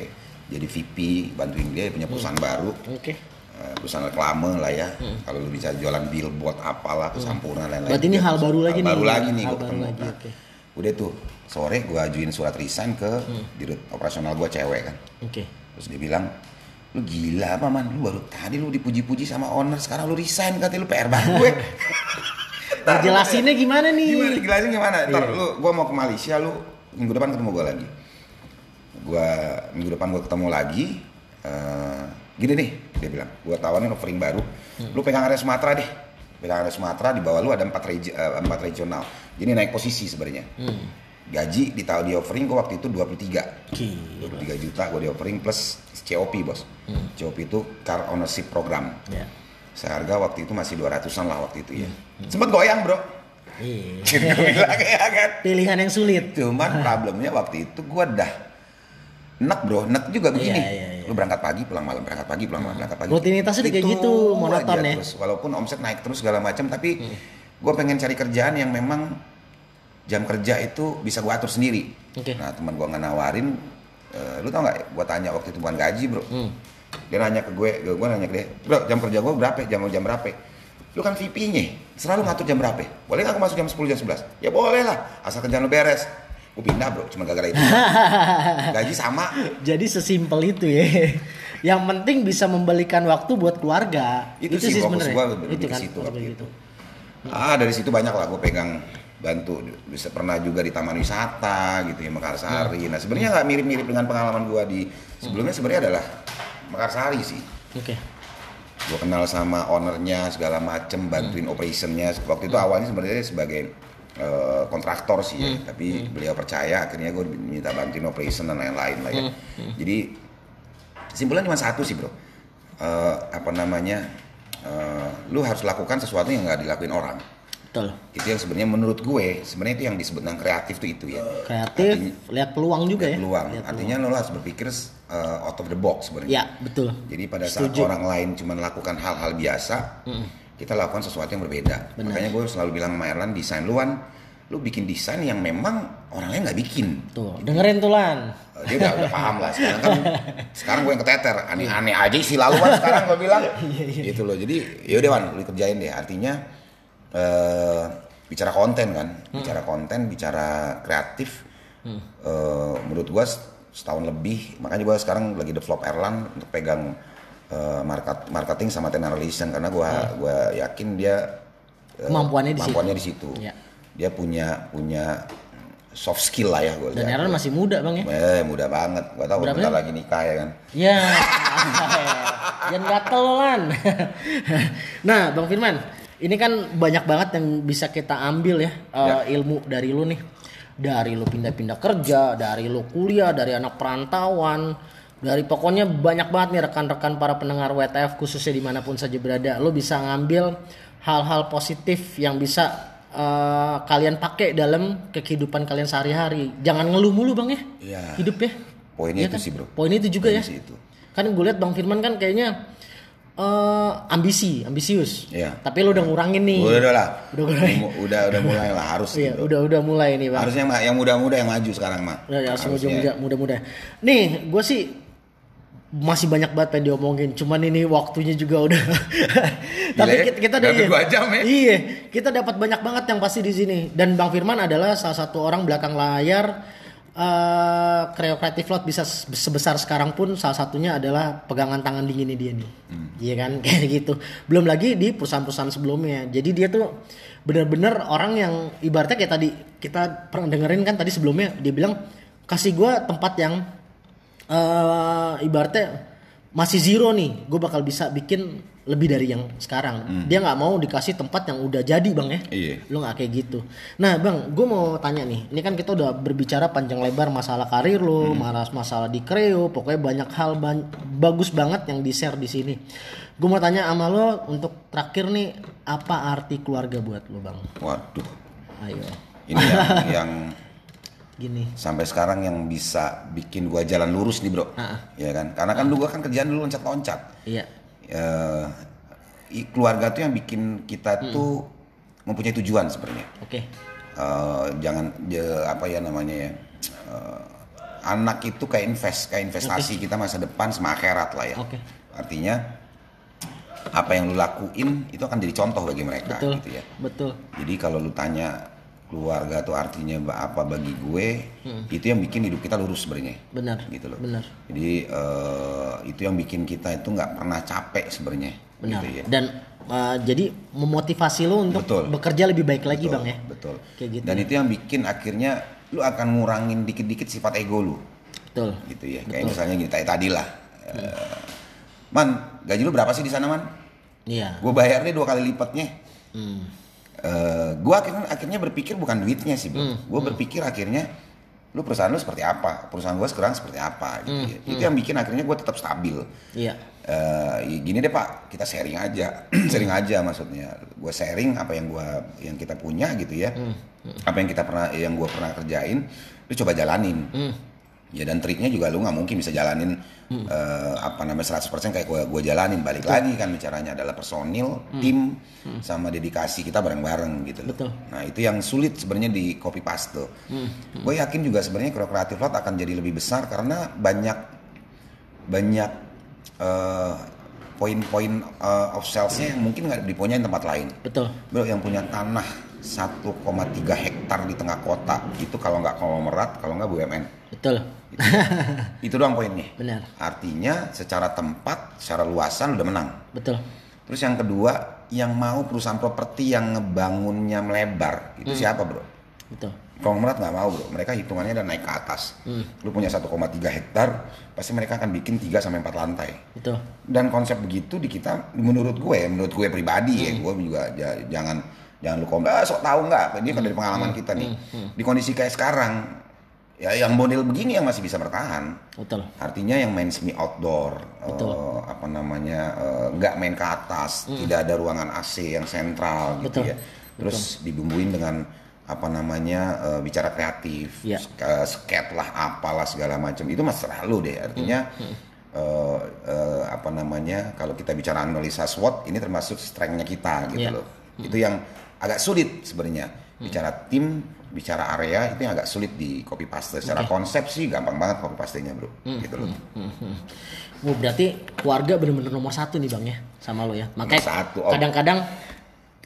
jadi VP bantuin dia punya perusahaan baru. Oke. eh, perusahaan reklame lah ya. Kalau lu bisa jualan billboard apalah tuh sampurna lain-lain Berarti ini hal baru lagi Hal nih. baru lagi nih gue ketemu. lagi, Nah, oke. udah tuh sore gue ajuin surat resign ke dirut operasional gue cewek kan. Oke. terus dia bilang lu gila apa man? Lu baru tadi lu dipuji-puji sama owner sekarang lu resign katanya lu PR banget. Gue Nah, jelasinnya gimana nih? gimana? Jelasin gimana? Ntar Iya. lu gua mau ke Malaysia lu minggu depan ketemu gua lagi gua minggu depan gua ketemu lagi eh, gini nih dia bilang gua tawarin offering baru Hmm. lu pegang area Sumatera deh pegang area Sumatera di bawah lu ada empat regi- eh, empat regional jadi naik posisi sebenarnya Hmm. gaji di tahun di offering gua waktu itu 23 Gila. 23 juta gua di offering plus COP bos Hmm. COP itu car ownership program Ya. seharga waktu itu masih 200an lah waktu itu ya sempet goyang bro Iya. Gue bilang ya kan Pilihan yang sulit. Cuman problemnya waktu itu gue dah Nek bro, nek juga begini. Iya, iya, iya. Lu berangkat pagi, pulang malam, berangkat pagi, pulang malam, berangkat pagi. Rutinitasnya kayak gitu, monoton ya? Terus, walaupun omset naik terus segala macam, tapi gue pengen cari kerjaan yang memang jam kerja itu bisa gue atur sendiri. Oke. Nah teman gue nggak nawarin, eh, lu tau nggak? Gue tanya waktu itu bukan gaji bro. Hmm. Dia nanya ke gue, gue nanya ke dia, bro jam kerja gue berapa? Jam jam berapa? Lu kan VP-nya, selalu ngatur jam berapa? Boleh nggak aku masuk jam 10 jam 11? Ya boleh lah, asal kerjaan lu beres. Gue pindah bro, cuma gara-gara itu. Gaji sama, Jadi sesimpel itu ya. Yang penting bisa membalikan waktu buat keluarga. Itu sih fokus sebenarnya. gua lebih Itu ke kan. situ waktu itu. gitu. Ah dari situ banyak lah gue pegang bantu bisa pernah juga di taman wisata gitu ya Mekarsari. Nah sebenarnya nggak mirip-mirip dengan pengalaman gue di sebelumnya sebenarnya adalah Mekarsari sih. Oke. Gue kenal sama ownernya segala macem bantuin operationnya. Waktu itu awalnya sebenarnya sebagai eh, kontraktor sih ya, tapi beliau percaya akhirnya gue minta bantuin operation dan lain-lain lah ya. Jadi simpulan cuma satu sih bro. Eh, apa namanya? eh, lu harus lakukan sesuatu yang nggak dilakuin orang Betul. itu yang sebenarnya menurut gue sebenarnya itu yang disebut dengan kreatif tuh itu ya Kreatif, Artinya- lihat peluang juga ya. peluang Lihat artinya lo harus berpikir uh, out of the box sebenarnya Ya, betul. jadi pada saat Setuju. orang lain cuma lakukan hal-hal biasa kita lakukan sesuatu yang berbeda. Makanya gue selalu bilang sama Erlan desain luan lu bikin desain yang memang orang lain nggak bikin. Tuh, dengerin tuh Lan. Uh, dia udah, udah paham lah. Sekarang kan sekarang gue yang keteter. Aneh-aneh aja isi laluan sekarang gue bilang. Gitu loh. Jadi yaudah Wan lu kerjain deh. Artinya eh, bicara konten kan. Bicara konten bicara kreatif eh, menurut gue setahun lebih. Makanya gue sekarang lagi develop Erlan untuk pegang eh, market marketing sama tenor relation karena gue gua yakin dia eh, Kemampuannya di situ. kemampuannya di situ Ya. dia punya punya soft skill lah ya gue Dan Aaron masih muda bang ya. Eh, mudah banget. Gak tau bentar ya? lagi nikah ya kan. Ya, jangan gatel lo, Lan. nah, Bang Firman, ini kan banyak banget yang bisa kita ambil ya, eh, ilmu dari lu nih. Dari lu pindah-pindah kerja, dari lu kuliah, dari anak perantauan, dari pokoknya banyak banget nih rekan-rekan para pendengar WTF khususnya di mana pun saja berada. Lu bisa ngambil hal-hal positif yang bisa eh, kalian pakai dalam kehidupan kalian sehari-hari. Jangan ngeluh mulu bang ya, Iya. hidup ya. Poinnya Iya itu kan? sih bro. Poin itu juga Poinnya ya itu. kan gue lihat bang Firman kan kayaknya eh, ambisi, ambisius. Iya. Tapi lu udah ngurangin nih. Udah, udah lah. Udah mulai. Mu- udah udah mulai lah harus. Iya, gitu. udah udah mulai nih, Bang. Harusnya yang, yang muda-muda yang maju sekarang mah. Ya, ya semua Harusnya. muda muda muda. Nih, gue sih masih banyak banget pengen diomongin. Cuman ini waktunya juga udah. Tapi ya, kita, kita iya. dua jam ya. Iya, kita dapat banyak banget yang pasti di sini. Dan Bang Firman adalah salah satu orang belakang layar eh Creo Creative Lot bisa se- sebesar sekarang pun salah satunya adalah pegangan tangan dinginnya dia nih. Hmm. Iya kan kayak gitu. Belum lagi di perusahaan-perusahaan sebelumnya. Jadi dia tuh bener-bener orang yang ibaratnya kayak tadi kita pernah dengerin kan tadi sebelumnya dia bilang kasih gua tempat yang eh ibaratnya masih zero nih, gue bakal bisa bikin lebih dari yang sekarang. Dia nggak mau dikasih tempat yang udah jadi bang ya. Iya. Lo nggak kayak gitu. Nah bang, gue mau tanya nih. Ini kan kita udah berbicara panjang lebar masalah karir lo, masalah masalah di Creo, pokoknya banyak hal ban- bagus banget yang di share di sini. Gue mau tanya sama lo untuk terakhir nih, apa arti keluarga buat lo bang? Waduh. Ayo, Ini yang, yang gini. sampai sekarang yang bisa bikin gua jalan lurus nih bro. Ya kan? Karena kan dulu gua kan kerjaan dulu loncat-loncat. Iya, Eh, i- keluarga tuh yang bikin kita Hmm. tuh mempunyai tujuan sebenarnya. oke. Eh, jangan je- apa ya namanya ya eh, anak itu kayak invest kayak investasi kita masa depan sama akhirat lah ya Oke. artinya apa yang lu lakuin itu akan jadi contoh bagi mereka Betul, gitu ya betul. jadi kalau lu tanya keluarga tuh artinya apa bagi gue itu yang bikin hidup kita lurus sebenarnya Hmm. Benar. gitu loh Benar. jadi eh, itu yang bikin kita itu nggak pernah capek sebenarnya Benar. gitu ya Dan uh, jadi memotivasi lo untuk Betul. bekerja lebih baik lagi Betul, bang ya. betul Kayak gitu. dan itu yang bikin akhirnya lu akan ngurangin dikit-dikit sifat ego lu Betul. gitu ya kayak misalnya gini kayak tadi lah Eh, man gaji lu berapa sih di sana man Iya. gue bayarnya dua kali lipatnya Hmm. Eh, gue akhirnya akhirnya berpikir bukan duitnya sih bro. Gue berpikir akhirnya lu perusahaan lu seperti apa? Perusahaan gue sekarang seperti apa? Gitu ya. itu yang bikin akhirnya gue tetap stabil. Iya. Eh, ya gini deh pak. Kita sharing aja. Sharing aja maksudnya. Gue sharing apa yang gua yang kita punya gitu ya. Apa yang kita pernah yang gue pernah kerjain lu coba jalanin ya dan triknya juga lu nggak mungkin bisa jalanin eh, apa namanya 100% kayak gue gua jalanin. Balik lagi kan bicaranya adalah personil tim sama dedikasi kita bareng-bareng gitu loh. Betul. nah itu yang sulit sebenarnya di copy paste gue yakin juga sebenarnya Creative Lot akan jadi lebih besar karena banyak banyak eh, poin-poin eh, of salesnya yang mungkin nggak dipunyain tempat lain. Betul. Bro, yang punya tanah 1,3 hektar di tengah kota itu kalau nggak konglomerat, kalau nggak BUMN. Betul. Itu doang poinnya. Benar. Artinya secara tempat, secara luasan udah menang. Betul. Terus yang kedua, yang mau perusahaan properti yang ngebangunnya melebar, itu siapa bro? Betul. Konglomerat nggak mau bro, mereka hitungannya udah naik ke atas. Lu punya 1,3 hektar, pasti mereka akan bikin 3 sampai 4 lantai. Betul. Dan konsep begitu di kita, menurut gue, menurut gue pribadi ya, gue juga ja- jangan jangan lu komen, ah, sok tahu nggak? Ini kan dari pengalaman kita nih. Di kondisi kayak sekarang, ya yang model begini yang masih bisa bertahan. Betul. Artinya yang main semi outdoor, Betul. eh, apa namanya, eh, nggak main ke atas, tidak ada ruangan AC yang sentral gitu Betul. ya. Terus dibumbuin dengan apa namanya eh, bicara kreatif, Iya. sk- sket lah, apalah segala macam. Itu mas selalu deh. Artinya eh, eh, apa namanya, kalau kita bicara analisa SWOT, ini termasuk strength-nya kita gitu Iya. loh. Itu yang agak sulit sebenarnya. Bicara tim, bicara area itu yang agak sulit di copy paste. Secara konsep sih gampang banget copy pastenya bro. Gitu loh. Oh, berarti keluarga bener-bener nomor satu nih bang ya sama lo ya. Makanya satu, kadang-kadang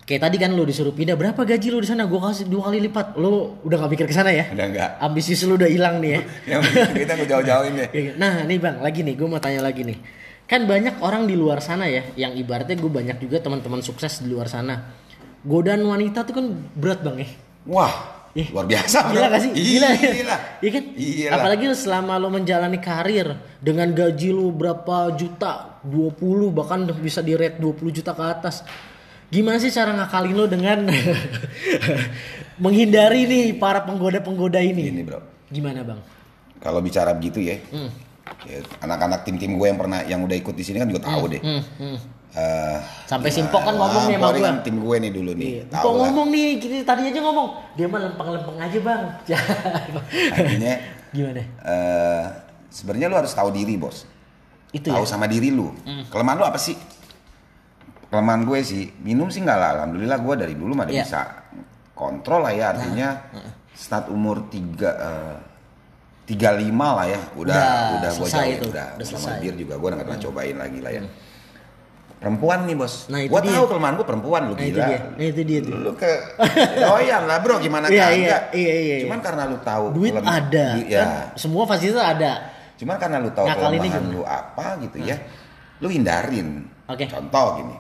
kayak tadi kan lo disuruh pindah berapa gaji lo di sana? Gue kasih dua kali lipat. Lo udah gak pikir ke sana ya? Udah enggak. Ambisius lo udah hilang nih ya. kita gue jauh-jauhin deh. Iya, Nah nih bang, lagi nih, gue mau tanya lagi nih. Kan banyak orang di luar sana ya, yang ibaratnya gue banyak juga teman-teman sukses di luar sana. Godaan wanita tuh kan berat bang ya. Wah, Ih, luar biasa bro. Gila gak sih? Gila. Gila. Iya kan? Gila. Apalagi lu selama lo menjalani karir dengan gaji lu berapa juta, 20 bahkan bisa di rate 20 juta ke atas. Gimana sih cara ngakalin lo dengan menghindari nih para penggoda-penggoda ini? Ini bro. Gimana bang? Kalau bicara begitu ya, Hmm. ya, anak-anak tim-tim gue yang pernah yang udah ikut di sini kan juga tahu deh. Hmm, hmm. Eh, Sampai Simpok kan ngomong nih sama Pokoknya gue. kan tim gue nih dulu nih. Iya. Kok ngomong nih, kita tadi aja ngomong. Dia mah lempeng-lempeng aja bang. Artinya Gimana? eh sebenarnya lu harus tahu diri bos. Itu ya? tahu sama diri lu. Kelemahan lu apa sih? kelemahan gue sih minum sih nggak lah alhamdulillah gue dari dulu mah Iya. bisa kontrol lah ya artinya start umur tiga eh, tiga lima lah ya udah Udah udah, gue jauh itu, udah, udah selesai. Bir juga gue nggak pernah cobain lagi lah ya perempuan nih bos Nah, itu gue dia. tahu kelemahan gue perempuan lu Nah, itu gila dia. Nah, itu dia tuh. lu ke doyan lah bro gimana Iya, iya, iya, iya. cuman karena lu tahu Duit kelem- ada. du- ya Kan semua fasilitas ada. Cuman karena lu tahu Ngakalinnya kelemahan lu apa gitu ya, lu hindarin. Oke. Contoh gini,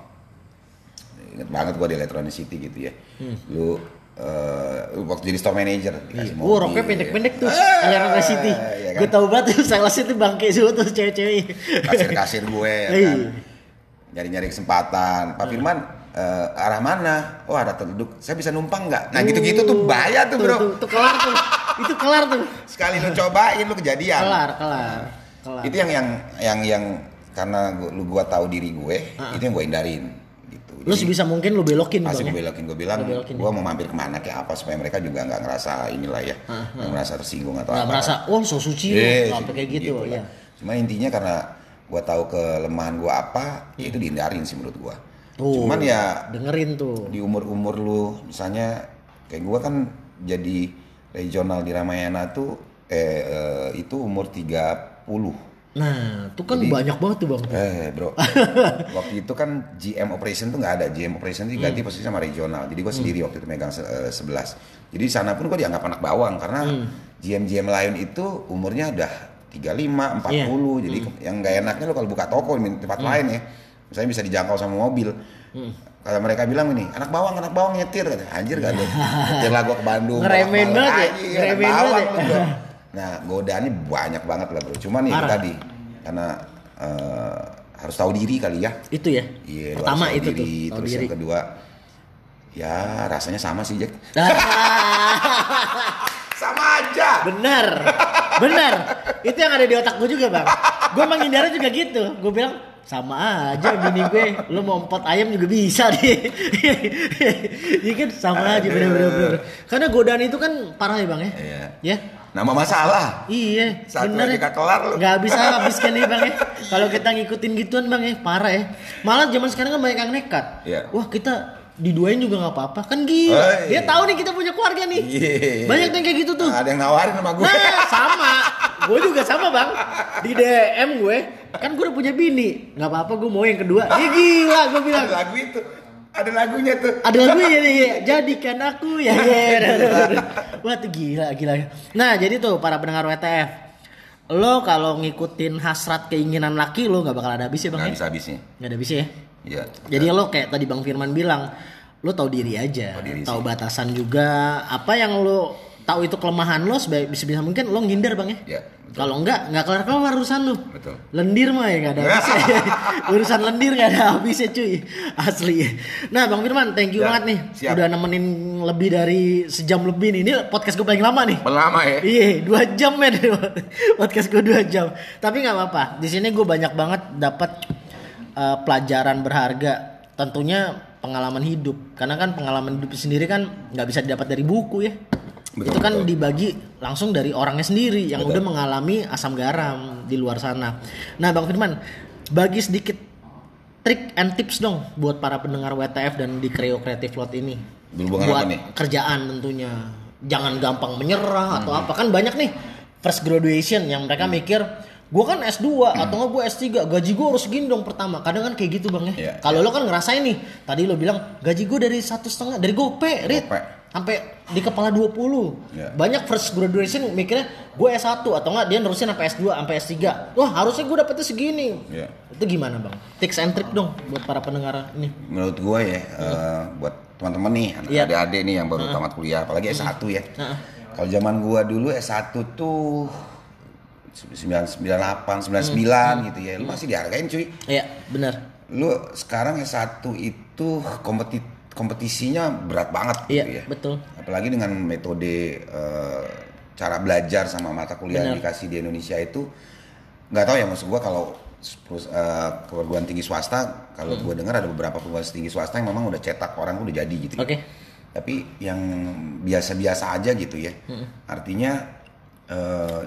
inget banget gua di Electronic City gitu ya. Hmm. Lu eh, lu waktu jadi store manager dikasih Oh, roknya pendek-pendek tuh. Aliran City. iya kan? Gue tahu banget tuh salesnya tuh bangke semua tuh cewek-cewek. Kasir-kasir gue ya Iya. kan. Nyari-nyari kesempatan. Pak Firman eh, arah mana? Oh ada terduduk. Saya bisa numpang nggak? Nah gitu-gitu tuh bahaya tuh bro. Tuh, tuh kelar tuh. Itu kelar tuh. Sekali lu cobain lu kejadian. Kelar, kelar. Kelar. itu yang yang yang yang karena gua, lu gua tahu diri gue itu yang gue hindarin gitu Lu sebisa mungkin lu belokin pasti Bang, gue ya? belokin gue bilang Lu belokin, gue mau mampir ke mana kayak apa supaya mereka juga nggak ngerasa inilah ya nggak merasa tersinggung atau Nggak apa merasa, oh so suci lu. Nggak sampai kayak gitu. lah. ya. cuma intinya karena gue tahu kelemahan gue apa ya itu dihindarin sih menurut gue Tuh, cuman ya dengerin tuh. di umur umur lu misalnya kayak gue kan jadi regional di Ramayana tuh eh, eh, itu umur 30 Nah, itu kan Jadi- banyak banget tuh bang. Eh bro, waktu itu kan GM operation tuh nggak ada. GM operation itu diganti posisi sama regional. Jadi gue sendiri waktu itu megang se- eh, 11. Jadi di sana pun gue dianggap anak bawang karena GM GM lain itu umurnya udah 35, 40. Jadi ke- yang nggak enaknya lo kalau buka toko di tempat lain ya, misalnya bisa dijangkau sama mobil. Kalau mereka bilang ini anak bawang, anak bawang nyetir, kata. anjir ada. Nyetir lah ke Bandung. Bolak-balik. banget ya? Bawang banget ya? Nah, godaannya banyak banget lah bro. Cuman ya tadi karena eh, harus tahu diri kali ya. Itu ya. Iya, lu Pertama itu tuh. diri. tahu Terus diri. yang kedua, ya rasanya sama sih Jack. Sama aja. Benar, benar. Itu yang ada di otak gue juga bang. Gue menghindari juga gitu. Gue bilang sama aja bini gue. Lu mau empot ayam juga bisa deh. Iya kan sama aja bener-bener. Karena godaan itu kan parah ya bang ya. Iya. Ya. Nama masalah. Iya, Satu bener ya. gak kelar lu. Nggak bisa habiskan nih bang ya. Kalau kita ngikutin gituan bang ya, parah ya. Malah zaman sekarang kan banyak yang nekat. Iya. Wah kita diduain juga nggak apa-apa kan gila. Oh, Dia iya. tahu nih kita punya keluarga nih. Iya. Banyak yang kayak gitu tuh. Ada yang nawarin sama gue. Nah sama, gue juga sama bang. Di DM gue, kan gue udah punya bini. Nggak apa-apa gue mau yang kedua. Ya gila gue bilang. Ada lagu itu. Ada lagunya tuh. Ada lagu ya nih, ya. jadikan aku ya. ya. Wah tuh gila, gila. Nah jadi tuh para pendengar WTF, lo kalau ngikutin hasrat keinginan laki lo nggak bakal ada habis ya bang? Nggak ya? bisa habisnya. Nggak ada habis ya. Iya. Jadi lo kayak tadi bang Firman bilang, lo tahu diri aja, Tahu diri tahu sih. batasan juga. Apa yang lo tahu itu kelemahan lo, sebaik bisa bisa mungkin lo ngindar bang ya. Betul. Kalau enggak, nggak kelar kelar urusan lo. Betul. Lendir mah ya nggak ada habisnya. urusan lendir nggak ada habisnya cuy, asli. Nah bang Firman, thank you Ya, banget nih, siap. udah nemenin lebih dari sejam lebih nih. Ini podcast gue paling lama nih. Lama ya. Iya, dua jam men podcast gue dua jam. Tapi nggak apa-apa. Di sini gue banyak banget dapat eh, pelajaran berharga. Tentunya pengalaman hidup. Karena kan pengalaman hidup sendiri kan nggak bisa didapat dari buku ya. Betul, Itu kan betul. dibagi langsung dari orangnya sendiri yang Betul. udah mengalami asam garam di luar sana. Nah, Bang Firman, bagi sedikit trik and tips dong buat para pendengar WTF dan di Creo Creative Lot ini. Berhubungan buat apa nih? kerjaan tentunya. Jangan gampang menyerah atau apa kan banyak nih first graduation yang mereka mikir gue kan S2 atau nggak gue S3 gaji gue harus segini dong pertama. Kadang kan kayak gitu bang ya. Iya, kalau lo kan ngerasain nih tadi lo bilang gaji gue dari satu setengah dari gope Rit. Gope. sampai di kepala 20 Iya. banyak first graduation mikirnya gue S1 atau enggak dia nerusin sampai S2 sampai S3 wah harusnya gue dapetnya segini. Iya. itu gimana bang? Tips and trick dong buat para pendengar ini. Menurut gue ya eh, buat teman-teman nih Iya. adik-adik nih yang baru tamat kuliah apalagi S1 ya. Heeh. kalau zaman gua dulu S1 tuh 998 99 gitu ya. Lu masih dihargain cuy. Iya benar. Lu sekarang S1 itu kompeti kompetisinya berat banget iya gitu ya. betul. Apalagi dengan metode eh, cara belajar sama mata kuliah yang Benar. dikasih di Indonesia itu nggak tahu ya maksud gua kalau perus- eh, perguruan tinggi swasta kalau gua dengar ada beberapa perguruan tinggi swasta yang memang udah cetak orang udah jadi gitu ya. Oke. tapi yang biasa-biasa aja gitu ya. Artinya eh,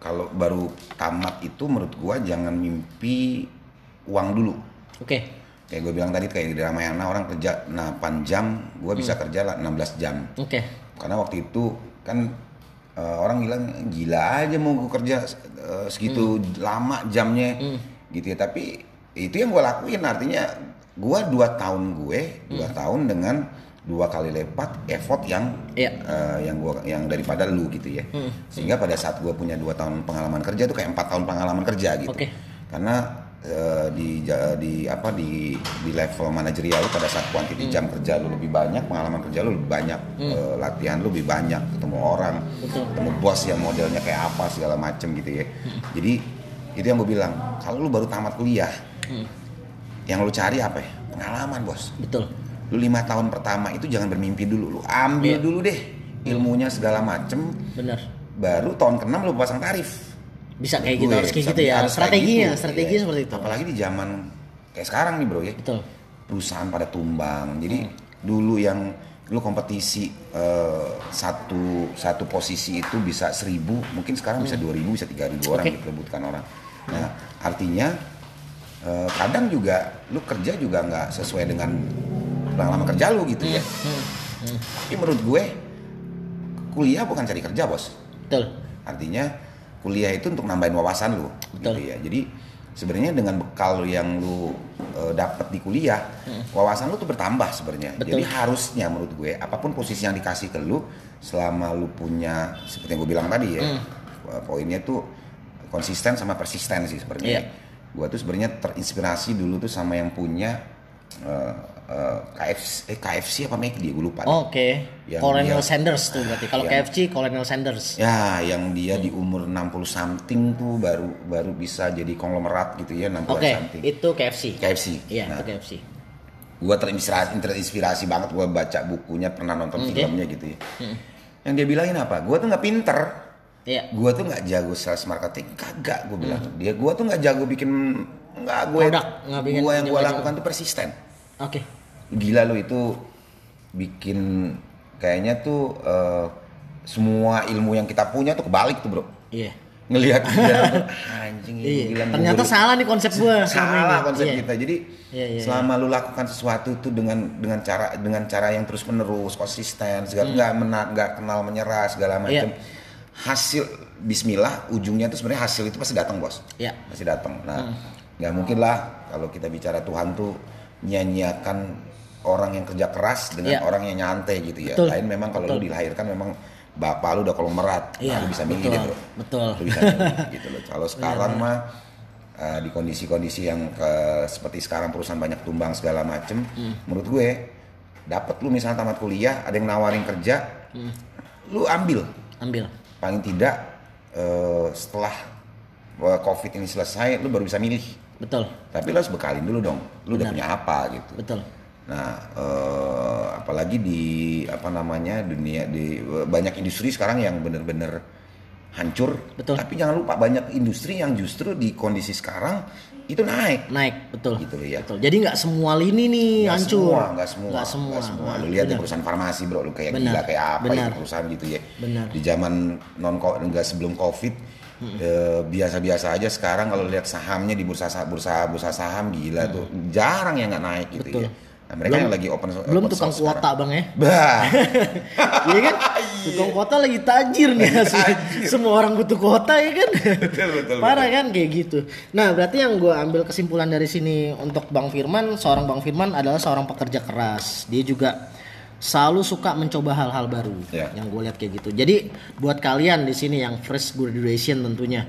kalau baru tamat itu menurut gua jangan mimpi uang dulu oke kayak gue bilang tadi kayak di Ramayana orang kerja 8 jam, gue bisa Hmm. kerja lah 16 jam. Oke. Karena waktu itu kan eh, orang bilang gila aja mau gue kerja eh, segitu Hmm. lama jamnya gitu ya. Tapi itu yang gue lakuin artinya gue dua tahun gue dua tahun dengan dua kali lipat effort yang Hmm. Iya. eh, yang gua yang daripada lu gitu ya. Sehingga pada saat gue punya dua tahun pengalaman kerja itu kayak empat tahun pengalaman kerja gitu. Oke. Karena eh, di di apa di di level manajerial lu pada saat kuantiti jam kerja lu lebih banyak, pengalaman kerja lu lebih banyak, eh, latihan lu lebih banyak, ketemu orang, Betul. ketemu bos yang modelnya kayak apa segala macem gitu ya. Jadi itu yang gue bilang, kalau lu baru tamat kuliah, yang lu cari apa ya? Pengalaman bos. Betul. Lu lima tahun pertama itu jangan bermimpi dulu, lu ambil Iya. dulu deh ilmunya segala macem, Benar. baru tahun keenam lu pasang tarif. Bisa kayak gitu, Gue, harus kayak gitu ya. harus Strateginya, gitu. strategi Iya. seperti itu. Apalagi di zaman kayak sekarang nih bro ya. Betul. Perusahaan pada tumbang. Jadi dulu yang lu kompetisi eh, satu satu posisi itu bisa seribu, mungkin sekarang bisa dua ribu, bisa tiga ribu orang Hmm. Oke. diperebutkan orang. Nah artinya eh, kadang juga lu kerja juga nggak sesuai dengan pengalaman kerja lu gitu ya. Hmm. Tapi menurut gue kuliah bukan cari kerja bos. Betul. Artinya kuliah itu untuk nambahin wawasan lu, Betul. gitu ya. Jadi sebenarnya dengan bekal yang lu uh, dapat di kuliah, wawasan lu tuh bertambah sebenarnya. Hmm. Jadi harusnya menurut gue apa pun posisi yang dikasih ke lu, selama lu punya seperti yang gue bilang tadi ya, Hmm. uh, poinnya tuh konsisten sama persisten sih sebenarnya. Iya. Gue tuh sebenarnya terinspirasi dulu tuh sama yang punya uh, uh, KFC, eh, KFC apa McD gue lupa. Oke. Yang Colonel dia- Sanders tuh berarti. Kalau KFC Colonel Sanders. Ya, yang dia di umur 60 something tuh baru baru bisa jadi konglomerat gitu ya 60 Oke, something. itu KFC. KFC. Iya, Nah, itu KFC. gua terinspirasi terinspirasi banget gua baca bukunya, pernah nonton Oke. filmnya gitu ya. Yang dia bilangin apa? Gua tuh nggak pinter. Iya. Gua tuh nggak jago sales marketing, kagak gua bilang. Dia gua tuh nggak jago bikin nggak gue gua yang gua jago-jago. lakukan tuh persisten. Oke. Gila lu itu bikin kayaknya tuh eh, semua ilmu yang kita punya tuh kebalik tuh, Bro. Iya. ngelihat dia anjing ini Iya. bilang Ternyata gua- salah nih konsep gua. salah ini. konsep Iya. kita jadi Iya, iya, selama lu lakukan sesuatu tuh dengan dengan cara dengan cara yang terus menerus konsisten segala nggak mena- nggak kenal menyerah segala macam Hmm. Iya. hasil Bismillah ujungnya tuh sebenarnya hasil itu pasti datang bos Iya. pasti datang nah Hmm. nggak mungkin lah kalau kita bicara Tuhan tuh nyanyiakan orang yang kerja keras dengan Iya. orang yang nyantai gitu ya Betul. lain memang kalau lu dilahirkan memang bapak lu udah konglomerat Iya, nah, lu bisa milih betul. deh bro Betul. Lu bisa milih gitu loh. Kalau sekarang mah eh, di kondisi-kondisi yang ke- seperti sekarang perusahaan banyak tumbang segala macem, Hmm. menurut gue dapat lu misalnya tamat kuliah, ada yang nawarin kerja, Hmm. lu ambil. Ambil. Paling tidak eh, setelah eh, COVID ini selesai, lu baru bisa milih. Betul. Tapi lu harus bekalin dulu dong. Lu udah Benar. punya apa gitu. Betul. Nah, eh, apalagi di apa namanya dunia di banyak industri sekarang yang bener-bener hancur. Betul. Tapi jangan lupa banyak industri yang justru di kondisi sekarang itu naik. Naik, betul. Gitu ya. Betul. Jadi nggak semua lini nih Nggak hancur. semua, nggak semua, Nggak semua. nggak semua. Lu Nah, lihat di perusahaan farmasi bro, lu kayak Benar, gila kayak apa benar. itu perusahaan gitu ya. Benar. Di zaman non enggak sebelum covid, eh, biasa-biasa aja sekarang kalau lihat sahamnya di bursa bursa bursa saham gila tuh jarang yang nggak naik gitu Betul. ya. Nah, mereka yang lagi open Belum open tukang source kuota sekarang. bang ya. Bah. Iya kan? Tukang kuota lagi tajir nih asli. Semua orang butuh kuota ya kan? Betul, betul, Parah kan kayak gitu. Nah berarti yang gue ambil kesimpulan dari sini untuk Bang Firman, seorang Bang Firman adalah seorang pekerja keras. Dia juga selalu suka mencoba hal-hal baru. Ya. Yang gue lihat kayak gitu. Jadi buat kalian di sini yang fresh graduation tentunya,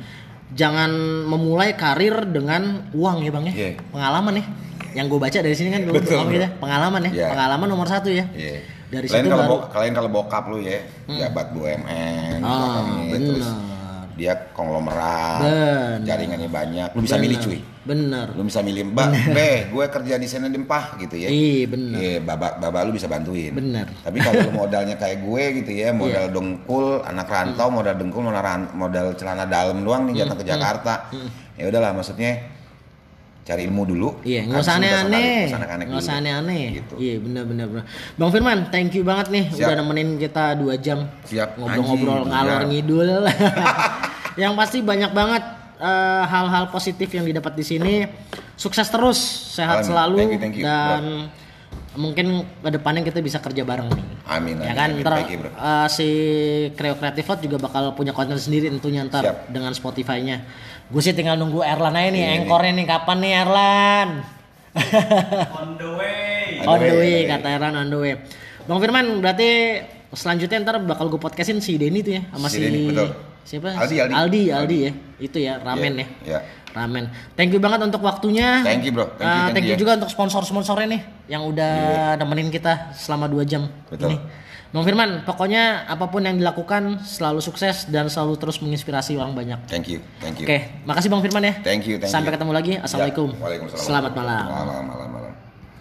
jangan memulai karir dengan uang ya bang ya, Iya. pengalaman ya. Yang gue baca dari sini kan dulu Betul, gitu ya, pengalaman ya, Iya. pengalaman nomor satu ya. Iya. Dari Kalian situ kalau baru. kalian kalau bokap lu ya, jabat BUMN, Ah, bokap ini, terus dia konglomerat, Benar. jaringannya banyak, lu bisa Bener. milih cuy. Bener. Lu bisa milih, Mbak, Be, gue kerja di sana dempah gitu ya. Iya bener. Iya, babak babak lu bisa bantuin. Bener. Tapi kalau modalnya kayak gue gitu ya, modal Iya. dengkul, anak rantau, Hmm. modal dengkul, modal, modal celana dalam doang nih datang ke Jakarta. Ya udahlah, maksudnya cari ilmu dulu. Iya, nggak usah aneh-aneh. nggak usah aneh-aneh. Gitu. Iya, benar benar benar. Bang Firman, thank you banget nih Siap. udah nemenin kita dua jam Siap, ngobrol-ngobrol ngalor ngidul. Yang pasti banyak banget eh, hal-hal positif yang didapat di sini. Sukses terus, sehat Amin. selalu Thank you, thank you, dan mungkin ke depannya kita bisa kerja bareng nih. Amin. Ya amin, kan, amin. ntar you, bro. eh, si Creo Creative Lot juga bakal punya konten sendiri tentunya ntar Siap. dengan Spotify-nya. Gue sih tinggal nunggu Erlan aja nih, engkornya nih kapan nih Erlan? On the way. on the way, On the way. kata Erlan on the way. Bang Firman, berarti selanjutnya ntar bakal gue podcastin si Denny tuh ya sama Si si, Denny, betul. siapa? Aldi, Aldi. Aldi, Aldi ya. Itu ya, ramen Iya, ya. iya. Ramen. Thank you banget untuk waktunya. Thank you, bro. Thank you, Uh, thank thank you you. juga untuk sponsor-sponsornya nih yang udah nemenin kita selama 2 jam Betul. ini. Bang Firman, pokoknya apa pun yang dilakukan selalu sukses dan selalu terus menginspirasi orang banyak. Thank you. Thank you. Oke, makasih Bang Firman ya. Thank you, thank Sampai you. ketemu lagi. Assalamualaikum. Ya, Waalaikumsalam. Selamat malam. Malam, malam, malam.